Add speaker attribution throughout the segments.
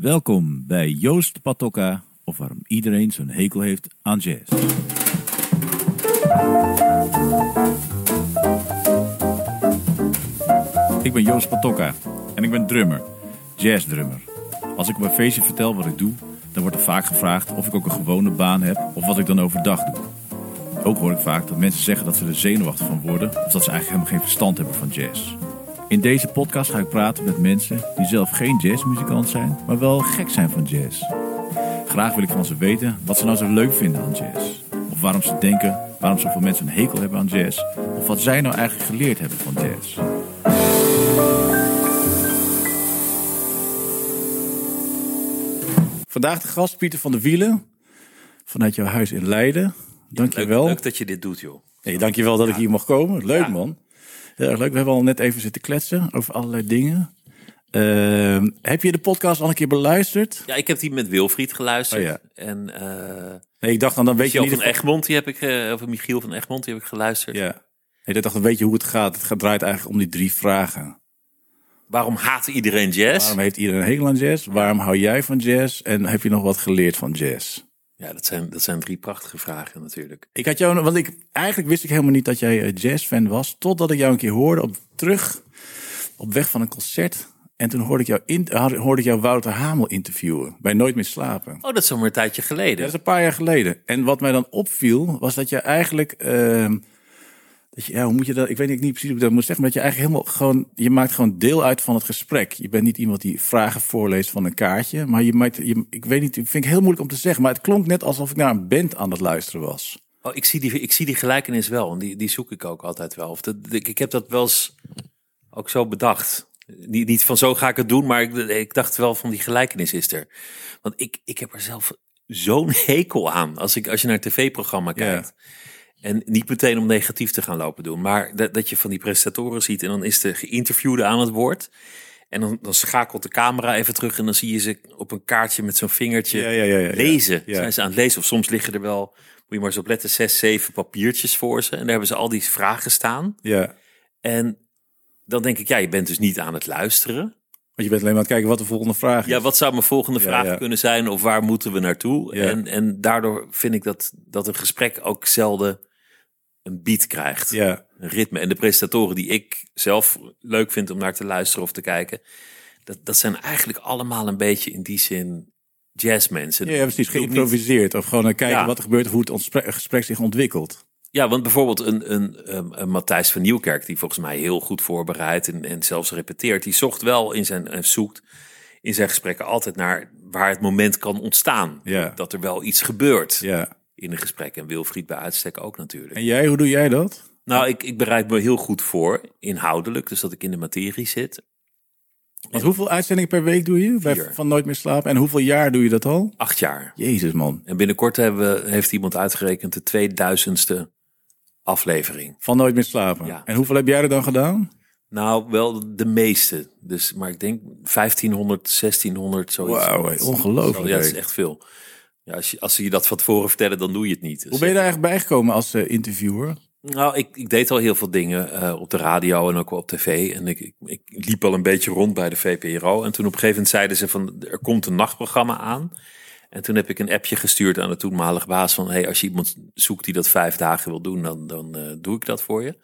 Speaker 1: Welkom bij Joost Patokka, of waarom iedereen zo'n hekel heeft aan jazz. Ik ben Joost Patokka en ik ben drummer, jazzdrummer. Als ik op een feestje vertel wat ik doe, dan wordt er vaak gevraagd of ik ook een gewone baan heb of wat ik dan overdag doe. Ook hoor ik vaak dat mensen zeggen dat ze er zenuwachtig van worden of dat ze eigenlijk helemaal geen verstand hebben van jazz. In deze podcast ga ik praten met mensen die zelf geen jazzmuzikant zijn, maar wel gek zijn van jazz. Graag wil ik van ze weten wat ze nou zo leuk vinden aan jazz. Of waarom ze denken waarom zoveel mensen een hekel hebben aan jazz. Of wat zij nou eigenlijk geleerd hebben van jazz. Vandaag de gast Pieter van der Wielen vanuit jouw huis in Leiden. Dank je wel.
Speaker 2: Leuk, leuk dat je dit doet, joh.
Speaker 1: Hey, dank je wel dat ik hier mag komen. Leuk
Speaker 2: Ja.
Speaker 1: man. Heel erg leuk. We hebben al net even zitten kletsen over allerlei dingen. Ehm, heb je de podcast al een keer beluisterd?
Speaker 2: Ja, ik heb die met Wilfried geluisterd.
Speaker 1: Oh, ja.
Speaker 2: En eh
Speaker 1: Nee, ik dacht dan, dan weet je niet...
Speaker 2: van Egmond, die heb ik, eh, of Michiel van Egmond, die heb ik geluisterd.
Speaker 1: Ja. Nee, ik dacht, dan weet je hoe het gaat. Het gaat, draait eigenlijk om die drie vragen.
Speaker 2: Waarom haat iedereen jazz?
Speaker 1: Waarom heeft iedereen een hekel aan jazz? Waarom hou jij van jazz? En heb je nog wat geleerd van jazz?
Speaker 2: Ja, dat zijn, dat zijn drie prachtige vragen natuurlijk.
Speaker 1: Ik had jou, want ik, eigenlijk wist ik helemaal niet dat jij eh, jazzfan was. Totdat ik jou een keer hoorde op terug, op weg van een concert. En toen hoorde ik jou, in, hoorde ik jou Wouter Hamel interviewen. Bij Nooit meer slapen.
Speaker 2: Oh, dat is al maar een tijdje
Speaker 1: Ja,
Speaker 2: geleden.
Speaker 1: dat is een paar jaar geleden. En wat mij dan opviel, was dat je eigenlijk. ehm, je, ja, hoe moet je dat? Ik weet niet precies hoe ik dat moet zeggen. Maar dat je eigenlijk helemaal gewoon. Je maakt gewoon deel uit van het gesprek. Je bent niet iemand die vragen voorleest van een kaartje. Maar je maakt. Je, ik weet niet, ik vind het heel moeilijk om te zeggen. Maar het klonk net alsof ik naar een band aan het luisteren was.
Speaker 2: Oh, ik zie die, ik zie die gelijkenis wel. En die, die zoek ik ook altijd wel. Of dat, ik, ik heb dat wel eens ook zo bedacht. Niet, niet van zo ga ik het doen, maar ik, ik dacht wel van die gelijkenis is er. Want ik, ik heb er zelf zo'n hekel aan. Als, ik, als je naar een tv-programma
Speaker 1: Ja.
Speaker 2: En niet meteen om negatief te gaan lopen doen. Maar dat, dat je van die presentatoren ziet en dan is de geïnterviewde aan het woord. En dan, dan schakelt de camera even terug en dan zie je ze op een kaartje met zo'n vingertje
Speaker 1: Ja, ja, ja,
Speaker 2: lezen.
Speaker 1: Ja.
Speaker 2: Zijn ze aan het lezen? Of soms liggen er wel, moet je maar eens op letten, zes, zeven papiertjes voor ze. En daar hebben ze al die vragen staan.
Speaker 1: Ja.
Speaker 2: En dan denk ik, ja, je bent dus niet aan het luisteren.
Speaker 1: Want je bent alleen maar aan het kijken wat de volgende vraag is.
Speaker 2: Ja, wat zou mijn volgende vraag kunnen zijn? Of waar moeten we naartoe? En, en daardoor vind ik dat, dat een gesprek ook zelden een beat krijgt.
Speaker 1: Ja.
Speaker 2: Een ritme. En de presentatoren die ik zelf leuk vind om naar te luisteren of te kijken. Dat, dat zijn eigenlijk allemaal een beetje in die zin jazzmensen.
Speaker 1: Ja, ja, precies. Geïmproviseerd. Of gewoon eh, kijken
Speaker 2: Ja.
Speaker 1: wat er gebeurt of hoe het gesprek zich ontwikkelt.
Speaker 2: Ja, want bijvoorbeeld een, een, een, een Matthijs van Nieuwkerk, die volgens mij heel goed voorbereidt en, en zelfs repeteert, die zocht wel in zijn, en zoekt in zijn gesprekken altijd naar waar het moment kan ontstaan.
Speaker 1: Ja.
Speaker 2: Dat er wel iets gebeurt
Speaker 1: Ja.
Speaker 2: In een gesprek. En Wilfried bij uitstek ook natuurlijk.
Speaker 1: En jij, hoe doe jij dat?
Speaker 2: Nou, ik, ik bereid me heel goed voor, inhoudelijk, dus dat ik in de materie zit.
Speaker 1: Want hoeveel uitzendingen per week doe je? Bij. Van Nooit meer slapen. En hoeveel jaar doe je dat al?
Speaker 2: Acht jaar.
Speaker 1: Jezus man.
Speaker 2: En binnenkort hebben we, heeft iemand uitgerekend de 2000ste aflevering.
Speaker 1: Van Nooit meer slapen.
Speaker 2: Ja.
Speaker 1: En hoeveel heb jij er dan gedaan?
Speaker 2: Nou, wel de meeste. Dus, maar ik denk 1500, 1600, zoiets.
Speaker 1: Wauw, ongelooflijk,
Speaker 2: Ja, dat is echt veel. Ja, als, je, als ze je dat van tevoren vertellen, dan doe je het niet. Dus,
Speaker 1: Hoe ben je daar eigenlijk bijgekomen als eh, interviewer?
Speaker 2: Nou, ik, ik deed al heel veel dingen eh, op de radio en ook op tv. En ik, ik, ik liep al een beetje rond bij de VPRO. En toen op een gegeven moment zeiden ze van, er komt een nachtprogramma aan. En toen heb ik een appje gestuurd aan de toenmalige baas van... Hey, als je iemand zoekt die dat vijf dagen wil doen, dan, dan eh, doe ik dat voor je.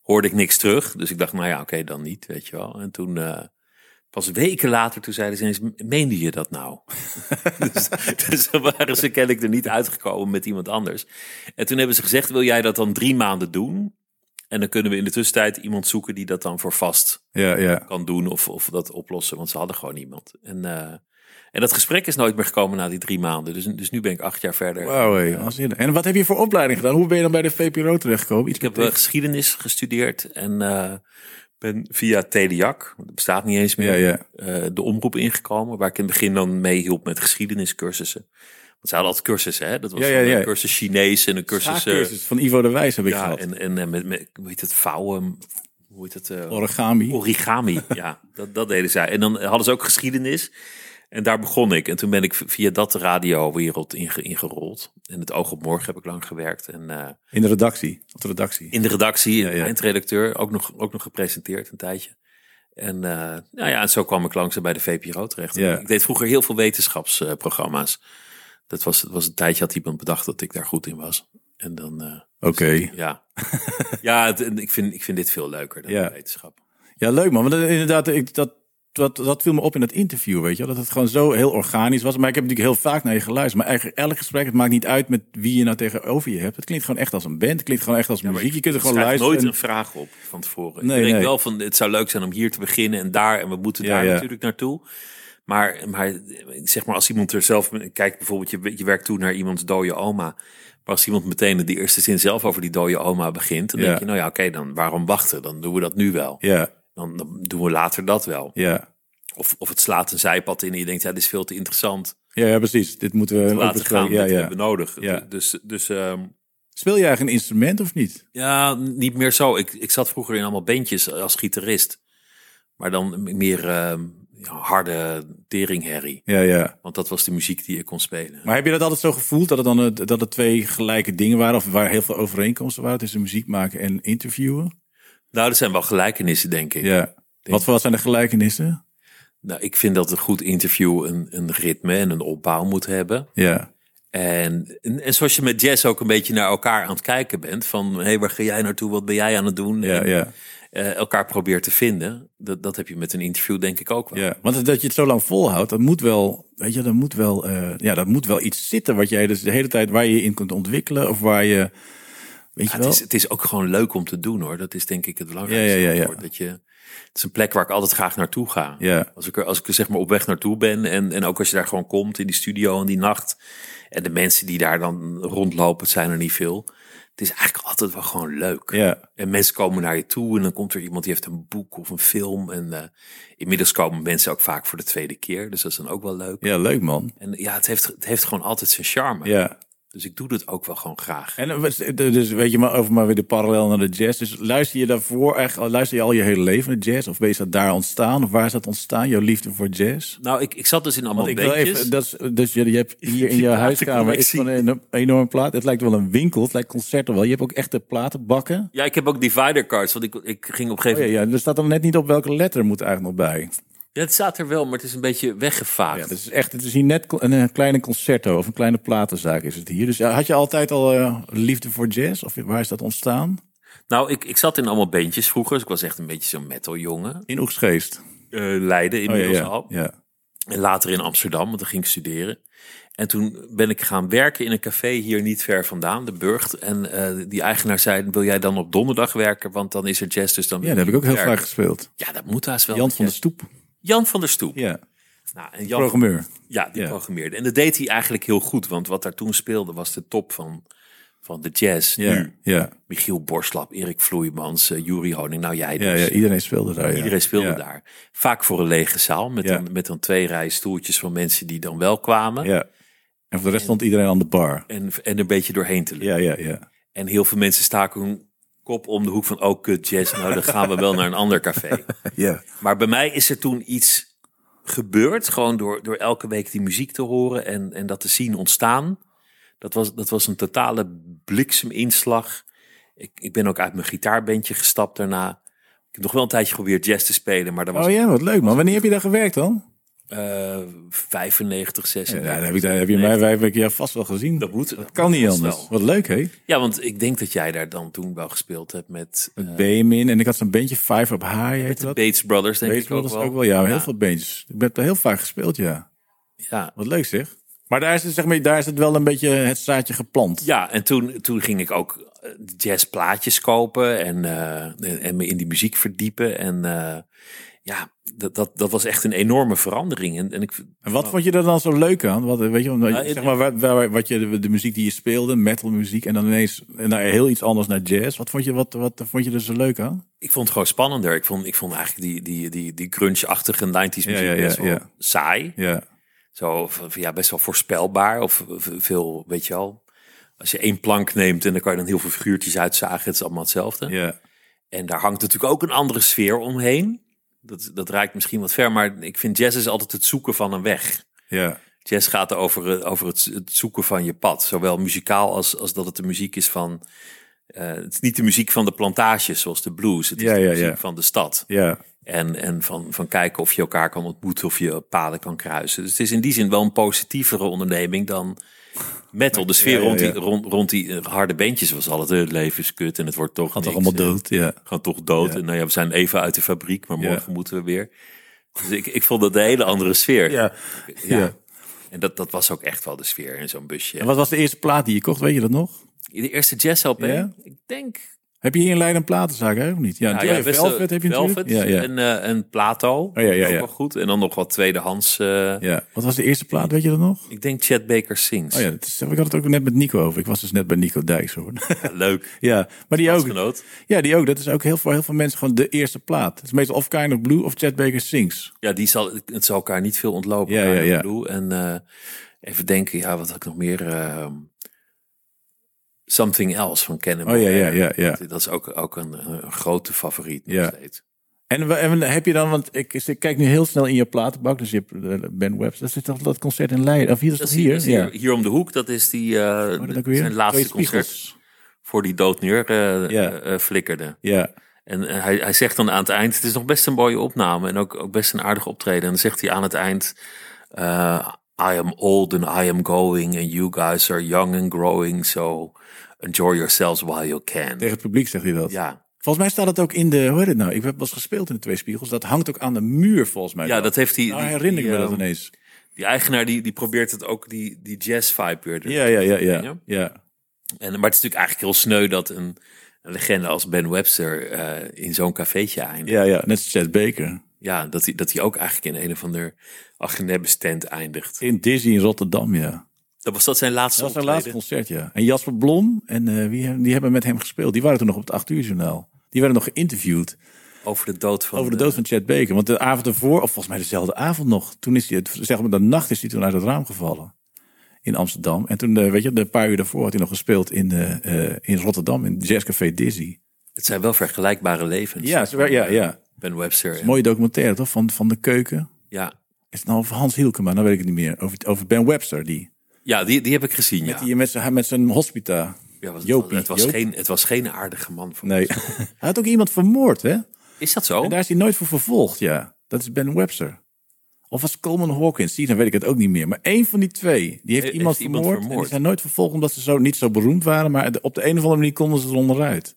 Speaker 2: Hoorde ik niks terug. Dus ik dacht, nou ja, oké, dan niet, weet je wel. En toen, pas weken later, toen zeiden ze eens, meende je dat nou? dus, dus waren ze kennelijk er niet uitgekomen met iemand anders. En toen hebben ze gezegd, wil jij dat dan drie maanden doen? En dan kunnen we in de tussentijd iemand zoeken die dat dan voor vast
Speaker 1: Ja, ja.
Speaker 2: kan doen of, of dat oplossen. Want ze hadden gewoon niemand. En, eh, en dat gesprek is nooit meer gekomen na die drie maanden. Dus, dus nu ben ik acht jaar verder.
Speaker 1: Wauw. En wat heb je voor opleiding gedaan? Hoe ben je dan bij de VPRO terechtgekomen? Iets
Speaker 2: Ik heb eh, geschiedenis gestudeerd en eh, ben via Telejac, dat bestaat niet eens meer,
Speaker 1: Ja, ja.
Speaker 2: eh, de omroep ingekomen. Waar ik in het begin dan mee hielp met geschiedeniscursussen. Want ze hadden altijd cursussen, hè? Dat was
Speaker 1: Ja, ja,
Speaker 2: een cursus Chinees en een cursus... eh,
Speaker 1: Schaakcursus van Ivo de Wijs heb ik
Speaker 2: ja,
Speaker 1: gehad.
Speaker 2: en, en eh, met, met, hoe heet het, vouwen, hoe heet het?
Speaker 1: Origami.
Speaker 2: Origami, ja, dat, dat deden zij. En dan hadden ze ook geschiedenis. En daar begon ik. En toen ben ik via dat de radiowereld inge, ingerold. En het Oog op Morgen heb ik lang gewerkt. En eh,
Speaker 1: In de redactie. Op de redactie.
Speaker 2: in de redactie,
Speaker 1: Ja, ja.
Speaker 2: eindredacteur, ook nog, ook nog gepresenteerd een tijdje. En, uh, nou ja, en zo kwam ik langzaam bij de VPRO terecht.
Speaker 1: Ja.
Speaker 2: Ik deed vroeger heel veel wetenschapsprogramma's. dat was, was een tijdje had iemand bedacht dat ik daar goed in was. En dan. Uh,
Speaker 1: Oké.
Speaker 2: ja, ja het, ik, vind, ik vind dit veel leuker dan
Speaker 1: Ja.
Speaker 2: wetenschap.
Speaker 1: Ja, leuk man. Want inderdaad, ik, dat, dat, dat viel me op in het interview, weet je wel. Dat het gewoon zo heel organisch was. Maar ik heb natuurlijk heel vaak naar je geluisterd. Maar eigenlijk elk gesprek, het maakt niet uit met wie je nou tegenover je hebt. Het klinkt gewoon echt als een band. Het klinkt gewoon echt als muziek. Je kunt er gewoon luisteren.
Speaker 2: nooit
Speaker 1: en-
Speaker 2: een vraag op van tevoren.
Speaker 1: Nee,
Speaker 2: ik denk
Speaker 1: nee.
Speaker 2: wel van, het zou leuk zijn om hier te beginnen en daar. En we moeten daar
Speaker 1: ja.
Speaker 2: natuurlijk naartoe. Maar, maar zeg maar, als iemand er zelf... Kijk bijvoorbeeld, je, je werkt toe naar iemands dode oma. Maar als iemand meteen in de eerste zin zelf over die dode oma begint... dan denk je, nou ja, oké, dan waarom wachten? Dan doen we dat nu wel.
Speaker 1: Ja,
Speaker 2: Dan, dan doen we later dat wel.
Speaker 1: ja.
Speaker 2: Of, of het slaat een zijpad in en je denkt, ja, dit is veel te interessant.
Speaker 1: Ja, ja, precies. Dit moeten we
Speaker 2: Laten gaan,
Speaker 1: Ja,
Speaker 2: dit
Speaker 1: ja.
Speaker 2: hebben we nodig.
Speaker 1: Ja.
Speaker 2: Dus, dus ehm,
Speaker 1: Speel je eigenlijk een instrument of niet?
Speaker 2: Ja, niet meer zo. Ik, ik zat vroeger in allemaal bandjes als gitarist. Maar dan meer ehm, harde teringherrie.
Speaker 1: Ja, ja.
Speaker 2: Want dat was de muziek die ik kon spelen.
Speaker 1: Maar heb je dat altijd zo gevoeld dat het dan dat het twee gelijke dingen waren of waar heel veel overeenkomsten waren tussen muziek maken en interviewen?
Speaker 2: Nou, er zijn wel gelijkenissen, denk ik.
Speaker 1: Ja. Wat voor wat zijn de gelijkenissen?
Speaker 2: Nou, ik vind dat een goed interview een, een ritme en een opbouw moet hebben.
Speaker 1: Ja.
Speaker 2: En, en, en zoals je met jazz ook een beetje naar elkaar aan het kijken bent. Van, hé, hey, waar ga jij naartoe? Wat ben jij aan het doen?
Speaker 1: Ja,
Speaker 2: en,
Speaker 1: ja,
Speaker 2: eh, elkaar probeert te vinden. Dat, dat heb je met een interview denk ik ook wel.
Speaker 1: ja. Want dat je het zo lang volhoudt, dat moet wel, weet je, dat moet wel, eh, ja, dat moet wel iets zitten wat jij dus de hele tijd waar je je in kunt ontwikkelen of waar je, weet
Speaker 2: Ja,
Speaker 1: je wel?
Speaker 2: het, is, het is ook gewoon leuk om te doen hoor. Dat is denk ik het belangrijkste.
Speaker 1: Ja, ja.
Speaker 2: Dat je, het is een plek waar ik altijd graag naartoe ga.
Speaker 1: Ja,
Speaker 2: Als ik er, als ik er zeg maar op weg naartoe ben en, en ook als je daar gewoon komt in die studio en die nacht. En de mensen die daar dan rondlopen, het zijn er niet veel. Het is eigenlijk altijd wel gewoon leuk.
Speaker 1: ja,
Speaker 2: En mensen komen naar je toe en dan komt er iemand die heeft een boek of een film. En eh, inmiddels komen mensen ook vaak voor de tweede keer. Dus dat is dan ook wel leuk.
Speaker 1: ja, leuk man.
Speaker 2: En ja, het heeft, het heeft gewoon altijd zijn charme.
Speaker 1: Ja.
Speaker 2: Dus ik doe dat ook wel gewoon graag.
Speaker 1: En eh, was- dus weet je maar over maar weer de parallel naar de jazz. Dus luister je daarvoor echt, luister je al je hele leven naar jazz? Of ben je dat daar ontstaan? Of waar is dat ontstaan? Jouw liefde voor jazz?
Speaker 2: Nou, ik, ik zat dus in allemaal
Speaker 1: Want ik wil
Speaker 2: bandjes.
Speaker 1: even, dat is, dus je, je hebt hier in je huiskamer is van een enorme plaat. Het lijkt wel een winkel, het lijkt concerten wel. Je hebt ook echte platenbakken.
Speaker 2: Ja, ik heb ook divider cards, want ik, ik ging op een gegeven
Speaker 1: Oh, ja,
Speaker 2: moment...
Speaker 1: ja, er staat dan net niet op welke letter moet eigenlijk nog bij.
Speaker 2: Ja, het staat er wel, maar het is een beetje weggevaagd.
Speaker 1: Ja, het is echt, het is hier net een, kleine concerto of een kleine platenzaak is het hier. Dus ja, had je altijd al eh, liefde voor jazz? Of waar is dat ontstaan?
Speaker 2: Nou, ik, ik zat in allemaal bandjes vroeger, dus ik was echt een beetje zo'n metaljongen.
Speaker 1: In Oegsgeest.
Speaker 2: Eh Leiden
Speaker 1: Oh, ja,
Speaker 2: inmiddels
Speaker 1: ja,
Speaker 2: al.
Speaker 1: ja.
Speaker 2: En later in Amsterdam, want dan ging ik studeren. En toen ben ik gaan werken in een café hier niet ver vandaan, de Burgt. En eh, die eigenaar zei, wil jij dan op donderdag werken? Want dan is er jazz, dus dan
Speaker 1: Ja, dat heb ik ook heel vaak gespeeld.
Speaker 2: Ja, dat moet haast wel.
Speaker 1: Jan van
Speaker 2: jazz.
Speaker 1: Stoep.
Speaker 2: Jan van der Stoep.
Speaker 1: Ja,
Speaker 2: Nou, en Jan
Speaker 1: programmeur.
Speaker 2: Ja, die
Speaker 1: Ja.
Speaker 2: programmeerde. En dat deed hij eigenlijk heel goed, want wat daar toen speelde was de top van, van de jazz.
Speaker 1: Ja,
Speaker 2: Nu,
Speaker 1: ja,
Speaker 2: Michiel Borslap, Erik Vloeimans, uh, Jury Honing, nou jij dus.
Speaker 1: ja, ja, iedereen speelde daar.
Speaker 2: Iedereen speelde daar. Vaak voor een lege zaal, met, dan, met dan twee rijen stoeltjes van mensen die dan wel kwamen.
Speaker 1: Ja. En voor de rest stond iedereen aan de bar.
Speaker 2: En, en een beetje doorheen te liggen.
Speaker 1: Ja, ja, ja.
Speaker 2: En heel veel mensen staken kop om de hoek van, oh kut jazz, nou dan gaan we wel naar een ander café.
Speaker 1: Ja,
Speaker 2: Maar bij mij is er toen iets gebeurd. Gewoon door, door elke week die muziek te horen en, en dat te zien ontstaan. Dat was, dat was een totale blikseminslag. Ik, ik ben ook uit mijn gitaarbandje gestapt daarna. Ik heb nog wel een tijdje geprobeerd jazz te spelen, maar dat was
Speaker 1: Oh ja, wat leuk man. Wanneer heb je daar gewerkt dan?
Speaker 2: Eh 95,
Speaker 1: Ja,
Speaker 2: 96.
Speaker 1: daar heb, ik, daar heb je mij vijf weken vast wel gezien.
Speaker 2: Dat moet.
Speaker 1: Dat kan niet anders.
Speaker 2: wel.
Speaker 1: Wat leuk, hè?
Speaker 2: Ja, want ik denk dat jij daar dan toen wel gespeeld hebt met, eh,
Speaker 1: Met Benjamin. En ik had zo'n bandje Five Up High. Heet
Speaker 2: de
Speaker 1: dat?
Speaker 2: Bates Brothers, denk
Speaker 1: Bates
Speaker 2: ik ook
Speaker 1: Brothers
Speaker 2: wel.
Speaker 1: ook wel. Ja, heel
Speaker 2: Ja.
Speaker 1: veel bandjes. Ik heb er heel vaak gespeeld, ja.
Speaker 2: Ja.
Speaker 1: Wat leuk zeg. Maar daar is het, zeg maar, daar is het wel een beetje het zaadje geplant.
Speaker 2: Ja, en toen, toen ging ik ook eh, jazzplaatjes kopen en, eh, en, en me in die muziek verdiepen. En eh, ja, dat, dat, dat was echt een enorme verandering. En, en ik,
Speaker 1: En wat vond je er dan zo leuk aan? Wat, weet je,
Speaker 2: Nou,
Speaker 1: zeg maar, waar, waar- wat je, de, de muziek die je speelde, metalmuziek, en dan ineens naar heel iets anders naar jazz. Wat vond je, wat, wat vond je er zo leuk aan?
Speaker 2: ik vond het gewoon spannender. Ik vond, ik vond eigenlijk die, die, die, die grunge-achtige 90s muziek
Speaker 1: Ja, ja, ja,
Speaker 2: best wel saai.
Speaker 1: Ja,
Speaker 2: Zo, ja, best wel voorspelbaar. Of veel, weet je wel. Als je één plank neemt en dan kan je dan heel veel figuurtjes uitzagen. Het is allemaal hetzelfde.
Speaker 1: ja,
Speaker 2: En daar hangt natuurlijk ook een andere sfeer omheen. Dat, dat raakt misschien wat ver, maar ik vind jazz is altijd het zoeken van een weg.
Speaker 1: ja,
Speaker 2: Jazz gaat over, eh, over het, het zoeken van je pad. Zowel muzikaal als, als dat het de muziek is van eh, het is niet de muziek van de plantages zoals de blues. Het is
Speaker 1: Ja,
Speaker 2: de
Speaker 1: ja,
Speaker 2: muziek
Speaker 1: ja.
Speaker 2: van de stad.
Speaker 1: Ja,
Speaker 2: En, en van, van kijken of je elkaar kan ontmoeten of je paden kan kruisen. Dus het is in die zin wel een positievere onderneming dan metal. De sfeer
Speaker 1: Ja, ja,
Speaker 2: rond, die, rond, rond die eh, harde bandjes was altijd het leven is kut en het wordt toch
Speaker 1: gaat toch allemaal
Speaker 2: eh,
Speaker 1: dood. Ja.
Speaker 2: Gaan toch dood. En nou ja, we zijn even uit de fabriek, maar morgen moeten we weer. Dus ik, ik vond dat een hele andere sfeer.
Speaker 1: Ja.
Speaker 2: Ja. En dat, dat was ook echt wel de sfeer in zo'n busje.
Speaker 1: En wat was de eerste plaat die je kocht? Weet je dat nog?
Speaker 2: De eerste jazz LP? Ik denk
Speaker 1: Heb je hier in Leiden een platenzaak, hè? Of niet? Ja,
Speaker 2: Nou
Speaker 1: Velvet heb je
Speaker 2: Velvet
Speaker 1: natuurlijk. Ja, ja.
Speaker 2: En, eh, en Plato.
Speaker 1: Oh, ja, ja,
Speaker 2: Ook wel goed. En dan nog wat tweedehands. eh,
Speaker 1: ja. Wat was de eerste plaat? Weet je dat nog?
Speaker 2: Ik denk Chad Baker Sings.
Speaker 1: Oh ja, dat is, ik had het ook net met Nico over. Ik was dus net bij Nico Dijks, hoor.
Speaker 2: Ja, leuk.
Speaker 1: ja, maar die ook. Ja, die ook. Dat is ook heel, voor heel veel mensen gewoon de eerste plaat. Het is meestal of Kind of Blue of Chad Baker Sings.
Speaker 2: Ja, die zal, het zal elkaar niet veel ontlopen.
Speaker 1: Ja, ja, ja.
Speaker 2: Blue. En eh, even denken, ja, wat had ik nog meer? Something Else van Cannibal.
Speaker 1: Oh ja, ja, ja, ja.
Speaker 2: Dat, is ook, ook een, een grote favoriet nog
Speaker 1: Ja.
Speaker 2: steeds.
Speaker 1: En, heb je dan, want ik, ik kijk nu heel snel in je platenbak. Dus je hebt eh, Ben Webs. Dat is toch dat concert in Leiden? Of hier is
Speaker 2: Dat is
Speaker 1: hier?
Speaker 2: hier,
Speaker 1: ja.
Speaker 2: hier, hier om de hoek, dat is die,
Speaker 1: Oh, dat weer?
Speaker 2: zijn laatste concert voor die dood neer eh,
Speaker 1: Ja.
Speaker 2: flikkerde.
Speaker 1: Ja.
Speaker 2: En hij, hij zegt dan aan het eind, het is nog best een mooie opname en ook, ook best een aardig optreden. En dan zegt hij aan het eind, I am old and I am going and you guys are young and growing, so enjoy yourselves while you can.
Speaker 1: Tegen het publiek zegt hij dat.
Speaker 2: Ja,
Speaker 1: Volgens mij staat het ook in de, hoe heet het nou? Ik heb was gespeeld in de Twee Spiegels. Dat hangt ook aan de muur volgens mij.
Speaker 2: ja dat heeft hij.
Speaker 1: Nou
Speaker 2: die-
Speaker 1: herinner ik
Speaker 2: die,
Speaker 1: me dat
Speaker 2: eh,
Speaker 1: ineens.
Speaker 2: Die eigenaar die, die probeert het ook, die, die jazz vibe weer. er-
Speaker 1: Ja, ja, ja, ja.
Speaker 2: Ja.
Speaker 1: ja.
Speaker 2: En, maar het is natuurlijk eigenlijk heel sneu dat een, een legende als Ben Webster eh, in zo'n cafeetje eindigt.
Speaker 1: Ja, ja, net als Chad Baker.
Speaker 2: Ja, dat hij, dat hij ook eigenlijk in een of ander Agenebbe stand eindigt.
Speaker 1: In Disney in Rotterdam, ja.
Speaker 2: Dat was dat zijn laatste
Speaker 1: Dat was zijn laatste concert, ja. En Jasper Blom en eh, wie, die hebben met hem gespeeld. Die waren toen nog op het 8 uur journaal. Die werden nog geïnterviewd
Speaker 2: Over de dood van...
Speaker 1: over de dood van Chad Baker. Want de avond ervoor, of volgens mij dezelfde avond nog, toen is hij, het- zeg maar de nacht is hij toen uit het raam gevallen. In Amsterdam. En toen, eh, weet je, een paar uur daarvoor had hij nog gespeeld in, eh, eh, in Rotterdam, in Jazzcafé Dizzy.
Speaker 2: Het zijn wel vergelijkbare levens.
Speaker 1: Ja, ja, ja.
Speaker 2: Ben Webster.
Speaker 1: Mooie documentaire toch? Van, van de keuken.
Speaker 2: Ja,
Speaker 1: Is het nou over Hans Hielkema? Nou weet ik het niet meer. Over, over Ben Webster, die.
Speaker 2: Ja die, die heb ik gezien, ja.
Speaker 1: Met, die, met, zijn, met zijn hospita.
Speaker 2: ja was,
Speaker 1: Jopie,
Speaker 2: het, was geen, het was geen aardige man. Voor
Speaker 1: Nee. Hij had ook iemand vermoord, hè?
Speaker 2: Is dat zo?
Speaker 1: En daar is hij nooit voor vervolgd, ja. Dat is Ben Webster. Of was Coleman Hawkins? Die, dan weet ik het ook niet meer. Maar één van die twee, die heeft
Speaker 2: Heeft
Speaker 1: iemand
Speaker 2: iemand
Speaker 1: vermoord. En
Speaker 2: vermoord?
Speaker 1: die zijn nooit vervolgd omdat ze zo, niet zo beroemd waren. Maar op de een of andere manier konden ze er onderuit.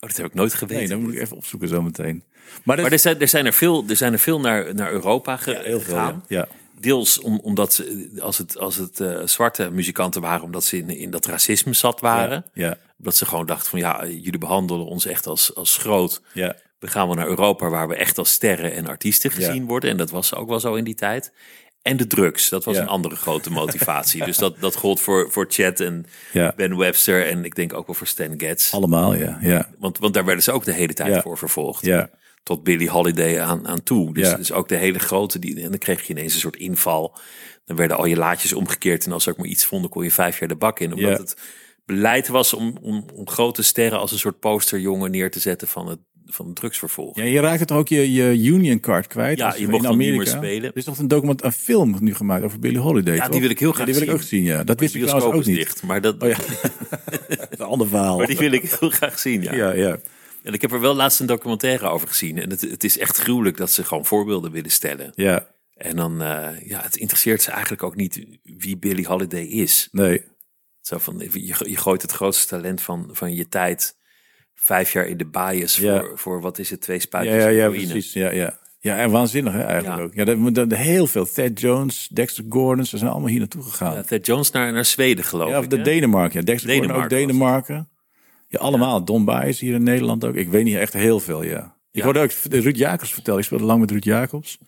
Speaker 2: Oh, dat heb ik nooit
Speaker 1: Nee,
Speaker 2: geweten.
Speaker 1: dat moet ik even opzoeken zo meteen. Maar,
Speaker 2: maar er zijn, er zijn er veel, er zijn er veel naar, naar Europa ge-
Speaker 1: heel veel,
Speaker 2: gegaan.
Speaker 1: ja. ja.
Speaker 2: Deels om, omdat ze, als het, als het eh, zwarte muzikanten waren, omdat ze in, in dat racisme zat waren.
Speaker 1: Ja,
Speaker 2: Dat ze gewoon dachten van ja, jullie behandelen ons echt als, als groot.
Speaker 1: ja,
Speaker 2: We gaan wel naar Europa waar we echt als sterren en artiesten gezien worden. En dat was ook wel zo in die tijd. En de drugs, dat was
Speaker 1: Ja.
Speaker 2: een andere grote motivatie. dus dat, dat gold voor, voor Chad en
Speaker 1: ja.
Speaker 2: Ben Webster en ik denk ook wel voor Stan Getz.
Speaker 1: Allemaal, ja. Ja,
Speaker 2: Want, want daar werden ze ook de hele tijd voor vervolgd.
Speaker 1: ja.
Speaker 2: Tot Billie Holiday aan, aan toe. Dus,
Speaker 1: Ja.
Speaker 2: dus ook de hele grote, die, en dan kreeg je ineens een soort inval. Dan werden al je laadjes omgekeerd. En als ze ook maar iets vonden, kon je vijf jaar de bak in. Omdat
Speaker 1: Ja.
Speaker 2: het beleid was om, om, om grote sterren als een soort posterjongen neer te zetten van het, van het drugsvervolg.
Speaker 1: Ja, je raakt toch ook je, je Union Card kwijt.
Speaker 2: Ja, je
Speaker 1: in
Speaker 2: mocht niet
Speaker 1: Amerika.
Speaker 2: meer spelen.
Speaker 1: Er is toch een document, een film nu gemaakt over Billie Holiday.
Speaker 2: Ja,
Speaker 1: toch?
Speaker 2: die wil ik heel graag
Speaker 1: die wil ik
Speaker 2: zien.
Speaker 1: ook zien, ja. Dat wist ik trouwens ook
Speaker 2: is
Speaker 1: niet.
Speaker 2: dicht, maar dat,
Speaker 1: Oh ja, een ander verhaal.
Speaker 2: maar die wil ik heel graag zien. Ja.
Speaker 1: Ja, ja.
Speaker 2: En ik heb er wel laatst een documentaire over gezien. En het, het is echt gruwelijk dat ze gewoon voorbeelden willen stellen.
Speaker 1: Ja,
Speaker 2: En dan, eh, ja, het interesseert ze eigenlijk ook niet wie Billie Holiday is.
Speaker 1: nee.
Speaker 2: Zo van, je, je gooit het grootste talent van, van je tijd vijf jaar in de bias
Speaker 1: Ja.
Speaker 2: voor, voor wat is het, twee
Speaker 1: Ja,
Speaker 2: spuitjes
Speaker 1: ja, ja,
Speaker 2: heroïne.
Speaker 1: precies. Ja, ja. ja, en waanzinnig hè, eigenlijk
Speaker 2: Ja.
Speaker 1: ook. Ja, dat, moet- dat, heel veel. Thad Jones, Dexter Gordon, ze zijn allemaal hier naartoe gegaan.
Speaker 2: Ja,
Speaker 1: Ja,
Speaker 2: Ted Jones naar, naar Zweden geloof
Speaker 1: of
Speaker 2: ik.
Speaker 1: de? Denemarken. Ja. Dexter Gordon ook
Speaker 2: Denemarken.
Speaker 1: Ja, allemaal. Don Baez hier in Nederland ook. Ik weet niet echt heel veel, ja. Ik hoorde ook Ruud Jacobs vertellen. Ik speelde lang met Ruud Jacobs.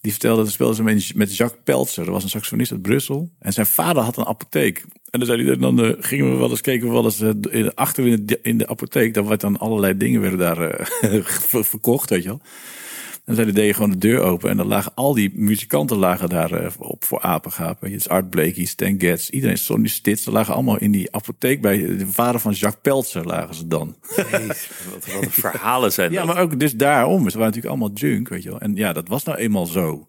Speaker 1: Die vertelde, dat speelde ze met, met Jacques Peltzer. Dat was een saxofonist uit Brussel. En zijn vader had een apotheek. En dan, zei hij, dan eh, gingen we wel eens, keken we wel eens eh, in- achter in de, in de apotheek. Daar werd dan allerlei dingen werden daar eh, ver- verkocht, weet je wel. Hij, deed je gewoon de deur open. En dan lagen al die muzikanten lagen daar eh, op voor apengapen. Het is Art Blakey, Stan Getz, iedereen, Sonny Stitz. Ze lagen allemaal in die apotheek bij de vader van Jacques Peltzer lagen ze dan.
Speaker 2: Jezus, wat, wat verhalen zijn
Speaker 1: Ja,
Speaker 2: dat.
Speaker 1: maar ook dus daarom. Ze waren natuurlijk allemaal junk, weet je wel. En ja, dat was nou eenmaal zo.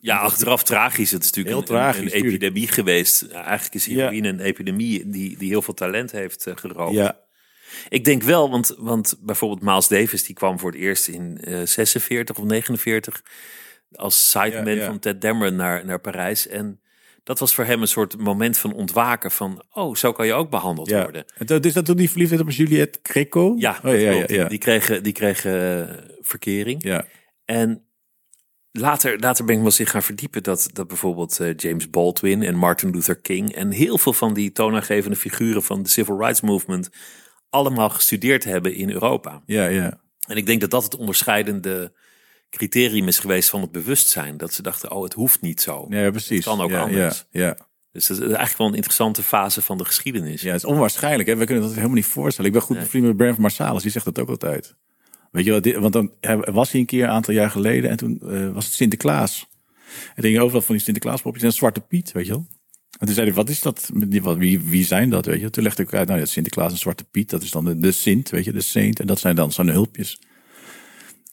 Speaker 2: Ja, achteraf tragisch. Het is natuurlijk
Speaker 1: Heel
Speaker 2: een,
Speaker 1: tragisch,
Speaker 2: een, een epidemie geweest. Eigenlijk is
Speaker 1: Ja.
Speaker 2: heroïne een epidemie die, die heel veel talent heeft eh, geroofd.
Speaker 1: Ja,
Speaker 2: Ik denk wel, want, want bijvoorbeeld Miles Davis, die kwam voor het eerst in uh, 46 of 49 als sideman
Speaker 1: Ja, ja.
Speaker 2: van Ted Dameron naar, naar Parijs. En dat was voor hem een soort moment van ontwaken van, oh, zo kan je ook behandeld
Speaker 1: Ja.
Speaker 2: worden.
Speaker 1: En dat is dat toen die verliefd werd op Juliette Greco?
Speaker 2: Ja,
Speaker 1: oh, ja, ja.
Speaker 2: Die kregen, die kregen eh, verkering.
Speaker 1: ja.
Speaker 2: En later, later ben ik wel zich gaan verdiepen dat, dat bijvoorbeeld eh, James Baldwin en Martin Luther King en heel veel van die toonaangevende figuren van de Civil Rights Movement allemaal gestudeerd hebben in Europa.
Speaker 1: ja, ja.
Speaker 2: En ik denk dat dat het onderscheidende criterium is geweest van het bewustzijn. Dat ze dachten, oh, het hoeft niet zo.
Speaker 1: Ja, precies.
Speaker 2: kan ook
Speaker 1: ja,
Speaker 2: anders.
Speaker 1: Ja, ja.
Speaker 2: Dus dat is eigenlijk wel een interessante fase van de geschiedenis.
Speaker 1: ja, het is onwaarschijnlijk. Hè? We kunnen dat helemaal niet voorstellen. Ik ben goed
Speaker 2: Nee.
Speaker 1: bevriend met Brent Marsalis. Die zegt dat ook altijd. Weet je wel, dit, want dan was hij een keer een aantal jaar geleden. En toen eh, was het Sinterklaas. En toen ging overal van die Sinterklaaspopjes en Zwarte Piet, weet je wel. En toen zei hij, wat is dat? Wie, wie zijn dat, weet je? Toen legde ik uit, nou ja, Sinterklaas en Zwarte Piet. Dat is dan de, de Sint, weet je, de Saint. En dat zijn dan zo'n hulpjes.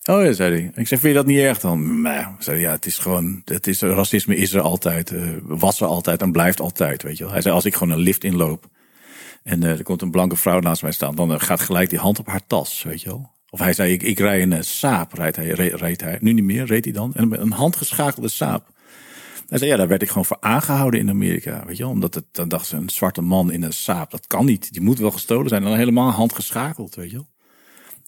Speaker 1: Oh ja, zei hij. Ik zei, vind je dat niet erg dan? Zei hij, ja, het is gewoon, het is, racisme is er altijd, eh, was er altijd en blijft altijd, weet je wel. Hij zei, als ik gewoon een lift inloop en eh, er komt een blanke vrouw naast mij staan, dan eh, gaat gelijk die hand op haar tas, weet je wel. Of hij zei, ik, ik rij een saap, rijdt hij, hij. Nu niet meer, reed hij dan. En een handgeschakelde saap. Hij zei, ja, daar werd ik gewoon voor aangehouden in Amerika, weet je wel. Omdat het, dan dacht ze, een zwarte man in een saap, dat kan niet. Die moet wel gestolen zijn. En dan helemaal handgeschakeld, weet je wel.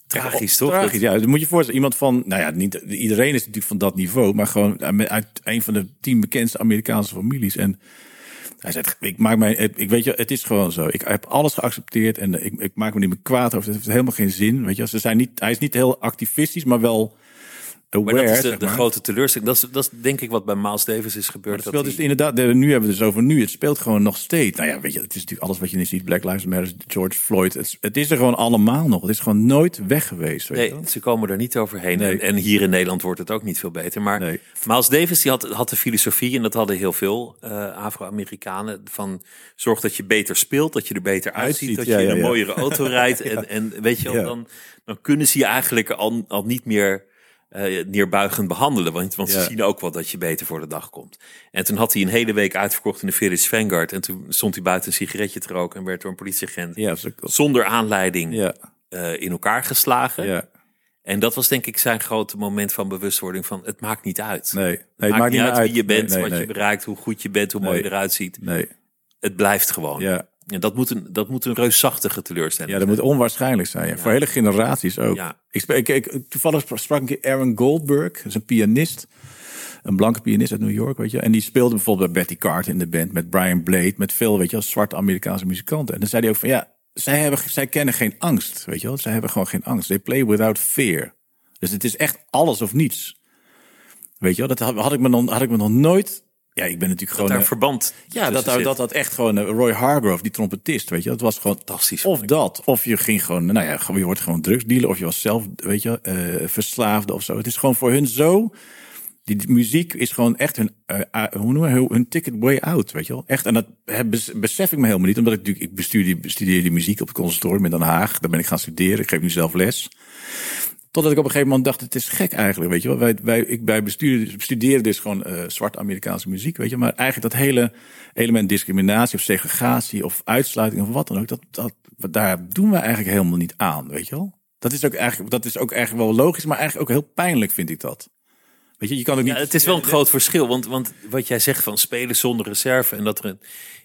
Speaker 2: Tragisch, toch?
Speaker 1: Tragisch, ja. Dan moet je voorstellen, iemand van, nou ja, niet iedereen is natuurlijk van dat niveau, maar gewoon uit een van de tien bekendste Amerikaanse families. En hij zegt, ik maak mij, ik weet je, het is gewoon zo. Ik heb alles geaccepteerd en ik, ik maak me niet meer kwaad over. Het heeft helemaal geen zin, weet je. Ze zijn niet, hij is niet heel activistisch, maar wel aware.
Speaker 2: Maar dat is de, grote teleurstelling. Dat is, dat is denk ik wat bij Miles Davis is gebeurd.
Speaker 1: Het
Speaker 2: dat
Speaker 1: speelt dus inderdaad, de- nu hebben we het dus over nu. Het speelt gewoon nog steeds. Nou ja, weet je, het is natuurlijk alles wat je nu ziet. Black Lives Matter, George Floyd. Het, is- het is er gewoon allemaal nog. Het is gewoon nooit weg geweest. Weet
Speaker 2: Nee, ze komen er niet overheen.
Speaker 1: Nee.
Speaker 2: En, en hier in Nederland wordt het ook niet veel beter. Maar
Speaker 1: Nee.
Speaker 2: Miles Davis die had, had de filosofie, en dat hadden heel veel eh, Afro-Amerikanen, van zorg dat je beter speelt, dat je er beter uitziet, dat
Speaker 1: ja,
Speaker 2: je in
Speaker 1: ja,
Speaker 2: een
Speaker 1: ja.
Speaker 2: mooiere auto rijdt. En, en weet je wel, dan, dan kunnen ze je eigenlijk al, al niet meer eh, neerbuigend behandelen. Want, want
Speaker 1: Ja.
Speaker 2: ze zien ook wel dat je beter voor de dag komt. En toen had hij een hele week uitverkocht in de Village Vanguard. En toen stond hij buiten een sigaretje te roken en werd door een politieagent
Speaker 1: Ja,
Speaker 2: zonder aanleiding
Speaker 1: ja,
Speaker 2: eh, in elkaar geslagen.
Speaker 1: ja.
Speaker 2: En dat was denk ik zijn grote moment van bewustwording van het maakt niet uit.
Speaker 1: Nee, nee
Speaker 2: het maakt, niet uit, wie je bent,
Speaker 1: Nee, nee,
Speaker 2: wat je bereikt, hoe goed je bent, hoe mooi je eruit ziet.
Speaker 1: Nee,
Speaker 2: Het blijft gewoon.
Speaker 1: ja.
Speaker 2: En dat moet een, dat moet een reusachtige teleurstelling
Speaker 1: ja, dat moet onwaarschijnlijk zijn. Ja. Voor hele generaties ook.
Speaker 2: Ja.
Speaker 1: Ik, ik, ik- toevallig sprak een keer Aaron Goldberg, dat is een pianist. Een blanke pianist uit New York, weet je. En die speelde bijvoorbeeld bij Betty Carter in de band, met Brian Blade, met veel, weet je, wel, zwarte Amerikaanse muzikanten. En dan zei hij ook van, ja, zij, hebben, zij kennen geen angst, weet je wel. Zij hebben gewoon geen angst. They play without fear. Dus het is echt alles of niets. Weet je wel, dat had, had, ik, me nog, had ik me nog nooit... Ja, ik ben natuurlijk
Speaker 2: Dat
Speaker 1: gewoon...
Speaker 2: daar
Speaker 1: eh,
Speaker 2: verband
Speaker 1: ja, dat, dat,
Speaker 2: zit.
Speaker 1: dat, dat echt gewoon eh, Roy Hargrove, die trompetist, weet je, dat was gewoon
Speaker 2: Fantastisch,
Speaker 1: Of dat, of je ging gewoon, nou ja, gewoon, je wordt gewoon drugsdealer, of je was zelf, weet je, eh verslaafde of zo. Het is gewoon voor hun zo. Die, muziek is gewoon echt hun, hoe noemen we, hun, ticket way out, weet je wel. Echt, en dat besef ik me helemaal niet, omdat ik natuurlijk, ik bestuur die, bestudeer die muziek op het conservatorium in Den Haag. Daar ben ik gaan studeren, ik geef nu zelf les. Totdat ik op een gegeven moment dacht, het is gek eigenlijk, weet je wel. Wij, wij, ik, wij bestuderen dus gewoon eh zwart Amerikaanse muziek, weet je. Maar eigenlijk dat hele element discriminatie of segregatie of uitsluiting of wat dan ook, dat, dat, daar doen we eigenlijk helemaal niet aan, weet je wel. Dat is ook eigenlijk, dat is ook eigenlijk wel logisch, maar eigenlijk ook heel pijnlijk vind ik dat. Weet je, je kan ook niet...
Speaker 2: Ja, het is wel een groot verschil. Want, want wat jij zegt van spelen zonder reserve. En dat er een,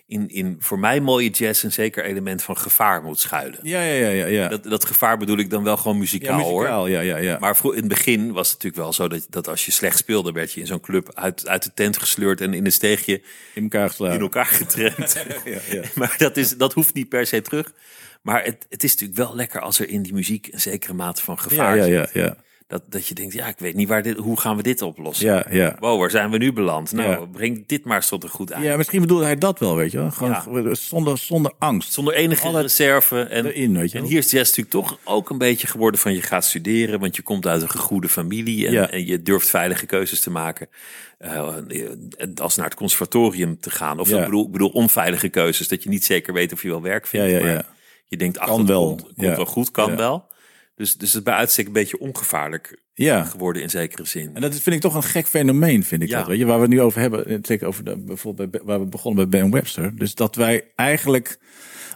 Speaker 2: in, in voor mij mooie jazz een zeker element van gevaar moet schuilen.
Speaker 1: Ja, ja, ja, ja. ja.
Speaker 2: Dat, dat gevaar bedoel ik dan wel gewoon muzikaal,
Speaker 1: ja,
Speaker 2: hoor.
Speaker 1: muzikaal, ja, ja, ja.
Speaker 2: Maar in het begin was het natuurlijk wel zo dat, dat als je slecht speelde, werd je in zo'n club uit, uit de tent gesleurd en in een steegje
Speaker 1: in elkaar geslagen.
Speaker 2: in elkaar getraind.
Speaker 1: Ja, ja.
Speaker 2: Maar dat, is, dat hoeft niet per se terug. Maar het, het is natuurlijk wel lekker als er in die muziek een zekere mate van
Speaker 1: Ja,
Speaker 2: gevaar
Speaker 1: ja,
Speaker 2: zit.
Speaker 1: ja, ja.
Speaker 2: Dat, dat je denkt, ja, ik weet niet waar dit, hoe gaan we dit oplossen.
Speaker 1: Ja, ja.
Speaker 2: Wow, waar zijn we nu beland? Nou,
Speaker 1: Ja.
Speaker 2: breng dit maar tot een goed eind.
Speaker 1: Ja, misschien bedoelde hij dat wel, weet je wel. Gewoon
Speaker 2: Ja.
Speaker 1: zonder, zonder angst.
Speaker 2: Zonder enige reserve. En,
Speaker 1: erin, weet je
Speaker 2: en hier is jazz natuurlijk toch ook een beetje geworden van je gaat studeren, want je komt uit een gegoede familie en,
Speaker 1: Ja.
Speaker 2: en je durft veilige keuzes te maken. En als naar het conservatorium te gaan. Of
Speaker 1: Ja.
Speaker 2: ik, bedoel, ik bedoel onveilige keuzes, dat je niet zeker weet of je wel werk vindt.
Speaker 1: Ja, ja,
Speaker 2: maar
Speaker 1: ja.
Speaker 2: je denkt, ach,
Speaker 1: Kan wel.
Speaker 2: Komt, wel goed, kan wel. Dus, dus het is bij uitstek een beetje ongevaarlijk
Speaker 1: Ja.
Speaker 2: geworden in zekere zin.
Speaker 1: En dat is- vind ik toch een gek fenomeen, vind ik
Speaker 2: Ja.
Speaker 1: dat. Weet je, waar we het nu over hebben, eh, zeker over de, bijvoorbeeld bij, waar we begonnen bij Ben Webster. Dus dat wij eigenlijk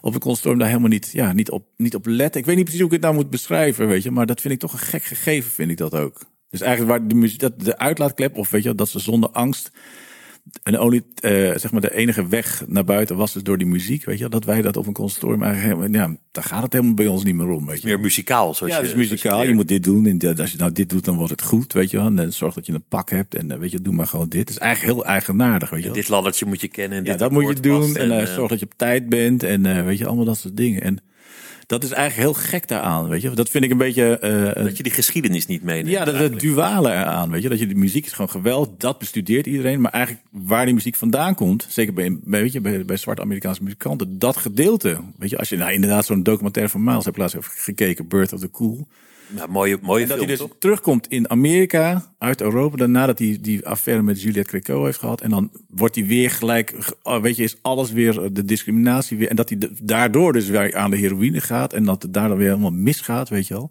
Speaker 1: op een consortium daar helemaal niet, ja, niet, op, niet op letten. Ik weet niet precies hoe ik het nou moet beschrijven, weet je. Maar dat vind ik toch een gek gegeven, vind ik dat ook. Dus eigenlijk waar de muziek, dat de uitlaatklep, of weet je, dat ze zonder angst en only, eh, zeg maar de enige weg naar buiten was dus door die muziek, weet je, dat wij dat op een consortium eigenlijk ja, daar gaat het helemaal bij ons niet meer om, weet je.
Speaker 2: Meer muzikaal, zoals
Speaker 1: Ja,
Speaker 2: je
Speaker 1: het is muzikaal. Je moet dit doen. En als je nou dit doet, dan wordt het goed, weet je wel. En dan zorg dat je een pak hebt. En eh, weet je, doe maar gewoon dit. Het is eigenlijk heel eigenaardig, weet je wel.
Speaker 2: Dit laddertje moet je kennen. En
Speaker 1: Ja,
Speaker 2: dit
Speaker 1: dat moet je doen. En eh,
Speaker 2: eh,
Speaker 1: zorg dat je op tijd bent. En eh, weet je, allemaal dat soort dingen. En dat is eigenlijk heel gek daaraan, weet je. Dat vind ik een beetje... eh,
Speaker 2: dat je die geschiedenis niet meeneemt.
Speaker 1: ja, dat het duale eraan, weet je. Dat je de muziek is gewoon geweldig. Dat bestudeert iedereen. Maar eigenlijk waar die muziek vandaan komt, zeker bij, bij, weet je, bij, bij zwarte Amerikaanse muzikanten, dat gedeelte. Weet je, als je nou inderdaad zo'n documentaire van Miles hebt laatst gekeken, Birth of the Cool.
Speaker 2: Mooie, mooie
Speaker 1: En dat
Speaker 2: film,
Speaker 1: hij dus
Speaker 2: toch?
Speaker 1: terugkomt in Amerika, uit Europa, daarna dat hij die affaire met Juliette Greco heeft gehad. En dan wordt hij weer gelijk, oh, weet je, is alles weer eh, de discriminatie weer. En dat hij daardoor dus weer aan de heroïne gaat en dat het daar dan weer helemaal misgaat, weet je wel.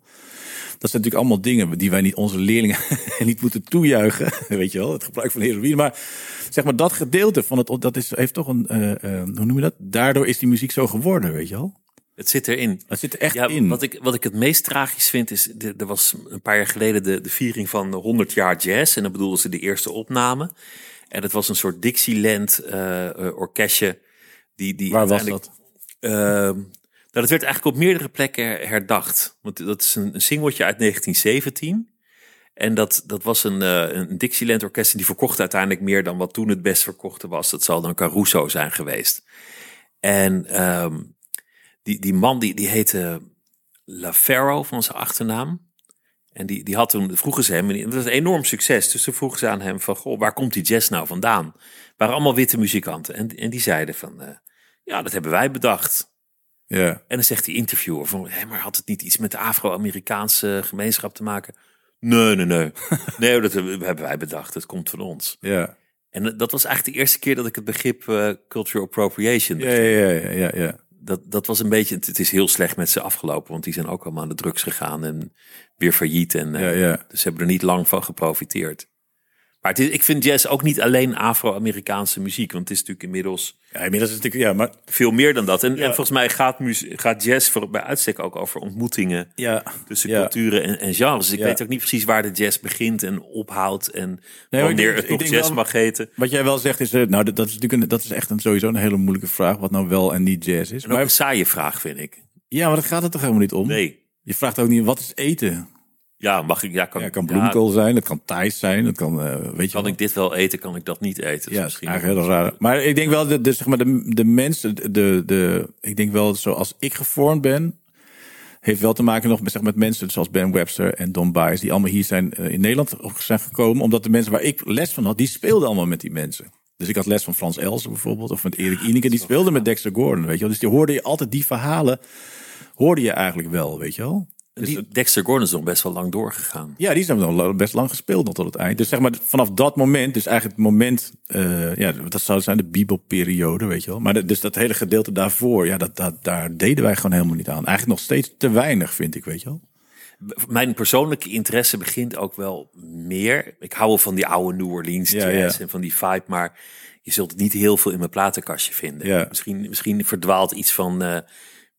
Speaker 1: Dat zijn natuurlijk allemaal dingen die wij niet onze leerlingen niet moeten toejuichen, weet je wel, het gebruik van heroïne. Maar zeg maar dat gedeelte van het, dat is, heeft toch een, eh, eh, hoe noem je dat? Daardoor is die muziek zo geworden, weet je wel.
Speaker 2: Het zit erin.
Speaker 1: Het zit er echt
Speaker 2: Ja,
Speaker 1: in.
Speaker 2: wat ik, wat ik het meest tragisch vind is, er was een paar jaar geleden de, de viering van 100 jaar jazz. En dan bedoelden ze de eerste opname. En het was een soort Dixieland eh, orkestje. Die, die
Speaker 1: Waar was dat?
Speaker 2: Ehm, nou, dat werd eigenlijk op meerdere plekken her- herdacht. Want dat is een, een singeltje uit 1917. En dat, dat was een, eh, een Dixieland orkest. En die verkocht uiteindelijk meer dan wat toen het best verkochte was. Dat zal dan Caruso zijn geweest. En ehm, die, die man die, die heette LaFaro van zijn achternaam. En die, die had toen, vroegen ze hem, en dat was een enorm succes. Dus toen vroegen ze aan hem van, goh, waar komt die jazz nou vandaan? Het waren allemaal witte muzikanten. En, en die zeiden van, eh, ja, dat hebben wij bedacht.
Speaker 1: Ja.
Speaker 2: En dan zegt die interviewer van, hé, maar had het niet iets met de Afro-Amerikaanse gemeenschap te maken? Nee, nee, nee. nee, dat hebben wij bedacht. Dat komt van ons.
Speaker 1: Ja.
Speaker 2: En dat was eigenlijk de eerste keer dat ik het begrip eh, cultural appropriation
Speaker 1: Ja, ja, ja, ja, ja.
Speaker 2: Dat, dat was een beetje, het is heel slecht met ze afgelopen, want die zijn ook allemaal aan de drugs gegaan en weer failliet. En, eh,
Speaker 1: Ja, ja.
Speaker 2: Dus ze hebben er niet lang van geprofiteerd. Maar het is, ik vind jazz ook niet alleen Afro-Amerikaanse muziek, want het is natuurlijk inmiddels
Speaker 1: Ja, inmiddels is het natuurlijk, ja, maar
Speaker 2: veel meer dan dat. En,
Speaker 1: Ja.
Speaker 2: en volgens mij gaat, gaat jazz voor, bij uitstek ook over ontmoetingen
Speaker 1: ja.
Speaker 2: tussen culturen en, en genres. Dus ik weet ook niet precies waar de jazz begint en ophoudt en
Speaker 1: ik
Speaker 2: wanneer
Speaker 1: denk-
Speaker 2: het nog jazz
Speaker 1: wel-
Speaker 2: mag heten.
Speaker 1: Wat jij wel zegt is, eh, nou, dat, dat is natuurlijk een, dat is echt een, sowieso een hele moeilijke vraag, wat nou wel en niet jazz is.
Speaker 2: En
Speaker 1: Maar,
Speaker 2: een saaie vraag, vind ik.
Speaker 1: ja, maar daar gaat het toch helemaal niet om?
Speaker 2: Nee.
Speaker 1: Je vraagt ook niet, wat is eten?
Speaker 2: Ja, mag ik? Ja, kan,
Speaker 1: Ja, het kan
Speaker 2: ja,
Speaker 1: bloemkool zijn, het kan Thais zijn, het kan, eh, weet je
Speaker 2: kan
Speaker 1: wel.
Speaker 2: ik dit wel eten, kan ik dat niet eten?
Speaker 1: Ja,
Speaker 2: misschien
Speaker 1: eigenlijk heel raar. Maar ik denk wel, de, de, zeg maar, de, de mensen, de, de, ik denk wel, zoals ik gevormd ben, heeft wel te maken nog met, zeg, met mensen zoals Ben Webster en Don Bias, die allemaal hier zijn eh, in Nederland zijn gekomen, omdat de mensen waar ik les van had, die speelden allemaal met die mensen. Dus ik had les van Frans Elsen bijvoorbeeld, of met Erik Ineke, die speelde met Dexter Gordon, weet je wel. Dus die hoorde je altijd, die verhalen hoorde je eigenlijk wel, weet je wel. Dus
Speaker 2: Die, Dexter Gordon is nog best wel lang doorgegaan.
Speaker 1: ja, die zijn dan best lang gespeeld nog tot het eind. Dus zeg maar vanaf dat moment, dus eigenlijk het moment, eh, ja, dat zou zijn de bibelperiode, weet je wel. Maar de- dus dat hele gedeelte daarvoor, ja, dat, dat, daar deden wij gewoon helemaal niet aan. Eigenlijk nog steeds te weinig, vind ik, weet je wel.
Speaker 2: Mijn persoonlijke interesse begint ook wel meer. Ik hou wel van die oude New Orleans
Speaker 1: Ja,
Speaker 2: jazz
Speaker 1: ja.
Speaker 2: en van die vibe, maar je zult het niet heel veel in mijn platenkastje vinden.
Speaker 1: Ja.
Speaker 2: Misschien, misschien verdwaalt iets van eh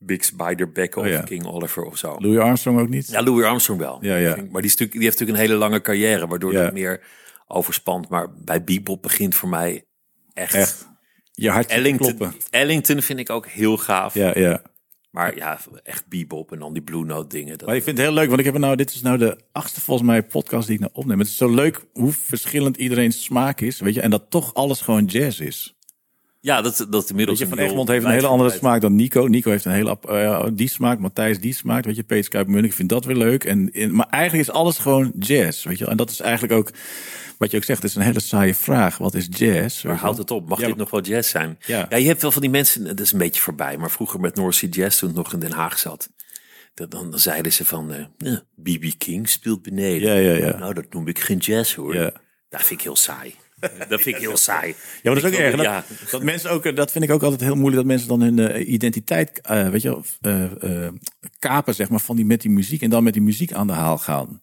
Speaker 2: Big Spider Beck of
Speaker 1: Oh, ja.
Speaker 2: King Oliver of zo.
Speaker 1: Louis Armstrong ook niet?
Speaker 2: Ja, Louis Armstrong wel.
Speaker 1: Ja, ja.
Speaker 2: Maar die, is natuurlijk, die heeft natuurlijk een hele lange carrière, waardoor
Speaker 1: Ja.
Speaker 2: het meer overspant. Maar bij bebop begint voor mij echt.
Speaker 1: Echt. Je hart
Speaker 2: Ellington,
Speaker 1: kloppen.
Speaker 2: Ellington vind ik ook heel gaaf.
Speaker 1: Ja, ja.
Speaker 2: Maar ja, echt bebop en dan die Blue Note dingen. Dat,
Speaker 1: Maar ik vind het heel leuk, want ik heb nou, dit is nou de achtste volgens mij podcast die ik nou opneem. Het is zo leuk hoe verschillend iedereen's smaak is, weet je. En dat toch alles gewoon jazz is.
Speaker 2: Ja, dat, dat inmiddels.
Speaker 1: Weet je, Van Egmond heeft een hele andere smaak dan Nico. Nico heeft een hele eh, die smaak. Matthijs die smaak. Weet je, Peter Kuip ik vind dat weer leuk. En, in, maar eigenlijk is alles gewoon jazz. Weet je, en dat is eigenlijk ook wat je ook zegt. Het is een hele saaie vraag. Wat is jazz?
Speaker 2: Maar houdt het op? Mag
Speaker 1: Ja,
Speaker 2: dit nog wel jazz zijn?
Speaker 1: Ja.
Speaker 2: je hebt wel van die mensen, dat is een beetje voorbij, maar vroeger met North Sea Jazz, toen het nog in Den Haag zat, dat, dan, dan zeiden ze van, eh, ja, B.B. King speelt beneden.
Speaker 1: Ja, ja, ja.
Speaker 2: Nou, dat noem ik geen jazz hoor.
Speaker 1: Ja.
Speaker 2: Dat vind ik heel saai. Dat vind ik heel saai.
Speaker 1: Ja, maar dat is ook erg. Dat,
Speaker 2: ja.
Speaker 1: dat mensen ook, dat vind ik ook altijd heel moeilijk, dat mensen dan hun eh, identiteit, eh, weet je, eh, eh, kapen, zeg maar, van die met die muziek en dan met die muziek aan de haal gaan.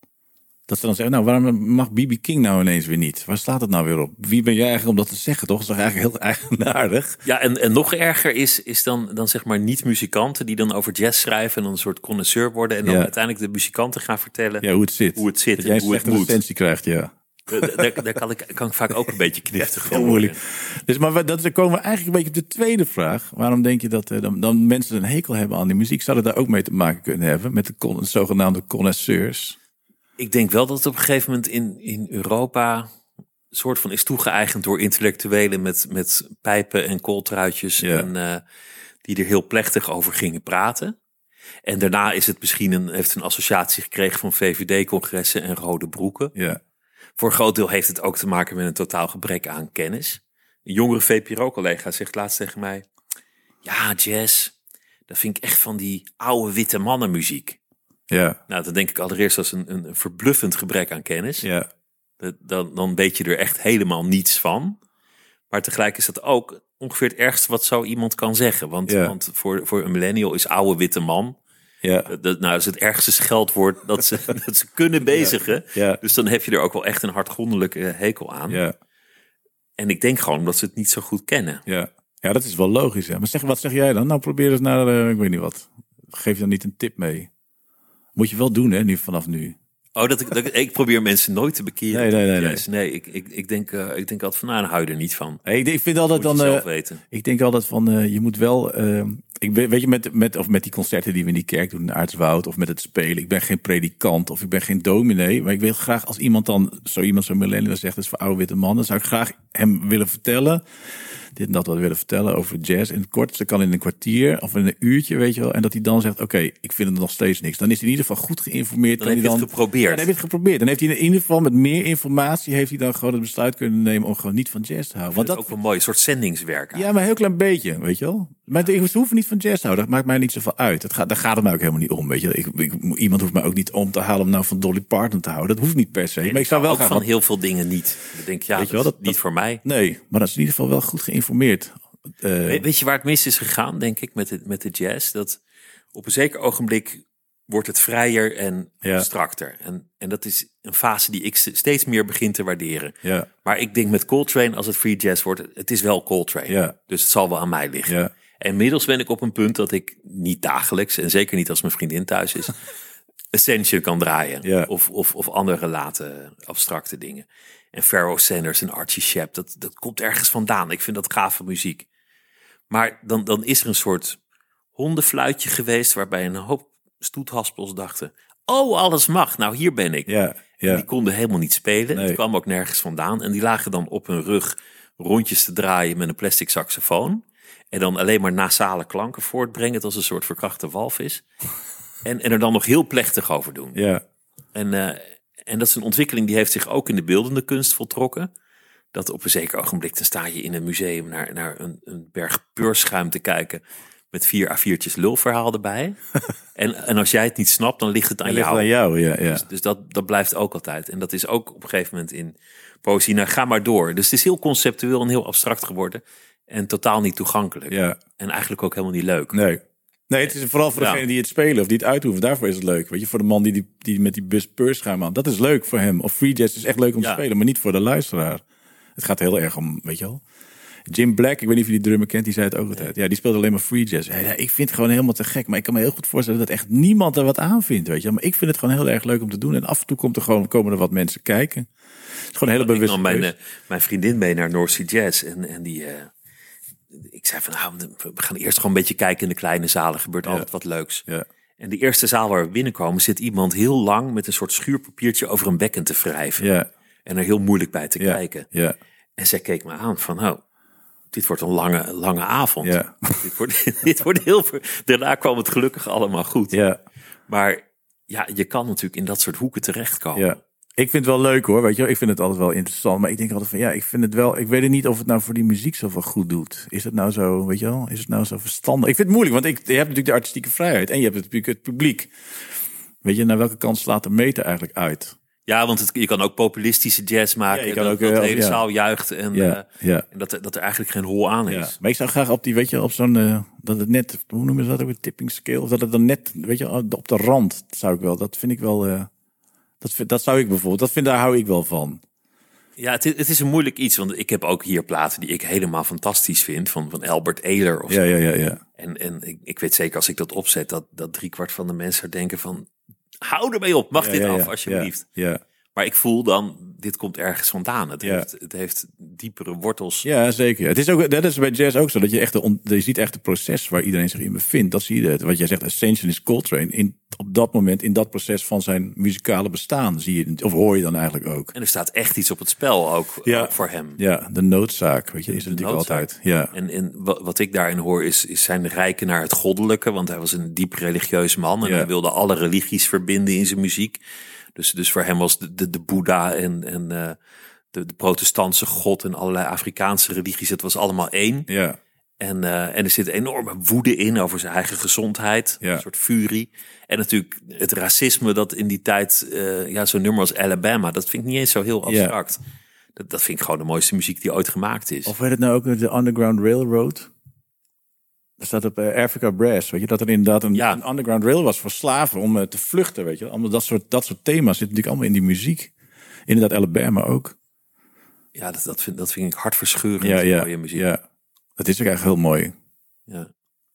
Speaker 1: Dat ze dan zeggen, nou, waarom mag BB King nou ineens weer niet? Waar staat het nou weer op? Wie ben jij eigenlijk om dat te zeggen, toch? Dat is toch eigenlijk heel eigenaardig?
Speaker 2: Ja, en, en nog erger is, is dan, dan zeg maar niet-muzikanten die dan over jazz schrijven en dan een soort connoisseur worden. En dan
Speaker 1: Ja.
Speaker 2: uiteindelijk de muzikanten gaan vertellen
Speaker 1: Ja, hoe het zit.
Speaker 2: hoe het zit
Speaker 1: Dat
Speaker 2: en
Speaker 1: jij
Speaker 2: hoe het moet.
Speaker 1: krijgt, ja.
Speaker 2: Eh, Daar, daar kan, ik, kan ik vaak ook een beetje kniftig van worden.
Speaker 1: moeilijk. Dus, maar dat, dan komen we eigenlijk een beetje op de tweede vraag. Waarom denk je dat eh, dan, dan mensen een hekel hebben aan die muziek? Zou dat daar ook mee te maken kunnen hebben? Met de, con- zogenaamde connoisseurs?
Speaker 2: Ik denk wel dat het op een gegeven moment in, in Europa een soort van is toegeëigend door intellectuelen met, met pijpen en kooltruitjes.
Speaker 1: Ja.
Speaker 2: En, eh, die er heel plechtig over gingen praten. En daarna is het misschien een, heeft een associatie gekregen van VVD-congressen en rode broeken.
Speaker 1: Ja.
Speaker 2: Voor een groot deel heeft het ook te maken met een totaal gebrek aan kennis. Een jongere VPRO-collega zegt laatst tegen mij... Ja, jazz, dat vind ik echt van die oude witte mannenmuziek.
Speaker 1: Ja.
Speaker 2: Nou, dan denk ik allereerst als een, een verbluffend gebrek aan kennis.
Speaker 1: Ja.
Speaker 2: Dat- Dan, dan weet je er echt helemaal niets van. Maar tegelijk is dat ook ongeveer het ergste wat zo iemand kan zeggen. Want,
Speaker 1: Ja.
Speaker 2: want voor, voor een millennial is oude witte man...
Speaker 1: Ja.
Speaker 2: Dat, dat- nou, dat is het ergste scheldwoord dat ze, dat ze kunnen bezigen.
Speaker 1: Ja.
Speaker 2: Dus dan heb je er ook wel echt een hartgrondelijke hekel aan.
Speaker 1: Ja.
Speaker 2: En ik denk gewoon omdat ze het niet zo goed kennen.
Speaker 1: Ja. Ja, dat is wel logisch. Ja. Maar zeg, wat zeg jij dan? Nou, probeer eens naar, eh, ik weet niet wat. Geef je dan niet een tip mee? Moet je wel doen, hè, nu, vanaf nu.
Speaker 2: Oh, dat ik, dat ik, probeer mensen nooit te bekeren.
Speaker 1: Nee, nee, nee, nee.
Speaker 2: Nee ik, ik, ik, denk, eh, ik denk altijd van, nou, dan hou je er niet van.
Speaker 1: Hey, ik, ik vind altijd dan... eh,
Speaker 2: weten.
Speaker 1: Ik denk altijd van, eh, je moet wel, eh, ik weet, weet je, met, met, of met die concerten die we in die kerk doen in Aartswoud, of met het spelen. Ik ben geen predikant of ik ben geen dominee, maar ik wil graag als iemand dan, zo iemand zo'n millennial zegt, dat is voor oude witte mannen, zou ik graag hem willen vertellen, dit en dat wat willen vertellen over jazz in het kort. Dat kan in een kwartier of in een uurtje, weet je wel. En dat hij dan zegt, oké, ik vind het nog steeds niks. Dan is hij in ieder geval goed geïnformeerd.
Speaker 2: Dan je
Speaker 1: hij
Speaker 2: het
Speaker 1: dan,
Speaker 2: geprobeerd.
Speaker 1: Ja, dan heb je het geprobeerd. Dan heeft hij in ieder geval met meer informatie, heeft hij dan gewoon het besluit kunnen nemen om gewoon niet van jazz te houden. Want
Speaker 2: dat is ook wel mooi, een soort zendingswerk.
Speaker 1: ja, maar een heel klein beetje, weet je wel. Maar ze hoeven niet van jazz houden. Dat maakt mij niet zoveel uit. Het gaat, daar gaat het mij ook helemaal niet om, weet je. Ik, ik, iemand hoeft mij ook niet om te halen om nou van Dolly Parton te houden. Dat hoeft niet per se. maar ik zou wel
Speaker 2: ook
Speaker 1: graag...
Speaker 2: van heel veel dingen niet. Dan denk ik, ja,
Speaker 1: Weet je wel,
Speaker 2: dat
Speaker 1: dat-
Speaker 2: niet
Speaker 1: dat-
Speaker 2: voor mij.
Speaker 1: Nee, maar dat is in ieder geval wel goed geïnformeerd. Eh,
Speaker 2: We- Weet je waar het mis is gegaan, denk ik, met de, met de jazz? Dat op een zeker ogenblik wordt het vrijer en
Speaker 1: Ja.
Speaker 2: abstracter. En, en dat is een fase die ik steeds meer begin te waarderen.
Speaker 1: ja,
Speaker 2: Maar ik denk met Coltrane, als het free jazz wordt, het is wel Coltrane.
Speaker 1: Ja.
Speaker 2: Dus het zal wel aan mij liggen. En inmiddels ben ik op een punt dat ik niet dagelijks, en zeker niet als mijn vriendin thuis is, Ascension kan draaien.
Speaker 1: Ja.
Speaker 2: Of, of, of andere late abstracte dingen. En Pharoah Sanders en Archie Shepp, dat, dat komt ergens vandaan. Ik vind dat gave muziek. Maar dan, dan is er een soort hondenfluitje geweest waarbij een hoop stoethaspels dachten, oh alles mag, nou hier ben ik.
Speaker 1: ja.
Speaker 2: Die konden helemaal niet spelen.
Speaker 1: Nee.
Speaker 2: Het kwam ook nergens vandaan. En die lagen dan op hun rug rondjes te draaien met een plastic saxofoon. En dan alleen maar nasale klanken voortbrengen. Als een soort verkrachte walvis. En, en er dan nog heel plechtig over doen.
Speaker 1: ja.
Speaker 2: En, eh, en dat is een ontwikkeling die heeft zich ook in de beeldende kunst voltrokken. Dat op een zeker ogenblik, dan sta je in een museum naar, naar een, een berg peurschuim te kijken. Met vier A4'tjes lulverhaal erbij. en, en als jij het niet snapt, dan ligt het aan
Speaker 1: Hij ligt
Speaker 2: jou.
Speaker 1: aan jou, ja, ja.
Speaker 2: Dus, dus dat, dat blijft ook altijd. En dat is ook op een gegeven moment in poëzie. Nou, ga maar door. Dus het is heel conceptueel en heel abstract geworden. En totaal niet toegankelijk.
Speaker 1: ja.
Speaker 2: En eigenlijk ook helemaal niet leuk.
Speaker 1: Nee. Nee, het is vooral voor
Speaker 2: Ja.
Speaker 1: degene die het spelen of die het uitoefenen. Daarvoor is het leuk. Weet je, voor de man die, die, die met die bus peurschuim aan. Dat is leuk voor hem. Of free jazz is echt leuk om te spelen, maar niet voor de luisteraar. Het gaat heel erg om, weet je wel. Jim Black, ik weet niet of je die drummer kent, die zei het ook altijd. Ja, die speelt alleen maar free jazz. Ja, ik vind het gewoon helemaal te gek. Maar ik kan me heel goed voorstellen dat echt niemand er wat aan vindt, weet je. Maar ik vind het gewoon heel erg leuk om te doen. En af en toe komt er gewoon, komen er wat mensen kijken. Het is gewoon een hele bewuste
Speaker 2: nam mijn, eh, mijn vriendin mee naar North Sea Jazz. En, en die, eh, ik zei van, nou, we gaan eerst gewoon een beetje kijken in de kleine zalen. Gebeurt altijd wat leuks.
Speaker 1: Ja.
Speaker 2: En de eerste zaal waar we binnenkomen zit iemand heel lang met een soort schuurpapiertje over een bekken te wrijven.
Speaker 1: Ja,
Speaker 2: En er heel moeilijk bij te kijken.
Speaker 1: ja,
Speaker 2: En zij keek me aan van, nou, dit wordt een lange, lange avond. Dit, wordt, dit wordt heel ver... Daarna kwam het gelukkig allemaal goed.
Speaker 1: ja,
Speaker 2: Maar ja, je kan natuurlijk in dat soort hoeken terechtkomen.
Speaker 1: Ik vind het wel leuk hoor, weet je. Ik vind het altijd wel interessant. Maar ik denk altijd van, ja, ik vind het wel... Ik weet het niet of het nou voor die muziek zoveel goed doet. Is het nou zo, weet je wel? Is het nou zo verstandig? Ik vind het moeilijk, want ik, je hebt natuurlijk de artistieke vrijheid. En je hebt natuurlijk het publiek. Weet je, naar welke kant slaat de meter eigenlijk uit?
Speaker 2: Ja, want het, je kan ook populistische jazz maken.
Speaker 1: Ja, je kan
Speaker 2: dat,
Speaker 1: ook,
Speaker 2: dat
Speaker 1: eh,
Speaker 2: de hele
Speaker 1: ja.
Speaker 2: zaal juicht en,
Speaker 1: Ja,
Speaker 2: eh, en dat, dat er eigenlijk geen hol aan is.
Speaker 1: Maar ik zou graag op die, weet je, op zo'n, eh, dat het net, hoe noemen ze dat ook, een tipping scale, of dat het dan net, weet je, op de rand, zou ik wel, dat vind ik wel, dat, vind, dat zou ik bijvoorbeeld, dat vind, daar hou ik wel van.
Speaker 2: Ja, het, is- het is een moeilijk iets, want ik heb ook hier platen die ik helemaal fantastisch vind, van, van Albert Ehler of
Speaker 1: Ja,
Speaker 2: zo.
Speaker 1: ja, ja, ja.
Speaker 2: En, en ik, ik weet zeker als ik dat opzet, dat, dat driekwart van de mensen denken van, hou ermee op, mag
Speaker 1: Ja,
Speaker 2: dit
Speaker 1: ja,
Speaker 2: af
Speaker 1: ja,
Speaker 2: alsjeblieft.
Speaker 1: Ja, ja.
Speaker 2: Maar ik voel dan, dit komt ergens vandaan. Het,
Speaker 1: Ja.
Speaker 2: heeft, het heeft diepere wortels.
Speaker 1: Ja, zeker. Het is ook, dat is bij jazz ook zo. Dat je echt de, je ziet echt het proces waar iedereen zich in bevindt. Dat zie je. Wat jij zegt, Ascension is Coltrane. In, op dat moment, in dat proces van zijn muzikale bestaan, zie je, of hoor je dan eigenlijk ook.
Speaker 2: En er staat echt iets op het spel ook,
Speaker 1: Ja.
Speaker 2: ook voor hem.
Speaker 1: Ja, de noodzaak, weet je, is natuurlijk
Speaker 2: noodzaak.
Speaker 1: altijd. Ja.
Speaker 2: En, en wa- wat ik daarin hoor is, is zijn rijken naar het goddelijke. Want hij was een diep religieus man. En
Speaker 1: Ja.
Speaker 2: hij wilde alle religies verbinden in zijn muziek. Dus, dus voor hem was de, de, de Boeddha en, en eh, de, de protestantse god en allerlei Afrikaanse religies. Het was allemaal één.
Speaker 1: Ja.
Speaker 2: En, eh, en er zit enorme woede in over zijn eigen gezondheid.
Speaker 1: Ja.
Speaker 2: Een soort furie. En natuurlijk het racisme dat in die tijd... eh, ja, zo'n nummer als Alabama, dat vind ik niet eens zo heel abstract. Dat, dat vind ik gewoon de mooiste muziek die ooit gemaakt is.
Speaker 1: Of weet het nou ook de Underground Railroad? Dat staat op eh, Africa Brass, weet je, dat er inderdaad een,
Speaker 2: Ja.
Speaker 1: een Underground Rail was voor slaven om eh, te vluchten, weet je. Allemaal dat soort, dat soort thema's zitten natuurlijk allemaal in die muziek. Inderdaad, Alabama ook.
Speaker 2: Ja, dat, dat, vind, dat vind ik hartverscheurend
Speaker 1: Ja, ja,
Speaker 2: mooie muziek.
Speaker 1: ja. Dat is ook echt heel mooi.
Speaker 2: Ja.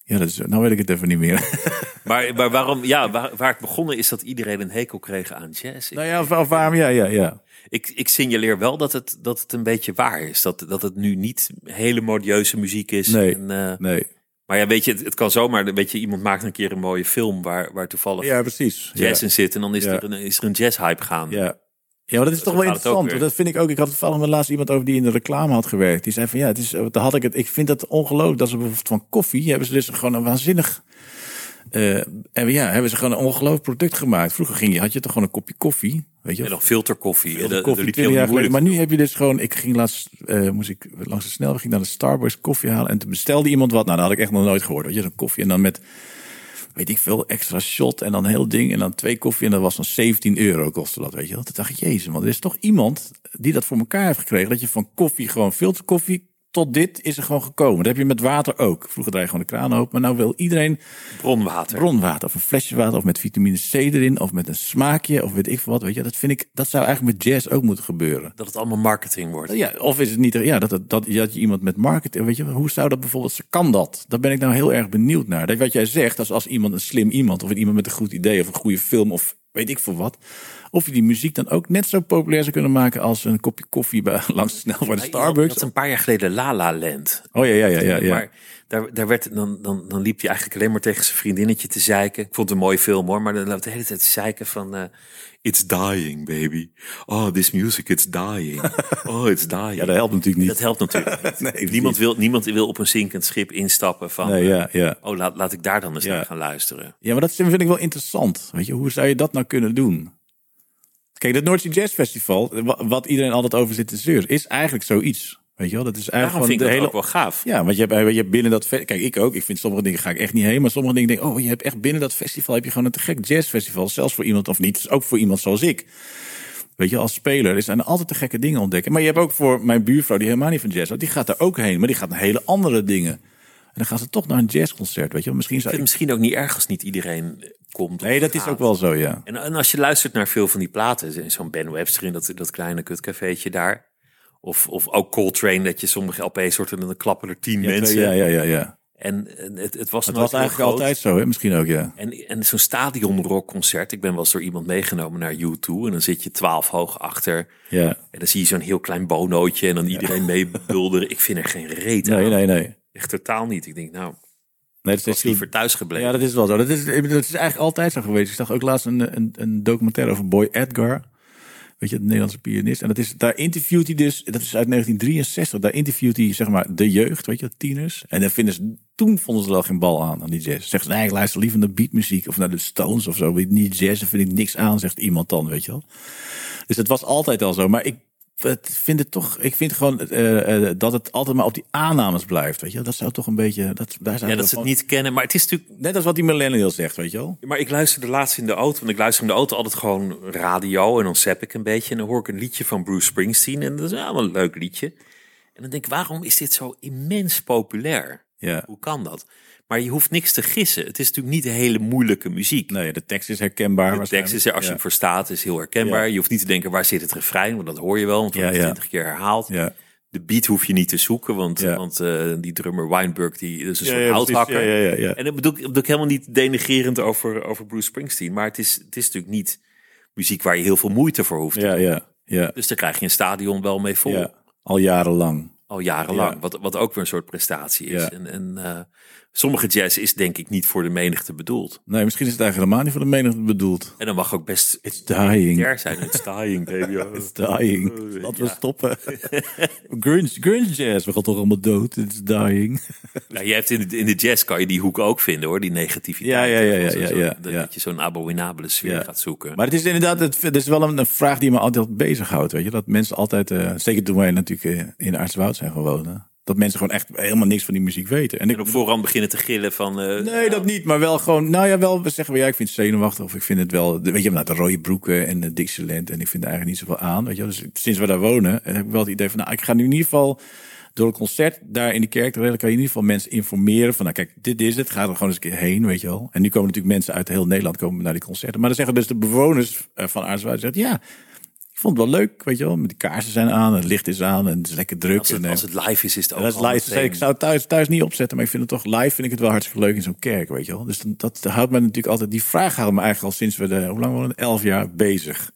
Speaker 1: Ja, dat is, nou weet ik het even niet meer.
Speaker 2: Maar, maar waarom, ja, waar, waar het begonnen is dat iedereen een hekel kreeg aan jazz. Ik,
Speaker 1: nou ja, of, of waarom? Ja, ja, ja.
Speaker 2: ik, ik signaleer wel dat het, dat het een beetje waar is. Dat, dat het nu niet hele modieuze muziek is.
Speaker 1: Nee.
Speaker 2: En, eh,
Speaker 1: Nee.
Speaker 2: Maar ja, weet je, het, het kan zomaar. Weet je, iemand maakt een keer een mooie film waar, waar toevallig
Speaker 1: Ja, precies.
Speaker 2: jazz
Speaker 1: ja.
Speaker 2: in zit. En dan is,
Speaker 1: Ja.
Speaker 2: er, een, is er een jazzhype gaan.
Speaker 1: Ja. Ja, maar dat is toch wel interessant. Dat vind ik ook. Ik had toevallig met laatst iemand over die in de reclame had gewerkt. Die zei van ja, het is, daar had ik het. Ik vind dat ongelooflijk dat ze bijvoorbeeld van koffie hebben ze dus gewoon een waanzinnig. Eh en ja, hebben ze gewoon een ongelooflijk product gemaakt. Vroeger ging je, had je toch gewoon een kopje koffie, weet je?
Speaker 2: En nog filterkoffie.
Speaker 1: Filter
Speaker 2: De- de
Speaker 1: koffie,
Speaker 2: liep
Speaker 1: 20 jaar. Maar nu heb je dus gewoon. Ik ging laatst, eh, moest ik langs de snelweg, ging naar de Starbucks koffie halen en toen bestelde iemand wat. Nou, dat had ik echt nog nooit gehoord. Weet je, zo'n koffie en dan met, weet ik veel, extra shot en dan heel ding en dan twee koffie en dat was dan 17 euro kostte dat, weet je wel. Toen dacht ik, jezus, man, er is toch iemand die dat voor elkaar heeft gekregen dat je van koffie gewoon filterkoffie tot dit is er gewoon gekomen. Dat heb je met water ook. Vroeger draai je gewoon de kraan open, maar nou wil iedereen
Speaker 2: Bronwater.
Speaker 1: bronwater of een flesje water of met vitamine C erin of met een smaakje of weet ik veel wat. Weet je, dat vind ik, dat zou eigenlijk met jazz ook moeten gebeuren.
Speaker 2: Dat het allemaal marketing wordt.
Speaker 1: Ja, of is het niet, ja, dat, dat, dat, dat je iemand met marketing, weet je, hoe zou dat bijvoorbeeld, kan dat? Daar ben ik nou heel erg benieuwd naar. Dat wat jij zegt, als, als iemand een slim iemand of iemand met een goed idee of een goede film of weet ik veel wat, of je die muziek dan ook net zo populair zou kunnen maken als een kopje koffie bij, langs de snel voor de Starbucks.
Speaker 2: Dat is een paar jaar geleden La La Land.
Speaker 1: Oh ja, ja, ja, ja. ja.
Speaker 2: Maar daar, daar werd, dan, dan, dan liep hij eigenlijk alleen maar tegen zijn vriendinnetje te zeiken. Ik vond het een mooie film hoor, maar dan loopt de hele tijd zeiken van... eh, it's dying, baby. Oh, this music, it's dying. Oh, it's dying.
Speaker 1: ja, dat helpt natuurlijk niet.
Speaker 2: Dat helpt natuurlijk niet.
Speaker 1: Nee,
Speaker 2: niemand, wil, niemand wil op een zinkend schip instappen van...
Speaker 1: Nee, ja, ja.
Speaker 2: Oh, laat, laat ik daar dan eens naar gaan luisteren.
Speaker 1: Ja, maar dat vind ik wel interessant. Weet je, hoe zou je dat nou kunnen doen? Kijk, het Noordse Jazz Festival, wa- wat iedereen altijd over zit te zeuren, is eigenlijk zoiets. Weet je wel, dat is eigenlijk
Speaker 2: vind ik dat
Speaker 1: hele.
Speaker 2: ook wel gaaf.
Speaker 1: Ja, want je hebt, je hebt binnen dat Kijk, ik ook. Ik vind sommige dingen ga ik echt niet heen. Maar sommige dingen denk ik, oh, je hebt echt binnen dat festival heb je gewoon een te gek jazzfestival. Zelfs voor iemand of niet. Dus ook voor iemand zoals ik. Weet je, als speler er zijn er altijd te gekke dingen ontdekken. Maar je hebt ook voor mijn buurvrouw, die helemaal niet van jazz houdt, die gaat daar ook heen. Maar die gaat naar hele andere dingen. En dan gaan ze toch naar een jazzconcert. Weet je, wel. misschien
Speaker 2: Ik
Speaker 1: zou
Speaker 2: vind
Speaker 1: ik.
Speaker 2: het misschien ook niet erg als niet iedereen komt. of
Speaker 1: Nee, dat is ook wel zo, ja.
Speaker 2: En, en als je luistert naar veel van die platen, zo'n Ben Webster in dat, dat kleine kutcafeetje daar. Of, of ook Coltrane, dat je sommige LP's soort en dan klappen er tien mensen.
Speaker 1: Ja, ja, ja, ja.
Speaker 2: En, het, het was,
Speaker 1: Het was eigenlijk
Speaker 2: groot.
Speaker 1: altijd zo, hè? misschien ook, ja.
Speaker 2: En, en zo'n stadionrockconcert. Ik ben wel eens door iemand meegenomen naar U2. En dan zit je twaalf hoog achter.
Speaker 1: Ja.
Speaker 2: En dan zie je zo'n heel klein bonootje. En dan iedereen mee bulderen. Ik vind er geen reet aan.
Speaker 1: Nee, nee, nee.
Speaker 2: Echt totaal niet. Ik denk, nou,
Speaker 1: Nee, dat is
Speaker 2: liever thuis gebleven.
Speaker 1: Ja, dat is wel zo. Dat is, dat is eigenlijk altijd zo geweest. Ik zag ook laatst een, een, een documentaire over Boy Edgar. Weet je, de Nederlandse pianist. En dat is, daar interviewt hij dus, dat is uit 1963. Daar interviewt hij, zeg maar, de jeugd, weet je, tieners. En dan vinden ze, toen vonden ze wel geen bal aan, aan die jazz. Zeggen ze, nee, ik luister liever naar beatmuziek of naar de Stones of zo. Niet jazz, daar vind ik niks aan, zegt iemand dan, weet je wel. Dus het was altijd al zo. Maar ik het vind het toch, ik vind gewoon eh, eh, dat het altijd maar op die aannames blijft. Weet je, dat zou toch een beetje. Dat, daar zijn
Speaker 2: Ja, dat ze het niet kennen. Maar het is natuurlijk
Speaker 1: Net als wat die millennial zegt, weet je wel.
Speaker 2: Maar ik luisterde laatst in de auto, want ik luister in de auto altijd gewoon radio en dan zap ik een beetje en dan hoor ik een liedje van Bruce Springsteen en dat is wel een leuk liedje. En dan denk ik, waarom is dit zo immens populair?
Speaker 1: Ja.
Speaker 2: Hoe kan dat? Maar je hoeft niks te gissen. Het is natuurlijk niet hele moeilijke muziek.
Speaker 1: Nee, de tekst is herkenbaar.
Speaker 2: de tekst is er, als je
Speaker 1: ja.
Speaker 2: hem verstaat, is heel herkenbaar.
Speaker 1: Ja.
Speaker 2: Je hoeft niet te denken, waar zit het refrein? Want dat hoor je wel, want het
Speaker 1: Ja,
Speaker 2: wordt
Speaker 1: ja.
Speaker 2: twintig keer herhaald. De beat hoef je niet te zoeken, want, want eh, die drummer Weinberg, die is een soort houthakker. En dat bedoel, ik- bedoel ik helemaal niet denigerend over, over Bruce Springsteen. Maar het is, het is natuurlijk niet muziek waar je heel veel moeite voor hoeft. te
Speaker 1: Ja,
Speaker 2: doen.
Speaker 1: ja, ja,
Speaker 2: Dus daar krijg je een stadion wel mee vol.
Speaker 1: ja. Al jarenlang.
Speaker 2: Al jarenlang.
Speaker 1: Ja.
Speaker 2: Wat, wat ook weer een soort prestatie is. En eh, sommige jazz is denk ik niet voor de menigte bedoeld.
Speaker 1: Nee, misschien is het eigenlijk helemaal niet voor de menigte bedoeld.
Speaker 2: En dan mag ook best
Speaker 1: It's dying.
Speaker 2: zijn. It's dying, baby.
Speaker 1: It's dying.
Speaker 2: Oh,
Speaker 1: Laten we
Speaker 2: ja.
Speaker 1: stoppen. grunge, grunge jazz. We gaan toch allemaal dood. It's dying.
Speaker 2: Nou, je hebt in, de, in de jazz kan je die hoek ook vinden hoor, die negativiteit.
Speaker 1: Ja, ja, ja, ja,
Speaker 2: Zo-
Speaker 1: ja,
Speaker 2: zo-
Speaker 1: ja,
Speaker 2: dat,
Speaker 1: ja.
Speaker 2: je zo'n abominabele sfeer gaat zoeken.
Speaker 1: Maar het is inderdaad, het, het is wel een, een vraag die me altijd bezighoudt. Weet je, dat mensen altijd, eh, zeker toen wij natuurlijk eh, in Artswoud zijn gewoond, dat mensen gewoon echt helemaal niks van die muziek weten. En ik
Speaker 2: en op voorhand beginnen te gillen van... eh,
Speaker 1: Nee, dat niet. Maar wel gewoon, nou ja, wel we zeggen we, ja, ik vind het zenuwachtig. Of ik vind het wel, weet je, nou, de rode broeken en de Dixieland. En ik vind er eigenlijk niet zoveel aan. Weet je, wel. dus sinds we daar wonen, heb ik wel het idee van, nou, ik ga nu in ieder geval door een concert daar in die kerk. Kan je in ieder geval mensen informeren van, nou, kijk, dit is het. Ga er gewoon eens een keer heen, weet je wel. En nu komen natuurlijk mensen uit heel Nederland komen naar die concerten. Maar dan zeggen dus de bewoners eh, van zeggen, ja, ik vond het wel leuk, weet je wel. Met die kaarsen zijn aan, het licht is aan en het is lekker druk.
Speaker 2: als, het,
Speaker 1: en, eh,
Speaker 2: als het live is, is het ook
Speaker 1: dat is live.
Speaker 2: meteen-
Speaker 1: Ik zou het thuis, thuis niet opzetten, maar ik vind het toch live vind ik het wel hartstikke leuk in zo'n kerk, weet je wel. Dus dan- dat houdt me natuurlijk altijd, die vraag houdt me eigenlijk al sinds we de, hoe lang waren we? Elf jaar bezig.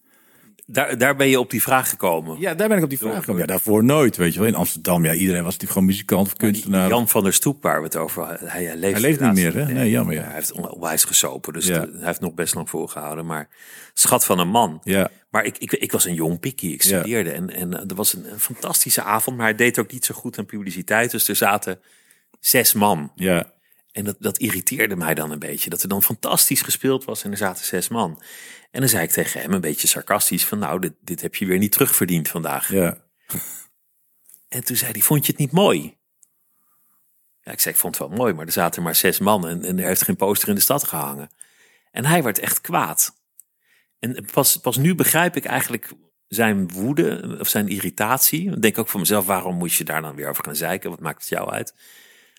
Speaker 2: Daar, daar ben je op die vraag gekomen.
Speaker 1: Ja, daar ben ik op die vraag gekomen. Ja, daarvoor nooit, weet je wel. In Amsterdam, ja, iedereen was natuurlijk gewoon muzikant of kunstenaar.
Speaker 2: Jan van der Stoep, waar we het over hadden, hij, hij leeft,
Speaker 1: Hij leeft niet meer, hè? Nee, jammer, ja.
Speaker 2: Hij heeft onwijs gesopen, dus
Speaker 1: Ja.
Speaker 2: hij heeft nog best lang volgehouden. Maar schat van een man.
Speaker 1: Ja,
Speaker 2: Maar ik, ik, ik was een jong pikkie, ik
Speaker 1: Ja.
Speaker 2: studeerde. En, en er was een, een fantastische avond, maar hij deed ook niet zo goed aan publiciteit. Dus er zaten zes man.
Speaker 1: ja,
Speaker 2: En dat, dat irriteerde mij dan een beetje. Dat er dan fantastisch gespeeld was en er zaten zes man. En dan zei ik tegen hem een beetje sarcastisch van... nou, dit, dit heb je weer niet terugverdiend vandaag.
Speaker 1: ja.
Speaker 2: En toen zei hij, vond je het niet mooi? Ja, ik zei, ik vond het wel mooi, maar er zaten maar zes man... en, en er heeft geen poster in de stad gehangen. En hij werd echt kwaad. En pas, pas nu begrijp ik eigenlijk zijn woede of zijn irritatie. Ik denk ook van mezelf, waarom moet je daar dan weer over gaan zeiken? Wat maakt het jou uit?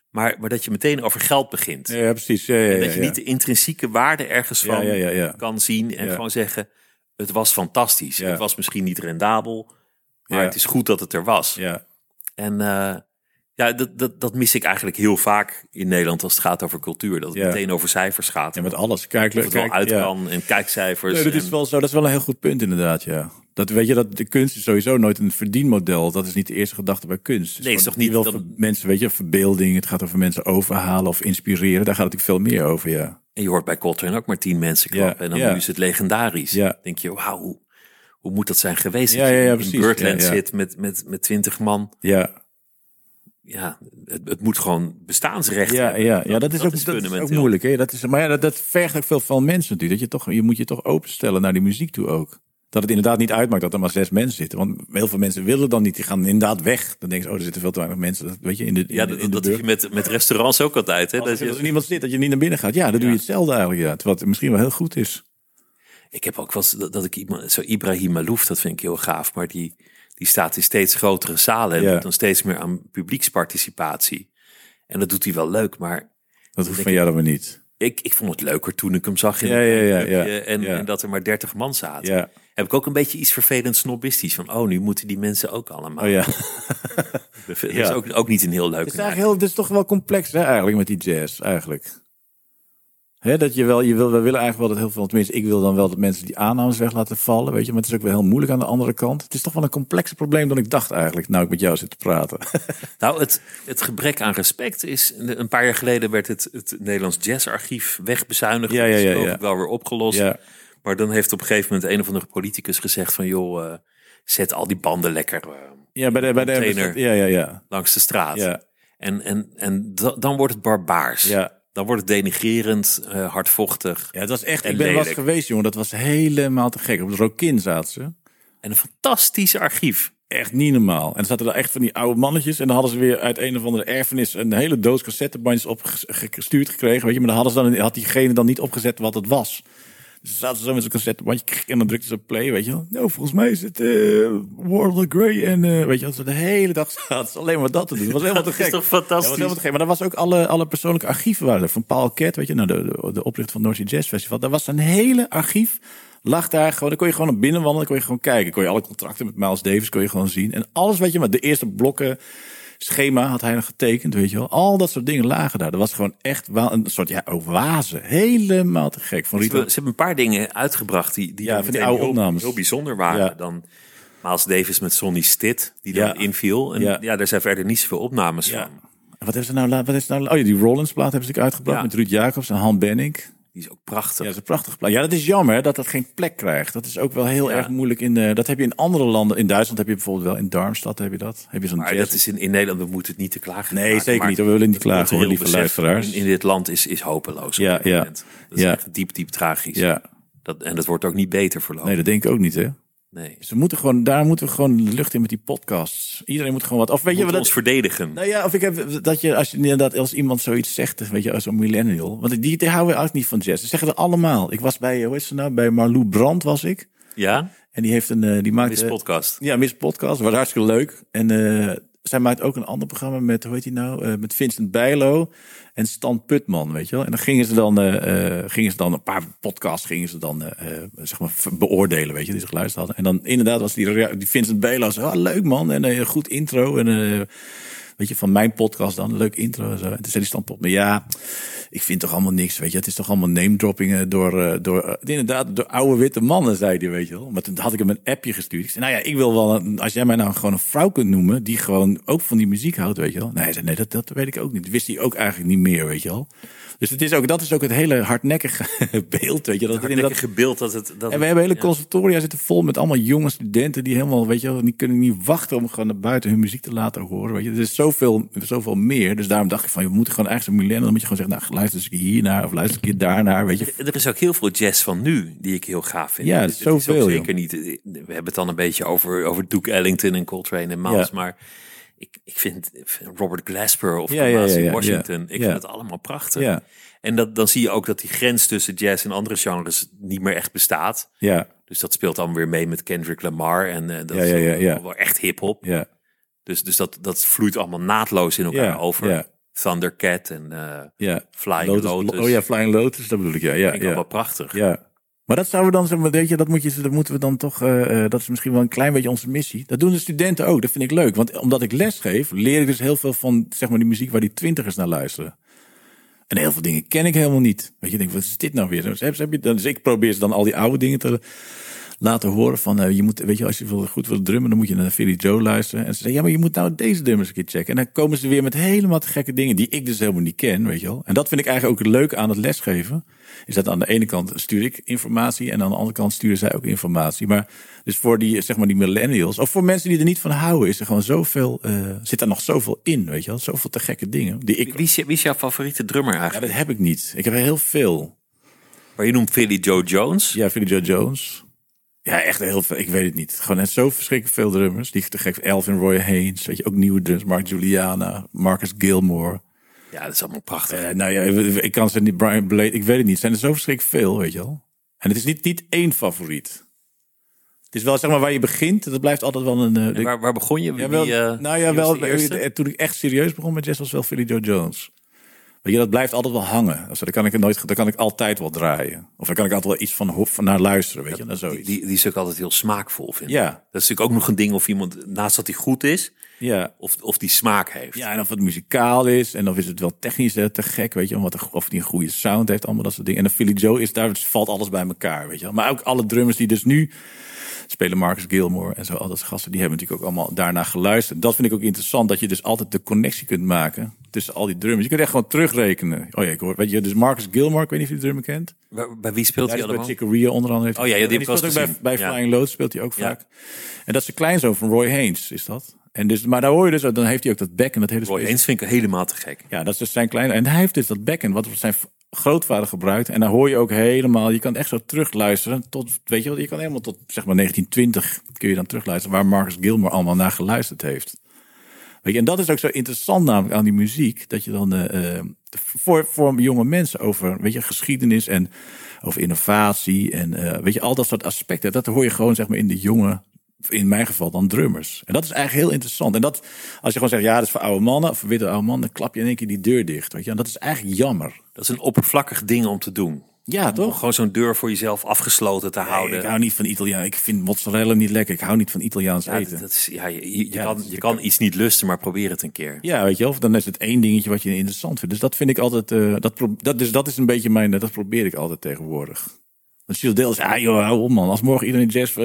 Speaker 2: Maar, maar dat je meteen over geld begint.
Speaker 1: Ja, ja, precies. Ja, ja,
Speaker 2: En dat je niet de intrinsieke waarde ergens van kan zien. En gewoon zeggen, het was fantastisch. Het was misschien niet rendabel, maar het is goed dat het er was.
Speaker 1: Ja,
Speaker 2: En eh, ja, dat, dat, dat mis ik eigenlijk heel vaak in Nederland als het gaat over cultuur. Dat het
Speaker 1: Ja.
Speaker 2: meteen over cijfers gaat.
Speaker 1: ja met alles. Kijk,
Speaker 2: of het wel
Speaker 1: kijk,
Speaker 2: uit
Speaker 1: ja.
Speaker 2: kan en kijkcijfers.
Speaker 1: Nee, dat is wel zo. Dat is wel een heel goed punt inderdaad, ja. Dat weet je dat de kunst is sowieso nooit een verdienmodel. Dat is niet de eerste gedachte bij kunst.
Speaker 2: Nee, is toch niet dat-
Speaker 1: mensen, weet je, verbeelding. Het gaat over mensen overhalen of inspireren. Daar gaat het natuurlijk veel meer over, ja.
Speaker 2: En je hoort bij Coltrane ook maar tien mensen
Speaker 1: Ja,
Speaker 2: klappen. en dan
Speaker 1: ja.
Speaker 2: nu is het legendarisch.
Speaker 1: Ja.
Speaker 2: denk je, wauw, hoe, hoe moet dat zijn geweest?
Speaker 1: Ja, ja, ja,
Speaker 2: in
Speaker 1: precies.
Speaker 2: Birdland
Speaker 1: Ja, ja.
Speaker 2: zit met, met, met twintig man.
Speaker 1: Ja,
Speaker 2: Ja, het, het moet gewoon bestaansrecht
Speaker 1: ja,
Speaker 2: hebben.
Speaker 1: ja, ja dat is ook, dat is ook moeilijk. Hè? Dat is, maar ja, dat, dat vergt ook veel van mensen natuurlijk. Dat je, toch, je moet je toch openstellen naar die muziek toe ook. Dat het inderdaad niet uitmaakt dat er maar zes mensen zitten. Want heel veel mensen willen dan niet. Die gaan inderdaad weg. Dan denken ze, oh, er zitten veel te weinig mensen. Dat, weet je, in de, in
Speaker 2: Ja, dat,
Speaker 1: in de
Speaker 2: dat heb je met, met restaurants ook altijd. Hè? Dat
Speaker 1: Als,
Speaker 2: je-
Speaker 1: als er niemand zit, dat je niet naar binnen gaat. Ja, dan doe je hetzelfde eigenlijk. Ja. Het misschien wel heel goed is.
Speaker 2: Ik heb ook wel eens dat, dat ik iemand, zo Ibrahim Malouf, dat vind ik heel gaaf, maar die, die staat in steeds grotere zalen en
Speaker 1: Ja.
Speaker 2: doet dan steeds meer aan publieksparticipatie. En dat doet hij wel leuk, maar
Speaker 1: Dat hoeft van jou dan weer niet.
Speaker 2: ik, ik vond het leuker toen ik hem zag in
Speaker 1: Ja, ja, ja,
Speaker 2: en,
Speaker 1: ja.
Speaker 2: en dat er maar 30 man zaten.
Speaker 1: Ja.
Speaker 2: Heb ik ook een beetje iets vervelend snobistisch van, oh, nu moeten die mensen ook allemaal.
Speaker 1: Oh ja.
Speaker 2: Dat is
Speaker 1: Ja.
Speaker 2: ook, ook niet een heel leuke
Speaker 1: Het is eigenlijk heel, het is toch wel complex hè, eigenlijk met die jazz, eigenlijk. Hè, dat je wel, je wil, we willen eigenlijk wel dat heel veel, tenminste ik wil dan wel dat mensen die aannames weg laten vallen, weet je, maar het is ook wel heel moeilijk aan de andere kant. Het is toch wel een complexer probleem dan ik dacht eigenlijk, nou ik met jou zit te praten.
Speaker 2: Nou, het, het gebrek aan respect is... Een paar jaar geleden werd het, het Nederlands Jazzarchief wegbezuinigd.
Speaker 1: Ja, ja,
Speaker 2: Dat is
Speaker 1: ja, ja.
Speaker 2: wel weer opgelost.
Speaker 1: ja,
Speaker 2: Maar dan heeft op een gegeven moment een of andere politicus gezegd van... joh, eh, zet al die banden lekker eh,
Speaker 1: ja, bij de, bij de,
Speaker 2: Container.
Speaker 1: ja, ja, ja,
Speaker 2: langs de straat.
Speaker 1: ja,
Speaker 2: En, en, en da- dan wordt het barbaars.
Speaker 1: ja.
Speaker 2: Dan wordt het denigerend, eh, hardvochtig.
Speaker 1: Ja, het was echt, ik ben eens
Speaker 2: lelijk.
Speaker 1: geweest jongen, dat was helemaal te gek. Op de Rokin zaten ze.
Speaker 2: En een fantastisch archief.
Speaker 1: Echt niet normaal. En er zaten er echt van die oude mannetjes. En dan hadden ze weer uit een of andere erfenis een hele doos cassettebandjes opgestuurd gekregen. Weet je, maar dan hadden ze dan, had diegene dan niet opgezet wat het was. Dus dan zaten ze zo met zo'n cassettebandje en dan drukten ze op play, weet je wel. Nou, volgens mij is het uh, World of Grey en uh, weet je wel. Ze de hele dag zaten ze alleen maar dat te doen. Dat was helemaal te gek.
Speaker 2: Dat is toch fantastisch?
Speaker 1: Ja, was helemaal te gek. Maar dat was ook alle, alle persoonlijke archieven waren er. Van Paul Cat, weet je, nou, de, de, de oprichter van North Sea Jazz Festival. Daar was een hele archief lag daar gewoon. Dan kon je gewoon naar binnen wandelen. kon je gewoon kijken. kon je alle contracten met Miles Davis kon je gewoon zien. En alles wat je maar de eerste blokken schema had hij nog getekend, weet je wel. Al dat soort dingen lagen daar. Dat was gewoon echt wel een soort ja, oase. Helemaal te gek. Van
Speaker 2: Rita. Ze, hebben een paar dingen uitgebracht die, die
Speaker 1: ja, van die oude opnames.
Speaker 2: heel bijzonder waren. Ja. Dan Miles Davis met Sonny Stitt, die dan inviel. En ja. ja, daar zijn verder niet zoveel opnames van.
Speaker 1: Wat hebben ze nou? Wat is nou? Oh ja, die Rollins plaat hebben ze uitgebracht met Ruud Jacobs en Han Benning.
Speaker 2: Die is ook prachtig. Ja,
Speaker 1: dat is een prachtig. Ja, dat is jammer dat dat geen plek krijgt. Dat is ook wel heel erg moeilijk. In, uh, dat heb je in andere landen. In Duitsland heb je bijvoorbeeld wel. In Darmstad heb je dat. Heb je zo'n
Speaker 2: maar dat is in, in Nederland, we moeten het niet te klagen.
Speaker 1: Nee, zeker niet. We willen niet klagen hoor, lieve luisteraars.
Speaker 2: In, in, dit land is, is hopeloos.
Speaker 1: Ja, ja.
Speaker 2: Dat is ja. echt diep, diep tragisch.
Speaker 1: Ja.
Speaker 2: Dat, en dat wordt ook niet beter voorlopig.
Speaker 1: Nee, dat denk ik ook niet hè.
Speaker 2: Nee.
Speaker 1: Ze moeten gewoon, daar moeten we gewoon de lucht in met die podcasts. Iedereen moet gewoon wat. Of weet je wat
Speaker 2: ons verdedigen.
Speaker 1: Nou ja, of ik heb dat je als je inderdaad als iemand zoiets zegt, weet je, als een millennial. Want die, die houden ook niet van jazz. Ze zeggen het allemaal. Ik was bij, hoe is ze nou? Bij Marlou Brandt was ik.
Speaker 2: Ja.
Speaker 1: En die heeft een, uh, die maakt.
Speaker 2: Miss podcast.
Speaker 1: Ja, Miss podcast. Was hartstikke leuk. En uh, zij maakt ook een ander programma met, hoe heet hij nou? Uh, met Vincent Bijlo en Stan Putman, weet je wel. En dan gingen ze dan, uh, gingen ze dan een paar podcasts gingen ze dan, zeg maar, beoordelen, weet je, die ze geluisterd hadden. En dan inderdaad was die, die Vincent Bijlo zo, ah, leuk man, en een goed intro en weet je, van mijn podcast dan, leuk intro en zo. En toen zei die standpunt, maar ja, ik vind toch allemaal niks, weet je. Het is toch allemaal name droppingen door, uh, door uh, inderdaad, door oude witte mannen, zei hij, weet je wel. Maar toen had ik hem een appje gestuurd. Ik zei, nou ja, ik wil wel, een, als jij mij nou gewoon een vrouw kunt noemen, die gewoon ook van die muziek houdt, weet je wel. Nee, hij zei, nee, dat, dat weet ik ook niet. Dat wist hij ook eigenlijk niet meer, weet je wel. Dus het is ook, dat is ook het hele hardnekkige beeld, weet je. Dat
Speaker 2: het hardnekkige beeld dat het... Dat
Speaker 1: en we hebben hele ja. conservatoria zitten vol met allemaal jonge studenten die helemaal, weet je wel, die kunnen niet wachten om gewoon naar buiten hun muziek te laten horen, weet je. Er is zoveel, zoveel meer. Dus daarom dacht ik van, je moet gewoon eigenlijk zo'n millennial, dan moet je gewoon zeggen, nou, luister eens hier naar of luister een keer daarnaar, weet je.
Speaker 2: Er is ook heel veel jazz van nu die ik heel gaaf vind.
Speaker 1: Ja, is zoveel.
Speaker 2: Zeker niet. We hebben het dan een beetje over, over Duke Ellington en Coltrane en Miles, ja. maar ik, ik vind Robert Glasper of
Speaker 1: ja, ja, ja,
Speaker 2: Washington, ik vind het allemaal prachtig.
Speaker 1: Ja.
Speaker 2: En dat, dan zie je ook dat die grens tussen jazz en andere genres niet meer echt bestaat.
Speaker 1: Ja.
Speaker 2: Dus dat speelt dan weer mee met Kendrick Lamar en uh, dat
Speaker 1: ja, ja, ja, ja.
Speaker 2: is wel echt hip-hop.
Speaker 1: Ja.
Speaker 2: Dus, dus dat, dat vloeit allemaal naadloos in elkaar
Speaker 1: ja,
Speaker 2: over.
Speaker 1: Ja.
Speaker 2: Thundercat en uh,
Speaker 1: ja.
Speaker 2: Flying
Speaker 1: Lotus,
Speaker 2: Lotus.
Speaker 1: Oh ja, Flying Lotus, dat bedoel ik. Ja, ja,
Speaker 2: ik
Speaker 1: ja.
Speaker 2: wel prachtig.
Speaker 1: Ja. Maar dat zouden we dan, zeg maar, weet je, dat, moet je, dat moeten we dan toch, uh, dat is misschien wel een klein beetje onze missie. Dat doen de studenten ook, dat vind ik leuk. Want omdat ik les geef, leer ik dus heel veel van, zeg maar, die muziek waar die twintigers naar luisteren. En heel veel dingen ken ik helemaal niet. Weet je, denk, wat is dit nou weer? Dus, heb, heb je, dus ik probeer ze dan al die oude dingen te laten horen. Van, uh, je moet, weet je, als je goed wil drummen, dan moet je naar Philly Joe luisteren. En ze zeggen, ja, maar je moet nou deze drummers een keer checken. En dan komen ze weer met helemaal te gekke dingen die ik dus helemaal niet ken, weet je wel. En dat vind ik eigenlijk ook leuk aan het lesgeven. Is dat aan de ene kant stuur ik informatie en aan de andere kant sturen zij ook informatie. Maar dus voor die, zeg maar, die millennials, of voor mensen die er niet van houden, is er gewoon zoveel, uh, zit er nog zoveel in, weet je wel. Zoveel te gekke dingen. Die ik,
Speaker 2: wie, is, wie is jouw favoriete drummer eigenlijk?
Speaker 1: Ja, dat heb ik niet. Ik heb er heel veel.
Speaker 2: Maar je noemt Philly Joe Jones?
Speaker 1: Ja, Philly Joe Jones. Ja, echt heel veel. Ik weet het niet. Gewoon net zo verschrikkelijk veel drummers. Die te gek. Elvin Roy Haynes. Weet je, ook nieuwe drummers. Mark Juliana. Marcus Gilmore.
Speaker 2: Ja, dat is allemaal prachtig.
Speaker 1: Uh, nou ja, ik kan ze niet. Brian Blade. Ik weet het niet. Zijn er zo verschrikkelijk veel, weet je wel. En het is niet, niet één favoriet. Het is wel zeg maar waar je begint. Dat blijft altijd wel een. Uh,
Speaker 2: waar, waar begon je?
Speaker 1: Ja, wel,
Speaker 2: uh,
Speaker 1: nou ja, wel. Toen ik echt serieus begon met jazz was wel Philly Joe Jones. Weet je, dat blijft altijd wel hangen. Dus daar kan ik er nooit, daar kan ik altijd wel draaien. Of daar kan ik altijd wel iets van, naar luisteren, weet je. Dat
Speaker 2: die, die, die is ook altijd heel smaakvol, vind.
Speaker 1: Ja.
Speaker 2: Dat is natuurlijk ook nog een ding of iemand, naast dat hij goed is,
Speaker 1: ja.
Speaker 2: of, of die smaak heeft.
Speaker 1: Ja, en of het muzikaal is, en of is het wel technisch te gek, weet je. Of, of die een goede sound heeft, allemaal dat soort dingen. En de Philly Joe is, daar valt alles bij elkaar, weet je. Maar ook alle drummers die dus nu spelen Marcus Gilmore en zo, al dat gasten, die hebben natuurlijk ook allemaal daarna geluisterd. Dat vind ik ook interessant, dat je dus altijd de connectie kunt maken tussen al die drummers. Je kunt echt gewoon terugrekenen. Oh ja, ik hoor, weet je, dus Marcus Gilmore, ik weet niet of je de drummer kent.
Speaker 2: Bij, bij wie speelt hij allemaal?
Speaker 1: Bij Chicoria onder andere. Heeft
Speaker 2: oh ja, ja die,
Speaker 1: die speelt ook bij, bij
Speaker 2: ja.
Speaker 1: Flying Lotus speelt hij ook vaak. En dat is de kleinzoon van Roy Haynes, is dat. En dus, maar daar hoor je dus, dan heeft hij ook dat bekken. Dat hele
Speaker 2: Roy Haynes vind ik helemaal te gek.
Speaker 1: Ja, dat is dus zijn kleine. En hij heeft dus dat bekken, wat zijn grootvader gebruikt. En dan hoor je ook helemaal, je kan echt zo terugluisteren tot, weet je wel, je kan helemaal tot zeg maar 1920 kun je dan terugluisteren waar Marcus Gilmore allemaal naar geluisterd heeft. En dat is ook zo interessant namelijk aan die muziek, dat je dan eh, eh, voor, voor jonge mensen over, weet je, geschiedenis en over innovatie en eh, weet je, al dat soort aspecten, dat hoor je gewoon zeg maar in de jonge in mijn geval dan drummers. En dat is eigenlijk heel interessant. En dat, als je gewoon zegt, ja, dat is voor oude mannen, of voor witte oude mannen, dan klap je in één keer die deur dicht. Je? En dat is eigenlijk jammer.
Speaker 2: Dat is een oppervlakkig ding om te doen.
Speaker 1: Ja, toch?
Speaker 2: gewoon zo'n deur voor jezelf afgesloten te houden.
Speaker 1: Ik hou niet van Italiaan. Ik vind mozzarella niet lekker. Ik hou niet van Italiaans
Speaker 2: ja,
Speaker 1: eten.
Speaker 2: dat is, ja, je, je, je
Speaker 1: Ja,
Speaker 2: kan,
Speaker 1: dat is
Speaker 2: je kan iets niet lusten, maar probeer het een keer.
Speaker 1: Ja, weet je wel. Of dan is het één dingetje wat je interessant vindt. Dus dat vind ik altijd. eh, dat, dat, dus dat is een beetje mijn. dat probeer ik altijd tegenwoordig. Want Gilles Deels, ja joh, hou op man. Als morgen iedereen jazz eh,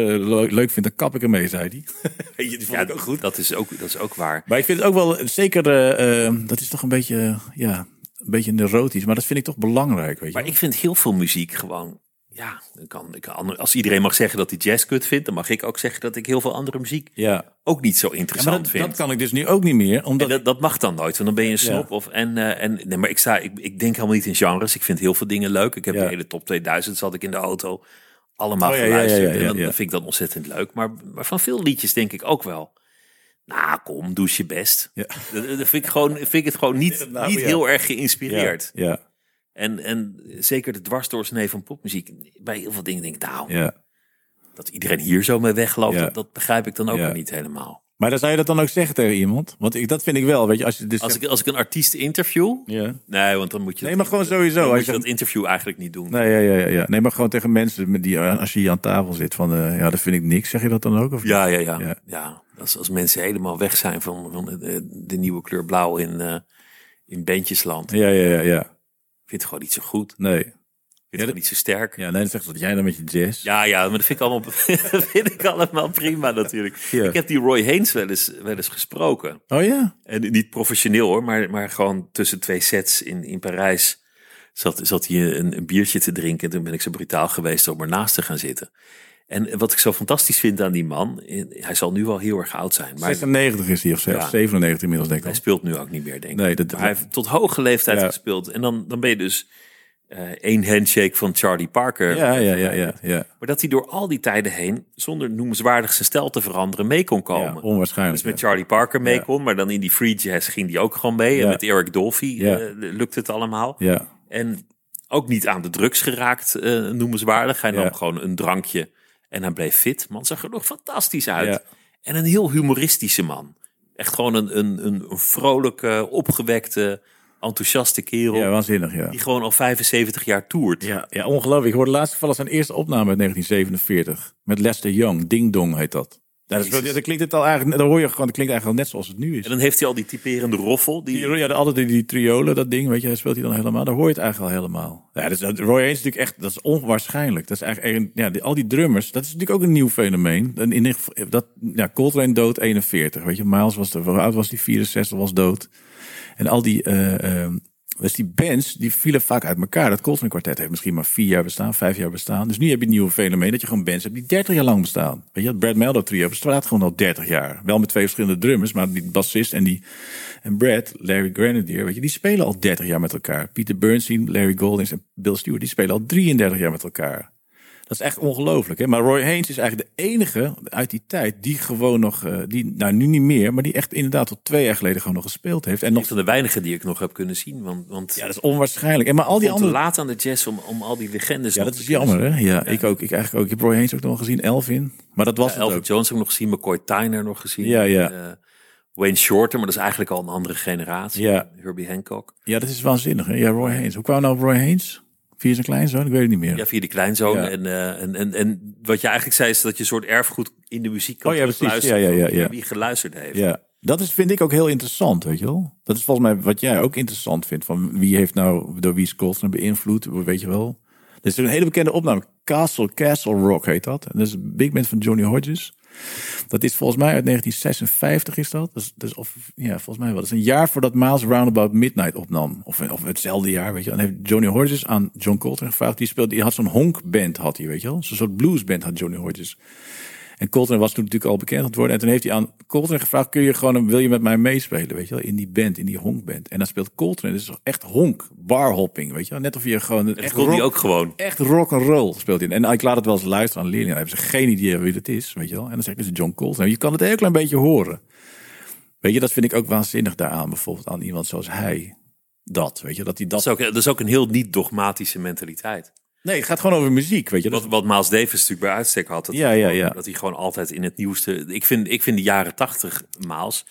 Speaker 1: leuk, vindt, dan kap ik ermee, zei hij. Vond
Speaker 2: Ja,
Speaker 1: ik ook goed.
Speaker 2: Dat is ook, dat is ook waar.
Speaker 1: Maar ik vind het ook wel, zeker, eh, eh, dat is toch een beetje, eh, ja, een beetje neurotisch. Maar dat vind ik toch belangrijk, weet je
Speaker 2: Maar ik vind heel veel muziek gewoon. Ja, dan kan, ik kan, als iedereen mag zeggen dat hij jazz kut vindt, dan mag ik ook zeggen dat ik heel veel andere muziek
Speaker 1: Ja.
Speaker 2: ook niet zo
Speaker 1: Ja,
Speaker 2: interessant
Speaker 1: maar dat,
Speaker 2: vind.
Speaker 1: dat kan ik dus nu ook niet meer. Omdat,
Speaker 2: dat, dat mag dan nooit, want dan ben je een snop. Of, en, eh, en, nee, maar ik, sta, ik, ik denk helemaal niet in genres. Ik vind heel veel dingen leuk. Ik heb de hele top 2000 zat ik in de auto. Allemaal
Speaker 1: Oh, ja, ja,
Speaker 2: geluisterd.
Speaker 1: ja, ja,
Speaker 2: en dan, dan vind ik dat ontzettend leuk. Maar, maar van veel liedjes denk ik ook wel. Nou, kom, doe je best.
Speaker 1: Ja.
Speaker 2: Dat, dat vind, ik gewoon, vind ik het gewoon niet,
Speaker 1: Nou,
Speaker 2: niet
Speaker 1: ja.
Speaker 2: heel erg geïnspireerd.
Speaker 1: Ja, ja,
Speaker 2: En, en zeker de dwarsdoorsnee van popmuziek. Bij heel veel dingen denk ik, nou,
Speaker 1: ja.
Speaker 2: dat iedereen hier zo mee wegloopt,
Speaker 1: Ja.
Speaker 2: dat, dat begrijp ik dan ook niet helemaal.
Speaker 1: Maar dan zou je dat dan ook zeggen tegen iemand? Want ik, dat vind ik wel, weet je. Als je dus
Speaker 2: Als ik, als ik een artiest interview,
Speaker 1: ja.
Speaker 2: nee, want dan moet je,
Speaker 1: Nee, maar gewoon sowieso.
Speaker 2: dan
Speaker 1: Als
Speaker 2: moet
Speaker 1: je
Speaker 2: dat interview eigenlijk niet doen.
Speaker 1: Nee, ja, ja, ja, ja. Nee, maar gewoon tegen mensen die, eh, als je hier aan tafel zit van, eh, ja, dat vind ik niks. Zeg je dat dan ook? Of
Speaker 2: Ja, ja, ja.
Speaker 1: Ja.
Speaker 2: ja. Als, als mensen helemaal weg zijn van, van de, de nieuwe kleur blauw in, eh in Bandjesland.
Speaker 1: Ja, ja, ja, ja.
Speaker 2: Ik vind het gewoon niet zo goed.
Speaker 1: Nee.
Speaker 2: Vind het niet zo sterk. Ja.
Speaker 1: Ja, nee, zegt wat jij dan met je jazz.
Speaker 2: ja, maar dat vind ik allemaal, dat vind ik allemaal prima natuurlijk.
Speaker 1: Ja.
Speaker 2: Ik heb die Roy Haynes wel eens, wel eens gesproken.
Speaker 1: Oh ja?
Speaker 2: En niet professioneel hoor, maar, maar gewoon tussen twee sets in, in Parijs zat, zat hij een, een biertje te drinken. En toen ben ik zo brutaal geweest om ernaast te gaan zitten. En wat ik zo fantastisch vind aan die man, hij zal nu wel heel erg oud zijn. Maar
Speaker 1: 96 is hij of zelfs
Speaker 2: Ja.
Speaker 1: 97 inmiddels, denk ik.
Speaker 2: hij speelt nu ook niet meer, denk ik.
Speaker 1: Nee, dat-
Speaker 2: Maar hij heeft tot hoge leeftijd
Speaker 1: Ja.
Speaker 2: gespeeld. En dan, dan ben je dus één handshake van Charlie Parker.
Speaker 1: Ja, ja, ja, ja, ja.
Speaker 2: Maar dat hij door al die tijden heen, zonder noemenswaardig zijn stijl te veranderen, mee kon komen.
Speaker 1: onwaarschijnlijk.
Speaker 2: Dus met. Charlie Parker mee kon, maar dan in die free jazz ging die ook gewoon mee. En met Eric Dolphy eh, lukte het allemaal.
Speaker 1: Ja,
Speaker 2: En ook niet aan de drugs geraakt, eh, noemenswaardig. Hij nam gewoon een drankje en hij bleef fit. Man zag er nog fantastisch uit. En een heel humoristische man. Echt gewoon een, een, een, een vrolijke, opgewekte, enthousiaste kerel.
Speaker 1: ja, waanzinnig, ja.
Speaker 2: Die gewoon al 75 jaar toert.
Speaker 1: Ja, ja, ongelooflijk. Ik hoorde laatst vallen zijn eerste opname uit 1947. Met Lester Young. Ding Dong heet dat. Ja, dat, is, dat klinkt het al eigenlijk, dan hoor je gewoon, dat klinkt eigenlijk al net zoals het nu is.
Speaker 2: En dan heeft hij al die typerende roffel. Die,
Speaker 1: Die, ja, altijd die, die triolen, dat ding, weet je, hij speelt hij dan helemaal. Daar hoor je het eigenlijk al helemaal. Ja, dus, dat- Roy Haynes is natuurlijk echt, dat is onwaarschijnlijk. Dat is eigenlijk, ja, die- al die drummers, dat is natuurlijk ook een nieuw fenomeen. En in dat, ja, Coltrane dood 41, weet je. Miles was, de, hoe oud was die? 64 was dood. En al die, eh, dus die bands, die vielen vaak uit elkaar. Dat Coltrane kwartet heeft misschien maar vier jaar bestaan, vijf jaar bestaan. Dus nu heb je een nieuwe fenomeen dat je gewoon bands hebt die 30 jaar lang bestaan. Weet je, het Brad Meldo trio bestaat gewoon al 30 jaar. Wel met twee verschillende drummers, maar die bassist en die en Brad, Larry Grenadier, weet je, die spelen al 30 jaar met elkaar. Peter Bernstein, Larry Goldings en Bill Stewart, die spelen al 33 jaar met elkaar. Dat is echt ongelooflijk. Hè? Maar Roy Haynes is eigenlijk de enige uit die tijd die gewoon nog, eh, die, nou nu niet meer, maar die echt inderdaad tot twee jaar geleden gewoon nog gespeeld heeft. En nog,
Speaker 2: van de weinigen die ik nog heb kunnen zien. Want, want
Speaker 1: ja, dat is onwaarschijnlijk. En maar al die andere,
Speaker 2: laat aan de jazz om, om al die legendes
Speaker 1: ja, dat is jammer, hè? Ja, ik ook. Ik eigenlijk ook. Ik heb Roy Haynes ook nog gezien, Elvin. Maar dat was het
Speaker 2: Elvin
Speaker 1: ook.
Speaker 2: Jones heb ik nog gezien, McCoy Tyner nog gezien.
Speaker 1: Ja, ja.
Speaker 2: Eh, Wayne Shorter, maar dat is eigenlijk al een andere generatie.
Speaker 1: Ja.
Speaker 2: Herbie Hancock.
Speaker 1: Ja, dat is waanzinnig. Hè? Ja, Roy Haynes. Hoe kwam nou Roy Haynes? Via zijn kleinzoon? Ik weet het niet meer.
Speaker 2: Ja, via die kleinzoon.
Speaker 1: Ja.
Speaker 2: En, eh, en, en, en wat je eigenlijk zei, is dat je een soort erfgoed in de muziek kan
Speaker 1: Oh ja, precies. Ja, ja, ja.
Speaker 2: Wie geluisterd heeft.
Speaker 1: Ja, dat is, vind ik ook heel interessant, weet je wel. Dat is volgens mij wat jij ook interessant vindt. Van wie heeft nou door wie is Coltrane beïnvloed, weet je wel. Er is een hele bekende opname. Castle, Castle Rock heet dat. En dat is een big band van Johnny Hodges. Dat is volgens mij uit 1956 is dat. Dus, dus of, ja, volgens mij wel. Dat is een jaar voordat Miles Roundabout Midnight opnam. Of, of hetzelfde jaar, weet je. En heeft Johnny Hodges aan John Coltrane gevraagd. Die speelde, die had zo'n honkband, had hij, weet je wel. Zo'n soort bluesband had Johnny Hodges. En Coltrane was toen natuurlijk al bekend aan het worden. En toen heeft hij aan Coltrane gevraagd, kun je gewoon, wil je met mij meespelen, weet je wel, in die band, in die honkband. En dan speelt Coltrane, dus echt honk, barhopping, weet je wel. Net of je gewoon...
Speaker 2: En
Speaker 1: echt rock-
Speaker 2: ook gewoon.
Speaker 1: Echt rock and roll speelt hij. En ik laat het wel eens luisteren aan leerlingen. Dan hebben ze geen idee wie het is, weet je wel. En dan zeg ik, dit is John Coltrane. Je kan het een heel klein beetje horen. Weet je, dat vind ik ook waanzinnig daaraan. Bijvoorbeeld aan iemand zoals hij. Dat, weet je, dat hij
Speaker 2: Dat
Speaker 1: dat...
Speaker 2: is ook, dat is ook een heel niet-dogmatische mentaliteit.
Speaker 1: Nee, het gaat gewoon over muziek, weet je. Dat
Speaker 2: Wat, wat Miles Davis natuurlijk bij uitstek had. Dat,
Speaker 1: Ja, ja, ja.
Speaker 2: dat hij gewoon altijd in het nieuwste... Ik vind, ik vind de jaren tachtig Miles...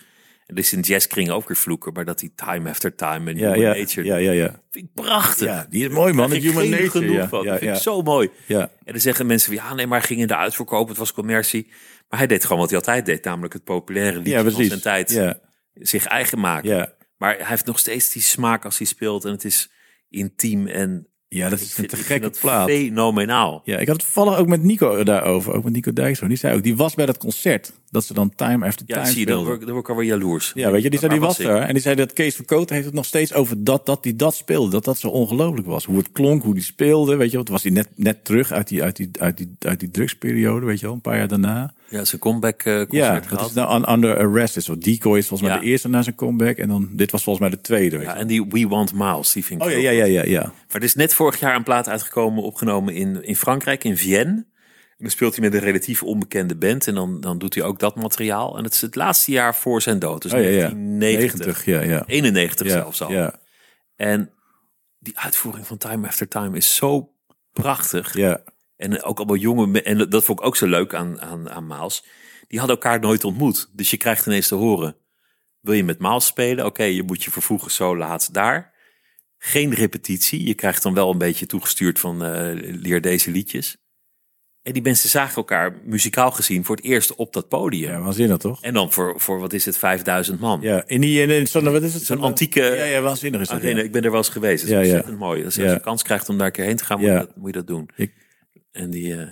Speaker 2: En is in jazzkring ook weer vloeken. Maar dat hij Time After Time en
Speaker 1: ja,
Speaker 2: Human
Speaker 1: ja,
Speaker 2: Nature...
Speaker 1: ja, ja, ja.
Speaker 2: vind ik prachtig.
Speaker 1: Ja, die is mooi man.
Speaker 2: Ik
Speaker 1: Human Nature.
Speaker 2: genoeg
Speaker 1: Ja,
Speaker 2: van.
Speaker 1: ja,
Speaker 2: dat vind ik zo mooi.
Speaker 1: Ja.
Speaker 2: En dan zeggen mensen, ja nee, maar hij ging in de uitverkoop. Het was commercie. Maar hij deed gewoon wat hij altijd deed. Namelijk het populaire liedje van zijn tijd. Zich eigen maken. Maar hij heeft nog steeds die smaak als hij speelt. En het is intiem en
Speaker 1: ja, dat is een te gekke
Speaker 2: dat
Speaker 1: plaat.
Speaker 2: fenomenaal.
Speaker 1: Ja, ik had het toevallig ook met Nico daarover. Ook met Nico Dijkshoorn. Die zei ook, die was bij dat concert. Dat ze dan Time After
Speaker 2: Ja,
Speaker 1: Time
Speaker 2: zie je, dan word, dan word ik alweer jaloers.
Speaker 1: Ja, weet je, die zei, die was er. En die zei dat Kees van heeft het nog steeds over dat, dat die dat speelde. Dat dat zo ongelooflijk was. Hoe het klonk, hoe die speelde. Weet je, wat was hij net, net terug uit die, uit, die, uit, die, uit die drugsperiode, weet je wel, een paar jaar daarna.
Speaker 2: Ja, zijn comeback concert
Speaker 1: Ja, dat
Speaker 2: gehad.
Speaker 1: is nou Un- Under Arrest. Is zo Decoy is volgens mij
Speaker 2: Ja.
Speaker 1: de eerste na zijn comeback. En dan, dit was volgens mij de tweede, weet
Speaker 2: Ja, en die We Want Miles, die vind ik
Speaker 1: Oh ja, ja, ja, ja, ja.
Speaker 2: Maar er is net vorig jaar een plaat uitgekomen, opgenomen in, in Frankrijk, in Vienne. En dan speelt hij met een relatief onbekende band. En dan, dan doet hij ook dat materiaal. En het is het laatste jaar voor zijn dood. Dus
Speaker 1: Oh ja, ja.
Speaker 2: 1990.
Speaker 1: 90, ja, ja.
Speaker 2: 91
Speaker 1: ja,
Speaker 2: zelfs al.
Speaker 1: Ja,
Speaker 2: En die uitvoering van Time After Time is zo prachtig.
Speaker 1: ja.
Speaker 2: En ook allemaal jonge En dat vond ik ook zo leuk aan, aan, aan Maals. Die hadden elkaar nooit ontmoet. Dus je krijgt ineens te horen. Wil je met Maals spelen? Oké, je moet je vervoegen zo laat daar. Geen repetitie. Je krijgt dan wel een beetje toegestuurd van eh, leer deze liedjes. En die mensen zagen elkaar muzikaal gezien voor het eerst op dat podium.
Speaker 1: Ja, waanzinnig toch?
Speaker 2: En dan voor, voor, wat is het, 5000 man.
Speaker 1: Ja, in die, in, zo'n, wat is het?
Speaker 2: Zo'n antieke
Speaker 1: Ja, ja, waanzinnig is dat.
Speaker 2: arena.
Speaker 1: ja.
Speaker 2: Ik ben er wel eens geweest. Dat is
Speaker 1: Ja, ja.
Speaker 2: ontzettend mooi. Als je
Speaker 1: Ja.
Speaker 2: kans krijgt om daar een keer heen te gaan, moet,
Speaker 1: Ja.
Speaker 2: je, dat, moet je dat doen.
Speaker 1: Ik-
Speaker 2: En die, eh,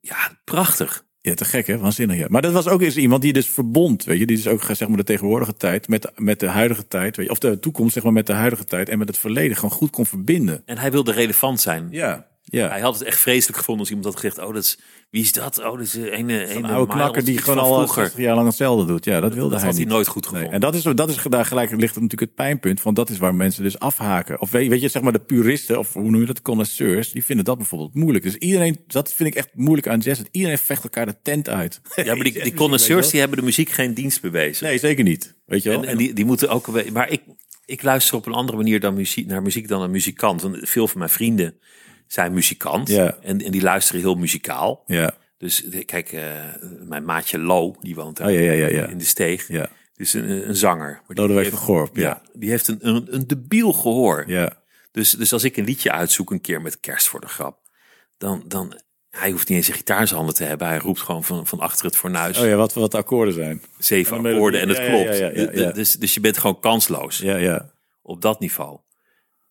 Speaker 2: ja, prachtig.
Speaker 1: Ja, te gek hè, waanzinnig ja. Maar dat was ook eens iemand die dus verbond, weet je, die dus ook zeg maar de tegenwoordige tijd met, met de huidige tijd, weet je, of de toekomst zeg maar met de huidige tijd en met het verleden gewoon goed kon verbinden.
Speaker 2: En hij wilde relevant zijn.
Speaker 1: Ja, ja.
Speaker 2: Hij had het echt vreselijk gevonden als iemand had gezegd: Oh, dat is, wie is dat? Oh, dat is een, een,
Speaker 1: Een oude knakker die gewoon al 60 jaar lang hetzelfde doet. Ja, dat wilde
Speaker 2: Dat
Speaker 1: hij
Speaker 2: had hij
Speaker 1: niet.
Speaker 2: nooit goed
Speaker 1: Nee,
Speaker 2: gevonden.
Speaker 1: en dat is, dat is daar gelijk ligt natuurlijk het pijnpunt van dat is waar mensen dus afhaken. Of weet, weet je, zeg maar de puristen of hoe noem je dat, connoisseurs, die vinden dat bijvoorbeeld moeilijk. Dus iedereen, dat vind ik echt moeilijk aan jazz. dat Iedereen vecht elkaar de tent uit.
Speaker 2: Ja, maar die, die connoisseurs die hebben de muziek geen dienst bewezen.
Speaker 1: Nee, zeker niet. Weet je wel?
Speaker 2: en, en die, die moeten ook. Maar ik, ik luister op een andere manier dan muziek, naar muziek dan een muzikant. Want veel van mijn vrienden zijn muzikant.
Speaker 1: Ja.
Speaker 2: En, en die luisteren heel muzikaal.
Speaker 1: ja,
Speaker 2: Dus de- kijk, eh, mijn maatje Lo, die woont daar
Speaker 1: Oh, ja, ja, ja, ja.
Speaker 2: in de steeg.
Speaker 1: ja.
Speaker 2: Is een, een zanger.
Speaker 1: Lodewijk
Speaker 2: heeft-
Speaker 1: van Gorp,
Speaker 2: ja. Die heeft een, een, een debiel gehoor.
Speaker 1: Ja,
Speaker 2: Dus, dus als ik een liedje uitzoek een keer met kerst voor de grap, dan, dan hij hoeft niet eens een gitaar in zijn handen te hebben. Hij roept gewoon van, van achter het fornuis
Speaker 1: oh ja, wat, wat de akkoorden zijn.
Speaker 2: zeven
Speaker 1: en de
Speaker 2: akkoorden en het klopt. Dus, dus je bent gewoon kansloos
Speaker 1: Ja, ja.
Speaker 2: op dat niveau.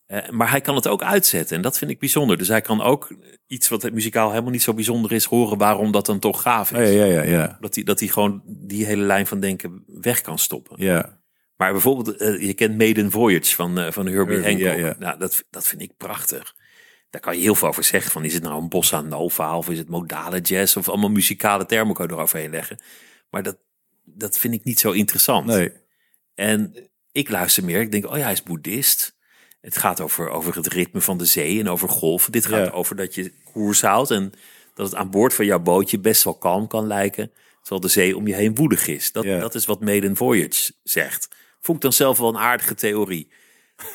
Speaker 2: Eh, maar hij kan het ook uitzetten en dat vind ik bijzonder. Dus hij kan ook iets wat muzikaal helemaal niet zo bijzonder is horen waarom dat dan toch gaaf is.
Speaker 1: Ja, ja, ja, ja.
Speaker 2: Dat hij, dat hij gewoon die hele lijn van denken weg kan stoppen.
Speaker 1: Ja,
Speaker 2: Maar bijvoorbeeld, eh, je kent Maiden Voyage van, eh, van Herbie
Speaker 1: Herbie,
Speaker 2: Hancock.
Speaker 1: ja, ja.
Speaker 2: Nou, dat, dat vind ik prachtig. Daar kan je heel veel over zeggen. Van, is het nou een bossa nova of is het modale jazz? Of allemaal muzikale termen kan je eroverheen leggen. Maar dat, dat vind ik niet zo interessant.
Speaker 1: nee.
Speaker 2: En ik luister meer. Ik denk, oh ja, hij is boeddhist. Het gaat over, over het ritme van de zee en over golven. Dit gaat
Speaker 1: Ja.
Speaker 2: over dat je koers houdt en dat het aan boord van jouw bootje best wel kalm kan lijken. Terwijl de zee om je heen woedig is. Dat,
Speaker 1: Ja.
Speaker 2: dat is wat Maiden Voyage zegt. Vond ik dan zelf wel een aardige theorie.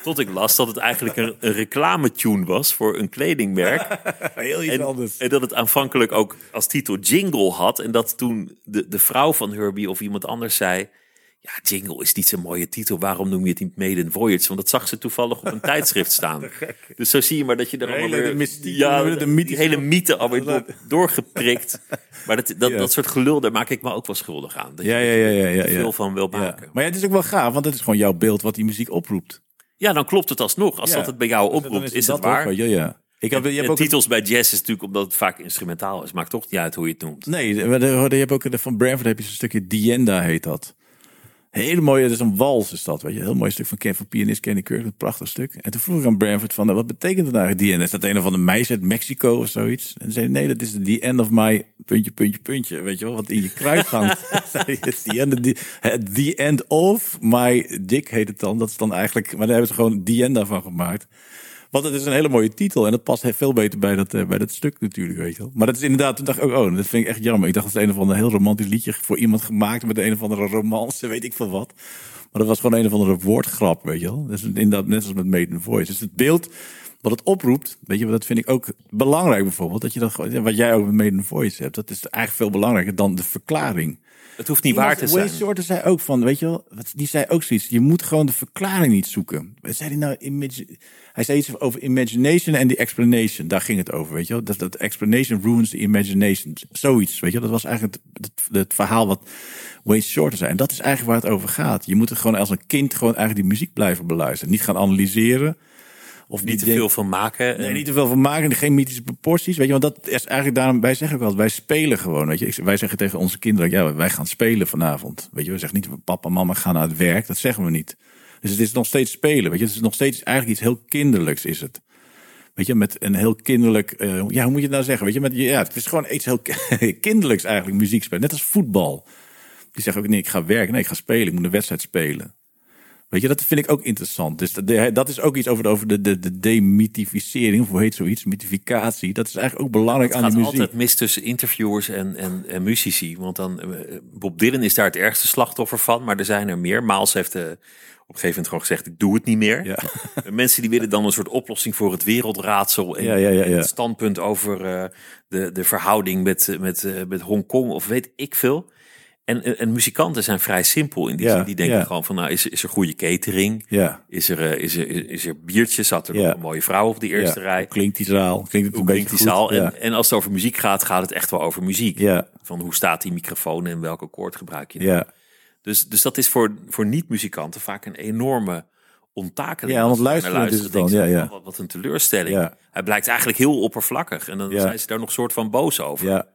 Speaker 2: Tot ik las dat het eigenlijk een, een reclametune was voor een kledingmerk.
Speaker 1: Heel iets
Speaker 2: En,
Speaker 1: anders.
Speaker 2: en dat het aanvankelijk ook als titel Jingle had. En dat toen de, de vrouw van Herbie of iemand anders zei... Ja, Jingle is niet zo'n mooie titel. Waarom noem je het niet Maiden Voyage? Want dat zag ze toevallig op een tijdschrift staan. Dus zo zie je maar dat je er allemaal weer...
Speaker 1: de mystiek-
Speaker 2: ja,
Speaker 1: de
Speaker 2: de,
Speaker 1: mythische-
Speaker 2: hele mythe alweer door, doorgeprikt. Maar dat, dat,
Speaker 1: Ja.
Speaker 2: dat soort gelul, daar maak ik me ook wel schuldig aan. Dat
Speaker 1: Ja,
Speaker 2: je
Speaker 1: ja, ja, ja, ja,
Speaker 2: er
Speaker 1: ja.
Speaker 2: veel van wil
Speaker 1: Ja.
Speaker 2: maken.
Speaker 1: Maar ja, het is ook wel gaaf, want het is gewoon jouw beeld wat die muziek oproept.
Speaker 2: Ja, dan klopt het alsnog. Als
Speaker 1: Ja.
Speaker 2: dat het bij jou
Speaker 1: Dan
Speaker 2: oproept, is,
Speaker 1: dat
Speaker 2: het waar.
Speaker 1: ook, je, ja. Ik heb, je hebt ook
Speaker 2: titels bij jazz is natuurlijk omdat het vaak instrumentaal is. Maakt toch niet uit hoe je het noemt.
Speaker 1: Nee, maar de- je hebt ook de, van Branford heb je zo'n stukje Dienda heet dat. Hele mooie, dat is een wals is dat, weet je. Heel mooi stuk van, Ken, van pianist Kenny Kirk, een prachtig stuk. En toen vroeg ik aan Branford van, wat betekent eigenlijk, die end? Is dat een of andere meisje uit Mexico of zoiets? En zei nee, dat is the end of my puntje, puntje, puntje. Weet je wel, wat in je kruid hangt. the, end of the, the end of my dick heet het dan. Dat is dan eigenlijk, maar daar hebben ze gewoon the end daarvan gemaakt. Want het is een hele mooie titel en dat past veel beter bij dat, uh, bij dat stuk natuurlijk, weet je wel. Maar dat is inderdaad, toen dacht ook, oh, dat vind ik echt jammer. Ik dacht, dat is een of ander heel romantisch liedje voor iemand gemaakt met een of andere romance, weet ik veel wat. Maar dat was gewoon een of andere woordgrap, weet je wel. Is inderdaad net als met Maiden Voice. Dus het beeld wat het oproept, weet je, dat vind ik ook belangrijk bijvoorbeeld. Dat je dat wat jij ook met Maiden Voice hebt, dat is eigenlijk veel belangrijker dan de verklaring.
Speaker 2: Het hoeft niet waar te zijn.
Speaker 1: Wayne Shorter zei ook van, weet je wel, die zei ook zoiets. Je moet gewoon de verklaring niet zoeken. Wat zei hij nou? Hij zei iets over imagination en the explanation. Daar ging het over, weet je wel. Dat, dat explanation ruins the imagination. Zoiets, weet je wel. Dat was eigenlijk het, het, het verhaal wat Wayne Shorter zei. En dat is eigenlijk waar het over gaat. Je moet er gewoon als een kind gewoon eigenlijk die muziek blijven beluisteren. Niet gaan analyseren.
Speaker 2: Of niet te veel van maken.
Speaker 1: Nee, niet te veel van maken. Geen mythische proporties. Weet je, want dat is eigenlijk daarom. Wij zeggen ook wel, wij spelen gewoon. Weet je, wij zeggen tegen onze kinderen, ja, wij gaan spelen vanavond. Weet je, we zeggen niet, papa en mama gaan naar het werk. Dat zeggen we niet. Dus het is nog steeds spelen. Weet je, het is nog steeds eigenlijk iets heel kinderlijks, is het. Weet je, met een heel kinderlijk. Uh, ja, hoe moet je het nou zeggen? Weet je, met, ja, het is gewoon iets heel kinderlijks eigenlijk, muziek spelen. Net als voetbal. Die zeggen ook, nee, ik ga werken. Nee, ik ga spelen. Ik moet een wedstrijd spelen. Weet je, dat vind ik ook interessant. Dus dat is ook iets over de, over de, de, de demythificering, of hoe heet zoiets, mythificatie. Dat is eigenlijk ook belangrijk aan de muziek. Het
Speaker 2: gaat altijd mis tussen interviewers en, en, en muzici. Want dan, eh, Bob Dylan is daar het ergste slachtoffer van, maar er zijn er meer. Miles heeft de, eh, op een gegeven moment gewoon gezegd, ik doe het niet meer. Ja. Mensen die willen dan een soort oplossing voor het wereldraadsel. En, ja, ja, het standpunt over uh, de, de verhouding met, met, uh, met Hongkong of weet ik veel. En, en muzikanten zijn vrij simpel in die zin. Die denken gewoon van, nou, is, is er goede catering? Ja. Is, er, uh, is, er, is er biertjes? Zat er een mooie vrouw op de eerste rij?
Speaker 1: Klinkt die zaal? Klinkt het een
Speaker 2: beetje die zaal? En, en als het over muziek gaat, gaat het echt wel over muziek. Van hoe staat die microfoon en welke koord gebruik je? Ja. Dus, dus dat is voor, voor niet-muzikanten vaak een enorme onttakeling.
Speaker 1: Ja, want luisteren is het dan. Ja, ja.
Speaker 2: Wat, wat een teleurstelling. Hij blijkt eigenlijk heel oppervlakkig. En dan zijn ze daar nog soort van boos over. Ja.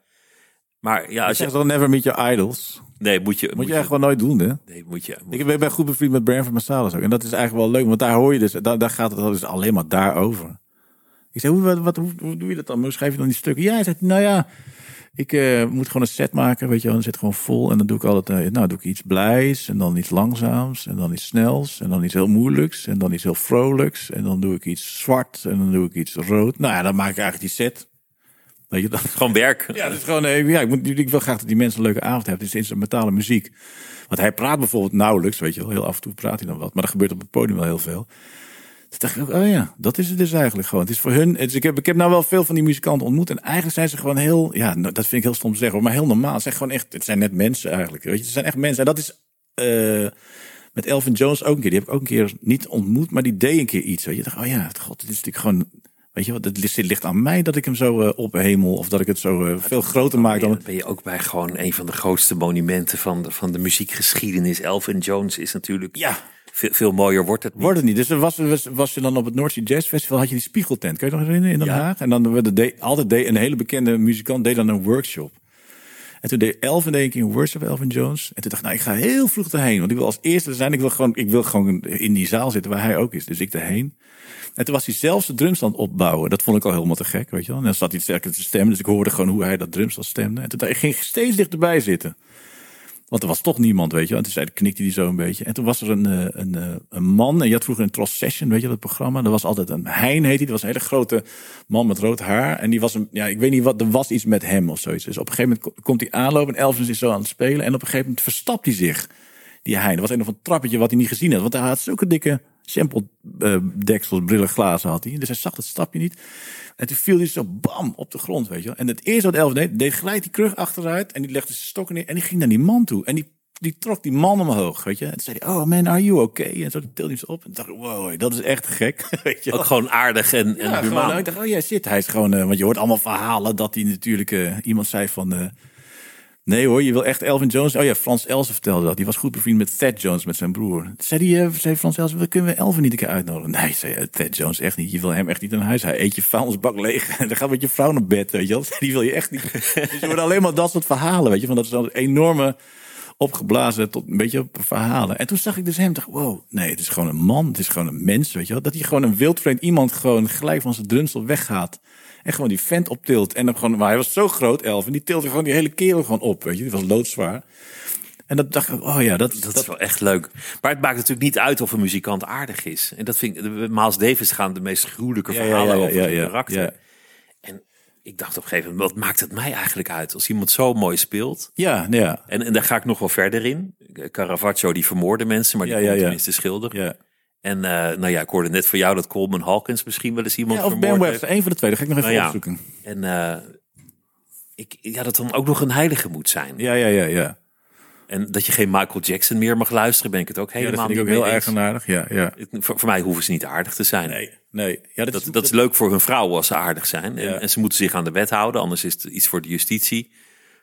Speaker 1: Maar ja, als je, zegt dan never meet your idols.
Speaker 2: Nee, moet je.
Speaker 1: Moet, je, echt wel nooit doen, hè?
Speaker 2: Nee, moet je.
Speaker 1: ik ben goed bevriend met Branford Marsalis ook. En dat is eigenlijk wel leuk, want daar hoor je dus, daar, daar gaat het dus alleen maar daarover. Ik zei, hoe, wat, wat, hoe, doe je dat dan? Hoe schrijf je dan die stukken? Ja, hij zegt, nou ja, ik uh, moet gewoon een set maken, weet je wel. Dan zit gewoon vol en dan doe ik altijd, uh, nou doe ik iets blijs en dan iets langzaams en dan iets snels en dan iets heel moeilijks en dan iets heel vrolijks en dan doe ik iets zwart en dan doe ik iets rood. Nou ja, dan maak ik eigenlijk die set.
Speaker 2: Weet je, dat gewoon werk.
Speaker 1: Ja, dat is gewoon, eh, ja, ik, moet, ik wil graag dat die mensen een leuke avond hebben. Het is instrumentale muziek. Want hij praat bijvoorbeeld nauwelijks, weet je wel. Heel af en toe praat hij dan wat. Maar er gebeurt op het podium wel heel veel. Toen dacht ik ook, oh ja, dat is het dus eigenlijk gewoon. Het is voor hun, het is, ik, heb, ik heb nou wel veel van die muzikanten ontmoet. En eigenlijk zijn ze gewoon heel, ja, nou, dat vind ik heel stom te zeggen. Maar heel normaal. Het zijn gewoon echt, het zijn net mensen eigenlijk. Weet je, het zijn echt mensen. En dat is... Uh, met Elvin Jones ook een keer. Die heb ik ook een keer niet ontmoet, maar die deed een keer iets. Weet je, dacht, oh ja, god, dit is natuurlijk gewoon Weet je wat, het ligt aan mij dat ik hem zo uh, ophemel of dat ik het zo uh, veel groter maak dan.
Speaker 2: Ben je ook bij gewoon een van de grootste monumenten van de, van de muziekgeschiedenis. Elvin Jones is natuurlijk. Ja. Veel, veel mooier wordt het niet.
Speaker 1: Wordt het niet. Dus was, was, was je dan op het North Sea Jazz Festival, had je die spiegeltent. Kun je nog herinneren in Den Haag? En dan de, altijd deed een hele bekende muzikant deed dan een workshop. En toen deed Elvin deed ik een workshop, Elvin Jones. En toen dacht ik, nou, ik ga heel vroeg erheen. Want ik wil als eerste zijn. Ik wil gewoon, ik wil gewoon in die zaal zitten waar hij ook is. Dus ik erheen. En toen was hij zelfs de drumstand opbouwen. Dat vond ik al helemaal te gek, weet je wel. En dan zat hij sterker te stemmen. Dus ik hoorde gewoon hoe hij dat drumstand stemde. En toen ik ging steeds dichterbij zitten. Want er was toch niemand, weet je wel. En toen zei, knikte hij zo een beetje. En toen was er een, eh, een, eh, een man. En je had vroeger een Tross Session, weet je dat programma. Er was altijd een Hein, heet hij. Dat was een hele grote man met rood haar. En die was een, ja, ik weet niet wat, er was iets met hem of zoiets. Dus op een gegeven moment komt hij aanlopen. En Elvis is zo aan het spelen. En op een gegeven moment verstapt hij zich. Die Hein. Er was een of een trappetje wat hij niet gezien had. Want hij had zulke dikke sample uh, deksels, brillen, glazen had hij. Dus hij zag het stapje niet. En toen viel hij zo bam op de grond, weet je wel. En het eerste wat Elvis deed, deed gelijk die krug achteruit. En die legde zijn stokken neer. En die ging naar die man toe. En die, die trok die man omhoog, weet je. En toen zei hij, oh man, are you okay? En zo tilde hij ze op. En dacht ik, wow, dat is echt gek, weet je
Speaker 2: Ook gewoon aardig en, en
Speaker 1: ja, gewoon, ik dacht, oh ja, zit. Hij is gewoon, uh, want je hoort allemaal verhalen dat hij natuurlijk, uh, iemand zei van... Uh, Nee hoor, je wil echt Elvin Jones. Oh ja, Frans Elsen vertelde dat. Die was goed bevriend met Thad Jones, met zijn broer. Zei, die, uh, zei Frans Elsen, kunnen we Elvin niet een keer uitnodigen? Nee, zei uh, Thad Jones echt niet. Je wil hem echt niet in huis. Hij eet je vuilnisbak leeg. En dan gaat met je vrouw naar bed, weet je. Die wil je echt niet. dus je alleen maar dat soort verhalen, weet je. Van dat is een enorme opgeblazen tot een beetje verhalen. En toen zag ik dus hem, dacht, wow, nee, het is gewoon een man, het is gewoon een mens, weet je. Dat hij gewoon een wildvreemd iemand gewoon gelijk van zijn drunsel weggaat. En gewoon die vent optilt. En dan gewoon, maar hij was zo groot, elf, en die tilde gewoon die hele kerel gewoon op, weet je. Die was loodzwaar. En dat dacht ik, oh ja, dat,
Speaker 2: Dat is wel echt leuk. Maar het maakt natuurlijk niet uit of een muzikant aardig is. En dat vind ik, Miles Davis gaan de meest gruwelijke
Speaker 1: ja,
Speaker 2: verhalen
Speaker 1: ja, ja,
Speaker 2: over
Speaker 1: ja,
Speaker 2: een
Speaker 1: ja,
Speaker 2: karakter.
Speaker 1: ja.
Speaker 2: En ik dacht op een gegeven moment, wat maakt het mij eigenlijk uit? Als iemand zo mooi speelt.
Speaker 1: Ja, ja,
Speaker 2: En, en daar ga ik nog wel verder in. Caravaggio die vermoorde mensen, maar die
Speaker 1: Ja, ja, ja.
Speaker 2: tenminste schilderen.
Speaker 1: ja.
Speaker 2: En eh, nou ja, ik hoorde net van jou dat Coleman Hawkins misschien wel eens iemand
Speaker 1: ja of
Speaker 2: vermoord
Speaker 1: Ben. Webster, één van de twee. Dat ga ik nog even
Speaker 2: Nou ja.
Speaker 1: opzoeken.
Speaker 2: En eh, ik, ja, dat dan ook nog een heilige moet zijn.
Speaker 1: Ja, ja, ja, ja.
Speaker 2: En dat je geen Michael Jackson meer mag luisteren, ben ik het ook
Speaker 1: Ja, dat
Speaker 2: helemaal
Speaker 1: vind ik ook heel
Speaker 2: eens.
Speaker 1: eigenaardig. Ja, ja.
Speaker 2: Voor, voor mij hoeven ze niet aardig te zijn.
Speaker 1: Nee, nee. Ja,
Speaker 2: Dat, dat is leuk voor hun vrouwen als ze aardig zijn. En,
Speaker 1: Ja.
Speaker 2: en ze moeten zich aan de wet houden, anders is het iets voor de justitie.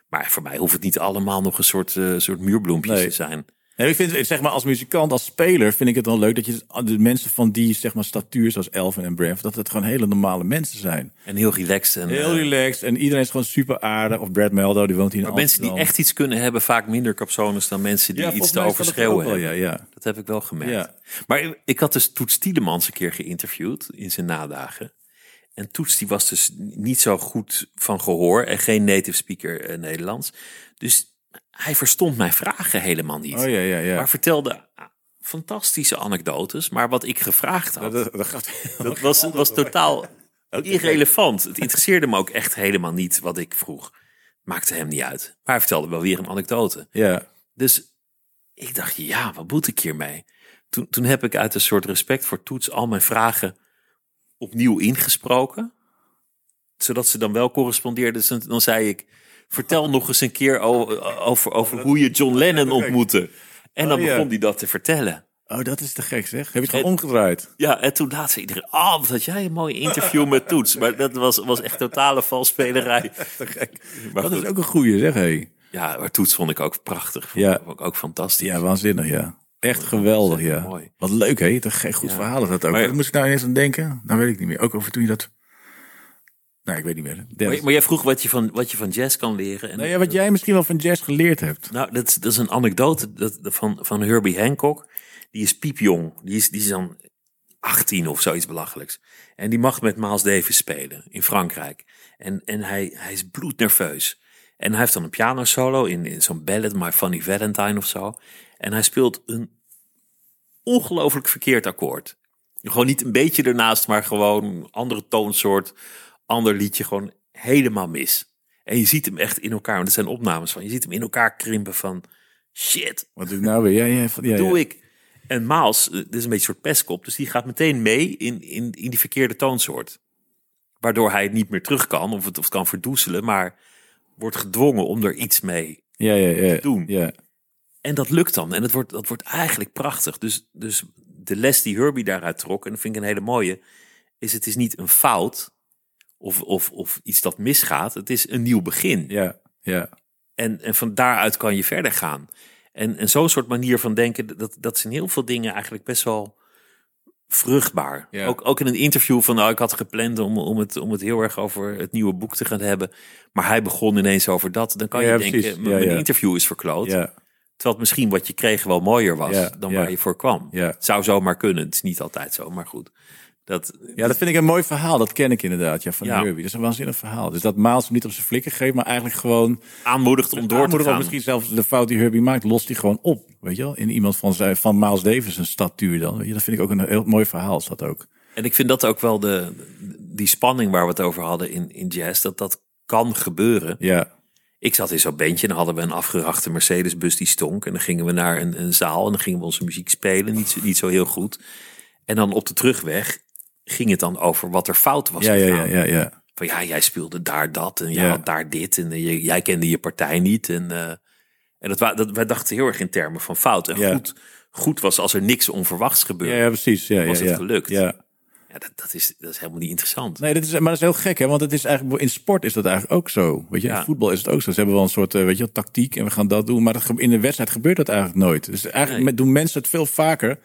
Speaker 2: Maar voor mij hoeft het niet allemaal nog een soort, eh, soort muurbloempjes
Speaker 1: Nee.
Speaker 2: te zijn.
Speaker 1: Nee, ik vind, zeg maar, als muzikant, als speler, vind ik het dan leuk dat je de mensen van die, zeg maar, statuur, zoals Elvin en Bref, dat het gewoon hele normale mensen zijn.
Speaker 2: En heel relaxed. En,
Speaker 1: Heel
Speaker 2: eh,
Speaker 1: relaxed en iedereen is gewoon super aardig. Of Brad Meldo, die woont hier in
Speaker 2: maar mensen die
Speaker 1: Amsterdam.
Speaker 2: echt iets kunnen hebben, vaak minder capsones dan mensen die
Speaker 1: Ja,
Speaker 2: iets te overschreeuwen
Speaker 1: wel,
Speaker 2: hebben.
Speaker 1: Ja, ja.
Speaker 2: Dat heb ik wel gemerkt.
Speaker 1: Ja.
Speaker 2: Maar ik had dus Toets Tielemans een keer geïnterviewd in zijn nadagen. En Toets die was dus niet zo goed van gehoor en geen native speaker eh, Nederlands. Dus hij verstond mijn vragen helemaal niet.
Speaker 1: Oh ja, ja, ja.
Speaker 2: Maar vertelde ah, fantastische anekdotes. Maar wat ik gevraagd had,
Speaker 1: dat, dat
Speaker 2: was, was totaal irrelevant. Het interesseerde me ook echt helemaal niet wat ik vroeg. Maakte hem niet uit. Maar hij vertelde wel weer een anekdote.
Speaker 1: Ja,
Speaker 2: Dus ik dacht, ja, wat moet ik hiermee? Toen, toen heb ik uit een soort respect voor Toets al mijn vragen opnieuw ingesproken. Zodat ze dan wel correspondeerden. Dus dan zei ik, vertel nog eens een keer over, over hoe je John Lennon ontmoette. En dan
Speaker 1: Oh,
Speaker 2: begon hij dat te vertellen.
Speaker 1: oh, dat is te gek zeg. Heb je het gewoon omgedraaid?
Speaker 2: Ja, en toen laat ze iedereen, oh, wat had jij een mooi interview met Toets. Maar dat was, was echt totale valsspelerij.
Speaker 1: Te gek.
Speaker 2: Maar
Speaker 1: Dat
Speaker 2: goed.
Speaker 1: is ook een goeie zeg, hé.
Speaker 2: Ja, maar Toets vond ik ook prachtig. Vond
Speaker 1: Ja.
Speaker 2: ik ook, fantastisch.
Speaker 1: Ja, waanzinnig, ja. Echt geweldig, ja.
Speaker 2: mooi.
Speaker 1: Wat leuk, hè? Toch geen goed
Speaker 2: Ja.
Speaker 1: verhaal is dat ook.
Speaker 2: Maar-
Speaker 1: moest ik nou ineens aan denken? Nou weet ik niet meer. Ook over toen je dat... Nou, ik weet niet meer.
Speaker 2: Maar, jij vroeg wat je van, wat je van jazz kan leren. En
Speaker 1: Nou ja, wat jij misschien wel van jazz geleerd hebt.
Speaker 2: Nou, dat is, dat is een anekdote dat, van, van Herbie Hancock. Die is piepjong. Die is, die is dan 18 of zoiets belachelijks. En die mag met Miles Davis spelen in Frankrijk. En, en hij, hij is bloednerveus. En hij heeft dan een pianosolo in, in zo'n ballad, My Funny Valentine of zo. En hij speelt een ongelooflijk verkeerd akkoord. Gewoon niet een beetje ernaast, maar gewoon andere toonsoort, ander liedje, gewoon helemaal mis. En je ziet hem echt in elkaar, want er zijn opnames van, je ziet hem in elkaar krimpen van, shit,
Speaker 1: Wat doe ik nou weer? Ja, ja,
Speaker 2: doe ik? En Maals, eh, dit is een beetje een soort pestkop, dus die gaat meteen mee in, in, in die verkeerde toonsoort. Waardoor hij niet meer terug kan, of het, of het kan verdoezelen, maar wordt gedwongen om er iets mee
Speaker 1: Ja, ja, ja.
Speaker 2: doen.
Speaker 1: Ja.
Speaker 2: En dat lukt dan. En dat wordt, dat wordt eigenlijk prachtig. Dus, dus de les die Herbie daaruit trok, en dat vind ik een hele mooie, is het is niet een fout of, of, of iets dat misgaat. Het is een nieuw begin.
Speaker 1: Ja, ja.
Speaker 2: En, en van daaruit kan je verder gaan. En, en zo'n soort manier van denken, dat, dat in heel veel dingen eigenlijk best wel vruchtbaar.
Speaker 1: Ja.
Speaker 2: Ook, ook in een interview van, nou, ik had gepland om, om, het, om het heel erg over het nieuwe boek te gaan hebben. Maar hij begon ineens over dat. Dan kan
Speaker 1: Ja,
Speaker 2: je
Speaker 1: precies.
Speaker 2: denken,
Speaker 1: Ja,
Speaker 2: mijn
Speaker 1: ja.
Speaker 2: interview is verkloot.
Speaker 1: Ja,
Speaker 2: Terwijl het misschien wat je kreeg wel mooier was dan waar je voor kwam.
Speaker 1: Ja.
Speaker 2: Het zou zomaar kunnen. Het is niet altijd zo, maar goed. Dat,
Speaker 1: ja, dat vind ik een mooi verhaal. Dat ken ik inderdaad, ja, van
Speaker 2: Ja.
Speaker 1: Herbie. Dat is een waanzinnig verhaal. Dus dat hem niet op zijn flikker geeft, maar eigenlijk gewoon...
Speaker 2: aanmoedigt om door te
Speaker 1: of
Speaker 2: gaan.
Speaker 1: Misschien zelfs de fout die Herbie maakt, lost hij gewoon op. Weet je wel? In iemand van, zijn, van Miles Davis een statuur dan. Weet je? Dat vind ik ook een heel mooi verhaal, is dat ook.
Speaker 2: En ik vind dat ook wel de, die spanning waar we het over hadden in, in jazz, dat dat kan gebeuren.
Speaker 1: Ja,
Speaker 2: Ik zat in zo'n bandje en hadden we een afgerachte Mercedes-bus die stonk. En dan gingen we naar een, een zaal en dan gingen we onze muziek spelen. Niet, zo- niet zo heel goed. En dan op de terugweg ging het dan over wat er fout was
Speaker 1: ja, ja, ja, ja, ja.
Speaker 2: Van ja, jij speelde daar dat en jij
Speaker 1: Ja.
Speaker 2: had daar dit. En eh, jij kende je partij niet. En, eh, en dat, dat, wij dachten heel erg in termen van fout. En
Speaker 1: Ja.
Speaker 2: goed, goed was als er niks onverwachts gebeurde.
Speaker 1: Ja, ja, precies. Ja,
Speaker 2: Was
Speaker 1: ja,
Speaker 2: het gelukt?
Speaker 1: Ja,
Speaker 2: Ja, dat, dat, is, dat is helemaal niet interessant.
Speaker 1: Nee, dat is, maar dat is heel gek, hè? Want het is eigenlijk in sport is dat eigenlijk ook zo. Weet je,
Speaker 2: Ja.
Speaker 1: in voetbal is het ook zo. Ze hebben wel een soort, eh, weet je, tactiek en we gaan dat doen. Maar dat, in de wedstrijd gebeurt dat eigenlijk nooit. Dus eigenlijk
Speaker 2: Nee.
Speaker 1: doen mensen het veel vaker.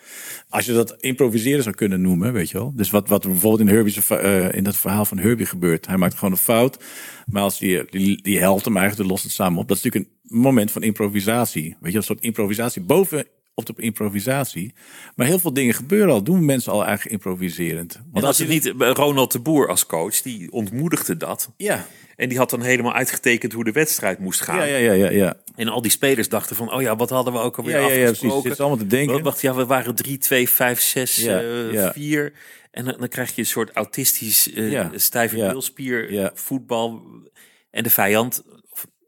Speaker 1: Als je dat improviseren zou kunnen noemen, weet je wel. Dus wat, wat bijvoorbeeld in, Herbie's, eh, in dat verhaal van Herbie gebeurt. Hij maakt gewoon een fout. Maar als die, die, die helpt hem eigenlijk, dan lost het samen op. Dat is natuurlijk een moment van improvisatie. Weet je, een soort improvisatie boven op de improvisatie. Maar heel veel dingen gebeuren al. Doen mensen al eigenlijk improviserend. Want
Speaker 2: als je niet eh, Ronald de Boer als coach, die ontmoedigde dat.
Speaker 1: Ja,
Speaker 2: En die had dan helemaal uitgetekend hoe de wedstrijd moest gaan.
Speaker 1: ja, ja, ja, ja. ja.
Speaker 2: En al die spelers dachten van, oh ja, wat hadden we ook alweer
Speaker 1: Ja, ja, ja, precies.
Speaker 2: afgesproken?
Speaker 1: Zit allemaal te denken.
Speaker 2: Wacht, ja, we waren 3, 2, 5, 6,
Speaker 1: Ja,
Speaker 2: eh,
Speaker 1: ja.
Speaker 2: 4. En dan, dan krijg je een soort autistisch uh,
Speaker 1: Ja,
Speaker 2: stijve
Speaker 1: ja.
Speaker 2: voetbal. En de vijand,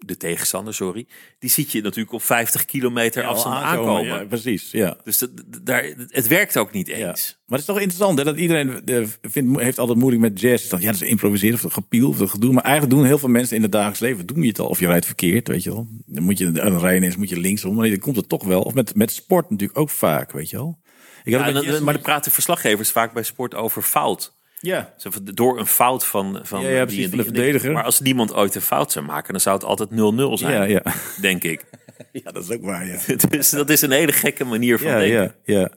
Speaker 2: de tegenstander, sorry, die ziet je natuurlijk op 50 kilometer afstand aankomen.
Speaker 1: Ja, precies, ja.
Speaker 2: Dus dat, daar, het werkt ook niet
Speaker 1: ja.
Speaker 2: eens.
Speaker 1: Maar het is toch interessant hè, dat iedereen eh, vindt, heeft altijd moeilijk met jazz. Dat, ja, dat is improviseren of dat gepiel of dat gedoe. Maar eigenlijk doen heel veel mensen in het dagelijks leven, doen je het al. Of je rijdt verkeerd, weet je wel. Dan moet je, dan rijden eens moet je linksom. Maar dan komt het toch wel. Of met, met sport natuurlijk ook vaak, weet je wel. Ik
Speaker 2: Ja, dan- maar dan praten verslaggevers vaak bij sport over fout.
Speaker 1: Ja.
Speaker 2: Door een fout van, van,
Speaker 1: Ja, ja,
Speaker 2: die
Speaker 1: precies,
Speaker 2: en
Speaker 1: van de verdediger.
Speaker 2: Maar als niemand ooit een fout zou maken, dan zou het altijd 0-0 zijn,
Speaker 1: Ja,
Speaker 2: denk ik.
Speaker 1: ja, dat is ook waar, ja.
Speaker 2: dus dat is een hele gekke manier van
Speaker 1: Ja,
Speaker 2: denken.
Speaker 1: ja, ja.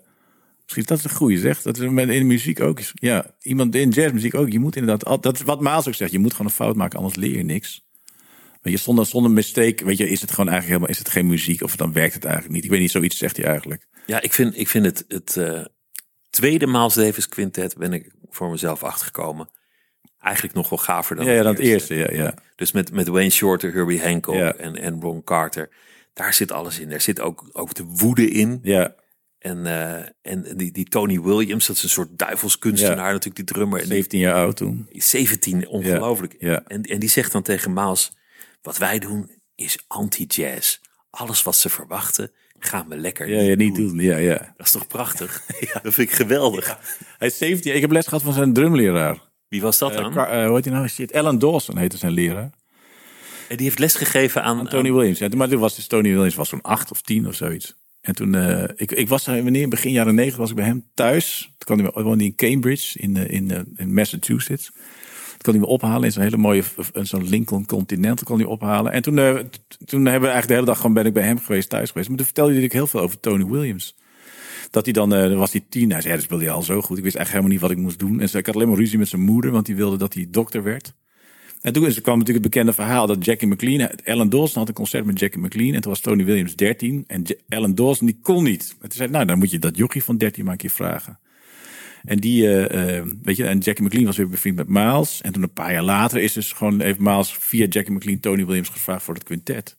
Speaker 1: Misschien dat is een goede zeg. Dat is met- in de muziek ook. is- Ja, iemand in jazzmuziek ook. Je moet inderdaad, dat is wat Maas ook zegt. Je moet gewoon een fout maken, anders leer je niks. Weet je, zonder, zonder mistake, weet je, is het gewoon eigenlijk helemaal, is het geen muziek of dan werkt het eigenlijk niet. Ik weet niet, zoiets zegt hij eigenlijk.
Speaker 2: Ja, ik vind, ik vind het, het eh, tweede Miles Davis quintet ben ik voor mezelf achtergekomen. Eigenlijk nog wel gaver dan
Speaker 1: Ja, ja, dan het eerste, ja, ja.
Speaker 2: Dus met, met Wayne Shorter, Herbie Hancock
Speaker 1: Ja.
Speaker 2: en, en Ron Carter. Daar zit alles in. Daar zit ook, ook de woede in.
Speaker 1: Ja,
Speaker 2: En, eh, en die, die Tony Williams, dat is een soort duivelskunstenaar
Speaker 1: Ja.
Speaker 2: natuurlijk, die drummer. En die
Speaker 1: 17 jaar oud toen.
Speaker 2: 17, ongelooflijk.
Speaker 1: Ja.
Speaker 2: En, en die zegt dan tegen Maals, wat wij doen is anti-jazz. Alles wat ze verwachten, gaan we lekker
Speaker 1: Ja, ja, niet doen. Ja, ja.
Speaker 2: Dat is toch prachtig? Dat vind ik geweldig.
Speaker 1: Hij is 17 Ik heb les gehad van zijn drumleraar.
Speaker 2: Wie was dat
Speaker 1: Eh,
Speaker 2: dan?
Speaker 1: Eh, hoe heet hij nou? Shit, Alan Dawson heette zijn leraar.
Speaker 2: En die heeft lesgegeven aan,
Speaker 1: Tony
Speaker 2: aan-
Speaker 1: Williams. Ja, maar dit was dus Tony Williams was zo'n acht of tien of zoiets. En toen, eh, ik, ik was er wanneer, begin jaren negentig was ik bij hem thuis. Toen kwam hij, woonde in Cambridge, in, eh, in, eh, in Massachusetts. Kon hij me ophalen in zo'n hele mooie, zo'n Lincoln Continental kon hij ophalen. En toen, t- toen hebben we eigenlijk de hele dag gewoon ben ik bij hem geweest, thuis geweest. Maar toen vertelde hij natuurlijk heel veel over Tony Williams. Dat hij dan, dan was hij tien. Hij zei, dat speelde al zo goed. Ik wist eigenlijk helemaal niet wat ik moest doen. En zo, ik had alleen maar ruzie met zijn moeder, want die wilde dat hij dokter werd. En toen kwam natuurlijk het bekende verhaal dat Jackie McLean, Alan Dawson had een concert met Jackie McLean. En toen was Tony Williams 13. En Alan Dawson die kon niet. En toen zei nou dan moet je dat jochie van 13 maar een keer vragen. En die, eh, eh, weet je, en Jackie McLean was weer bevriend met Miles. En toen een paar jaar later is dus gewoon even Miles via Jackie McLean Tony Williams gevraagd voor het quintet.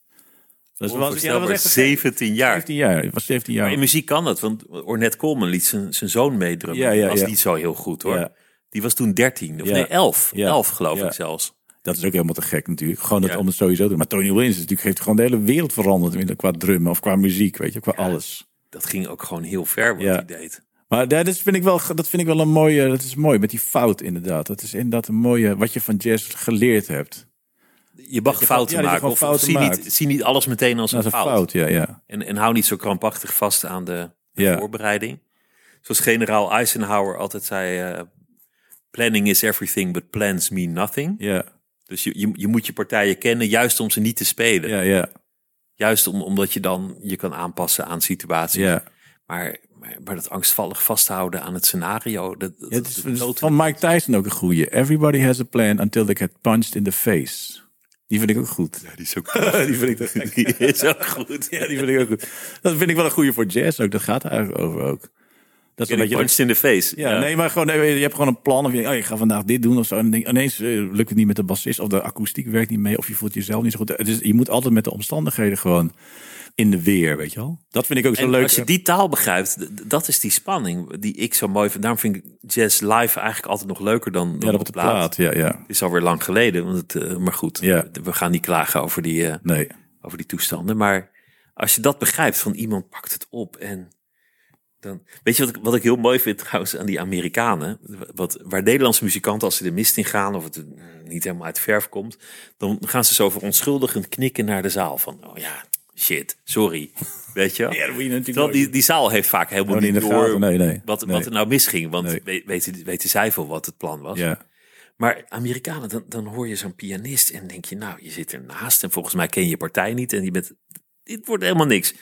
Speaker 1: Dat was, ja, dat was echt
Speaker 2: 17 jaar.
Speaker 1: 17 jaar. Het was 17 jaar.
Speaker 2: Maar in muziek kan dat, want Ornette Coleman liet zijn, zijn zoon meedrummen.
Speaker 1: Ja, ja,
Speaker 2: Die was
Speaker 1: ja.
Speaker 2: niet zo heel goed hoor.
Speaker 1: Ja.
Speaker 2: Die was toen 13, of
Speaker 1: Ja.
Speaker 2: nee 11.
Speaker 1: Ja.
Speaker 2: 11 geloof
Speaker 1: Ja.
Speaker 2: ik zelfs.
Speaker 1: Dat is ook helemaal te gek natuurlijk. Gewoon dat
Speaker 2: Ja.
Speaker 1: om het sowieso te doen. Maar Tony Williams is natuurlijk, heeft gewoon de hele wereld veranderd. Qua drummen of qua muziek, weet je, qua alles.
Speaker 2: Dat ging ook gewoon heel ver wat
Speaker 1: Ja.
Speaker 2: hij deed.
Speaker 1: Maar dat is, vind ik wel, dat vind ik wel een mooie, dat is mooi met die fout inderdaad. Dat is inderdaad een mooie, wat je van jazz geleerd hebt.
Speaker 2: Je mag
Speaker 1: je
Speaker 2: fouten maken. Of,
Speaker 1: fouten
Speaker 2: zie,
Speaker 1: maakt.
Speaker 2: niet, zie niet alles meteen als een fout.
Speaker 1: fout, ja, ja.
Speaker 2: En, en hou niet zo krampachtig vast aan de, de
Speaker 1: Ja.
Speaker 2: voorbereiding. Zoals generaal Eisenhower altijd zei... eh, planning is everything, but plans mean nothing.
Speaker 1: Ja,
Speaker 2: Dus je, je, je moet je partijen kennen, juist om ze niet te spelen.
Speaker 1: ja, ja,
Speaker 2: Juist om, omdat je dan je kan aanpassen aan situaties.
Speaker 1: ja.
Speaker 2: Maar, maar, dat angstvallig vasthouden aan het scenario... Dat, dat,
Speaker 1: Ja, het is
Speaker 2: dat
Speaker 1: van Mike Tyson ook een goeie. Everybody has a plan until they get punched in the face. Die vind ik ook goed.
Speaker 2: Ja, die is ook
Speaker 1: die vind ik gek.
Speaker 2: Die is ook goed.
Speaker 1: Ja, die vind ik ook goed. Dat vind ik wel een goeie voor jazz ook. Dat gaat er eigenlijk over ook. Dat is een beetje
Speaker 2: punched in the face.
Speaker 1: Ja, nee, maar gewoon, je hebt gewoon een plan. Of je denkt, oh, ik ga vandaag dit doen of zo. En dan denk, ineens eh, lukt het niet met de bassist. Of de akoestiek werkt niet mee. Of je voelt jezelf niet zo goed. Het is, je moet altijd met de omstandigheden gewoon in de weer, weet je wel. Dat vind ik ook zo
Speaker 2: En
Speaker 1: leuk.
Speaker 2: als je die taal begrijpt, dat is die spanning die ik zo mooi vind. Daarom vind ik jazz live eigenlijk altijd nog leuker dan, dan
Speaker 1: ja, dat op de plaat. Ja, ja.
Speaker 2: Het is alweer lang geleden, want het, eh, maar goed,
Speaker 1: Ja.
Speaker 2: we gaan niet klagen over die, eh,
Speaker 1: Nee.
Speaker 2: over die toestanden. Maar als je dat begrijpt, van iemand pakt het op en dan... Weet je wat ik, wat ik heel mooi vind trouwens aan die Amerikanen? Wat, waar Nederlandse muzikanten, als ze de mist in gaan of het eh, niet helemaal uit verf komt, dan gaan ze zo verontschuldigend knikken naar de zaal. Van, oh ja, Shit, sorry. Weet je?
Speaker 1: Ja, dat moet je natuurlijk
Speaker 2: Terwijl die, die zaal heeft vaak helemaal niet door.
Speaker 1: Nee, nee.
Speaker 2: Wat,
Speaker 1: Nee.
Speaker 2: wat er nou misging. Want
Speaker 1: Nee.
Speaker 2: we- weten, weten zij veel wat het plan was.
Speaker 1: Ja.
Speaker 2: Maar Amerikanen, dan, dan hoor je zo'n pianist en denk je, nou, je zit ernaast en volgens mij ken je partij niet en je bent, dit wordt helemaal niks.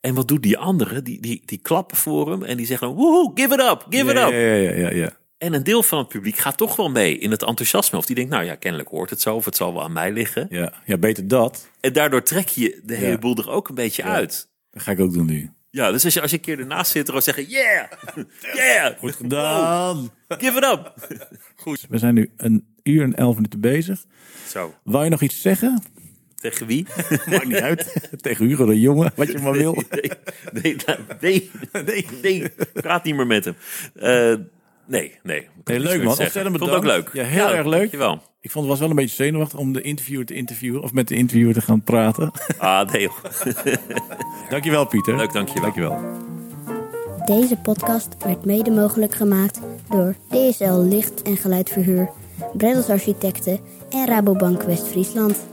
Speaker 2: En wat doet die anderen? Die, die, die klappen voor hem en die zeggen, woehoe, give it up, give it up.
Speaker 1: Ja, ja, ja, ja.
Speaker 2: En een deel van het publiek gaat toch wel mee in het enthousiasme. Of die denkt, nou ja, kennelijk hoort het zo of het zal wel aan mij liggen.
Speaker 1: Ja, ja, beter dat.
Speaker 2: En daardoor trek je de hele
Speaker 1: Ja.
Speaker 2: boel er ook een beetje uit.
Speaker 1: Dat ga ik ook doen nu.
Speaker 2: Ja, dus als je, als je een keer ernaast zit, dan zeggen, yeah, yeah,
Speaker 1: Goed gedaan.
Speaker 2: give it up.
Speaker 1: We zijn nu een uur en elf minuten bezig.
Speaker 2: Zo,
Speaker 1: Wou je nog iets zeggen?
Speaker 2: tegen wie?
Speaker 1: Maakt niet uit. Tegen Hugo de Jonge, wat je maar wil.
Speaker 2: Nee, nee, nee, nee, nee, praat niet meer met hem. Eh, nee, nee.
Speaker 1: Nee, leuk man. Ontzettend
Speaker 2: Vond het ook
Speaker 1: bedankt.
Speaker 2: leuk.
Speaker 1: Ja, heel erg leuk.
Speaker 2: Dankjewel.
Speaker 1: Ik vond het was wel een beetje zenuwachtig om de interviewer te interviewen. Of met de interviewer te gaan praten.
Speaker 2: Ah, nee.
Speaker 1: Dankjewel Pieter.
Speaker 2: Leuk, dankjewel.
Speaker 1: Dankjewel.
Speaker 3: Deze podcast werd mede mogelijk gemaakt door DSL Licht en Geluidverhuur, Breddels Architecten en Rabobank West-Friesland.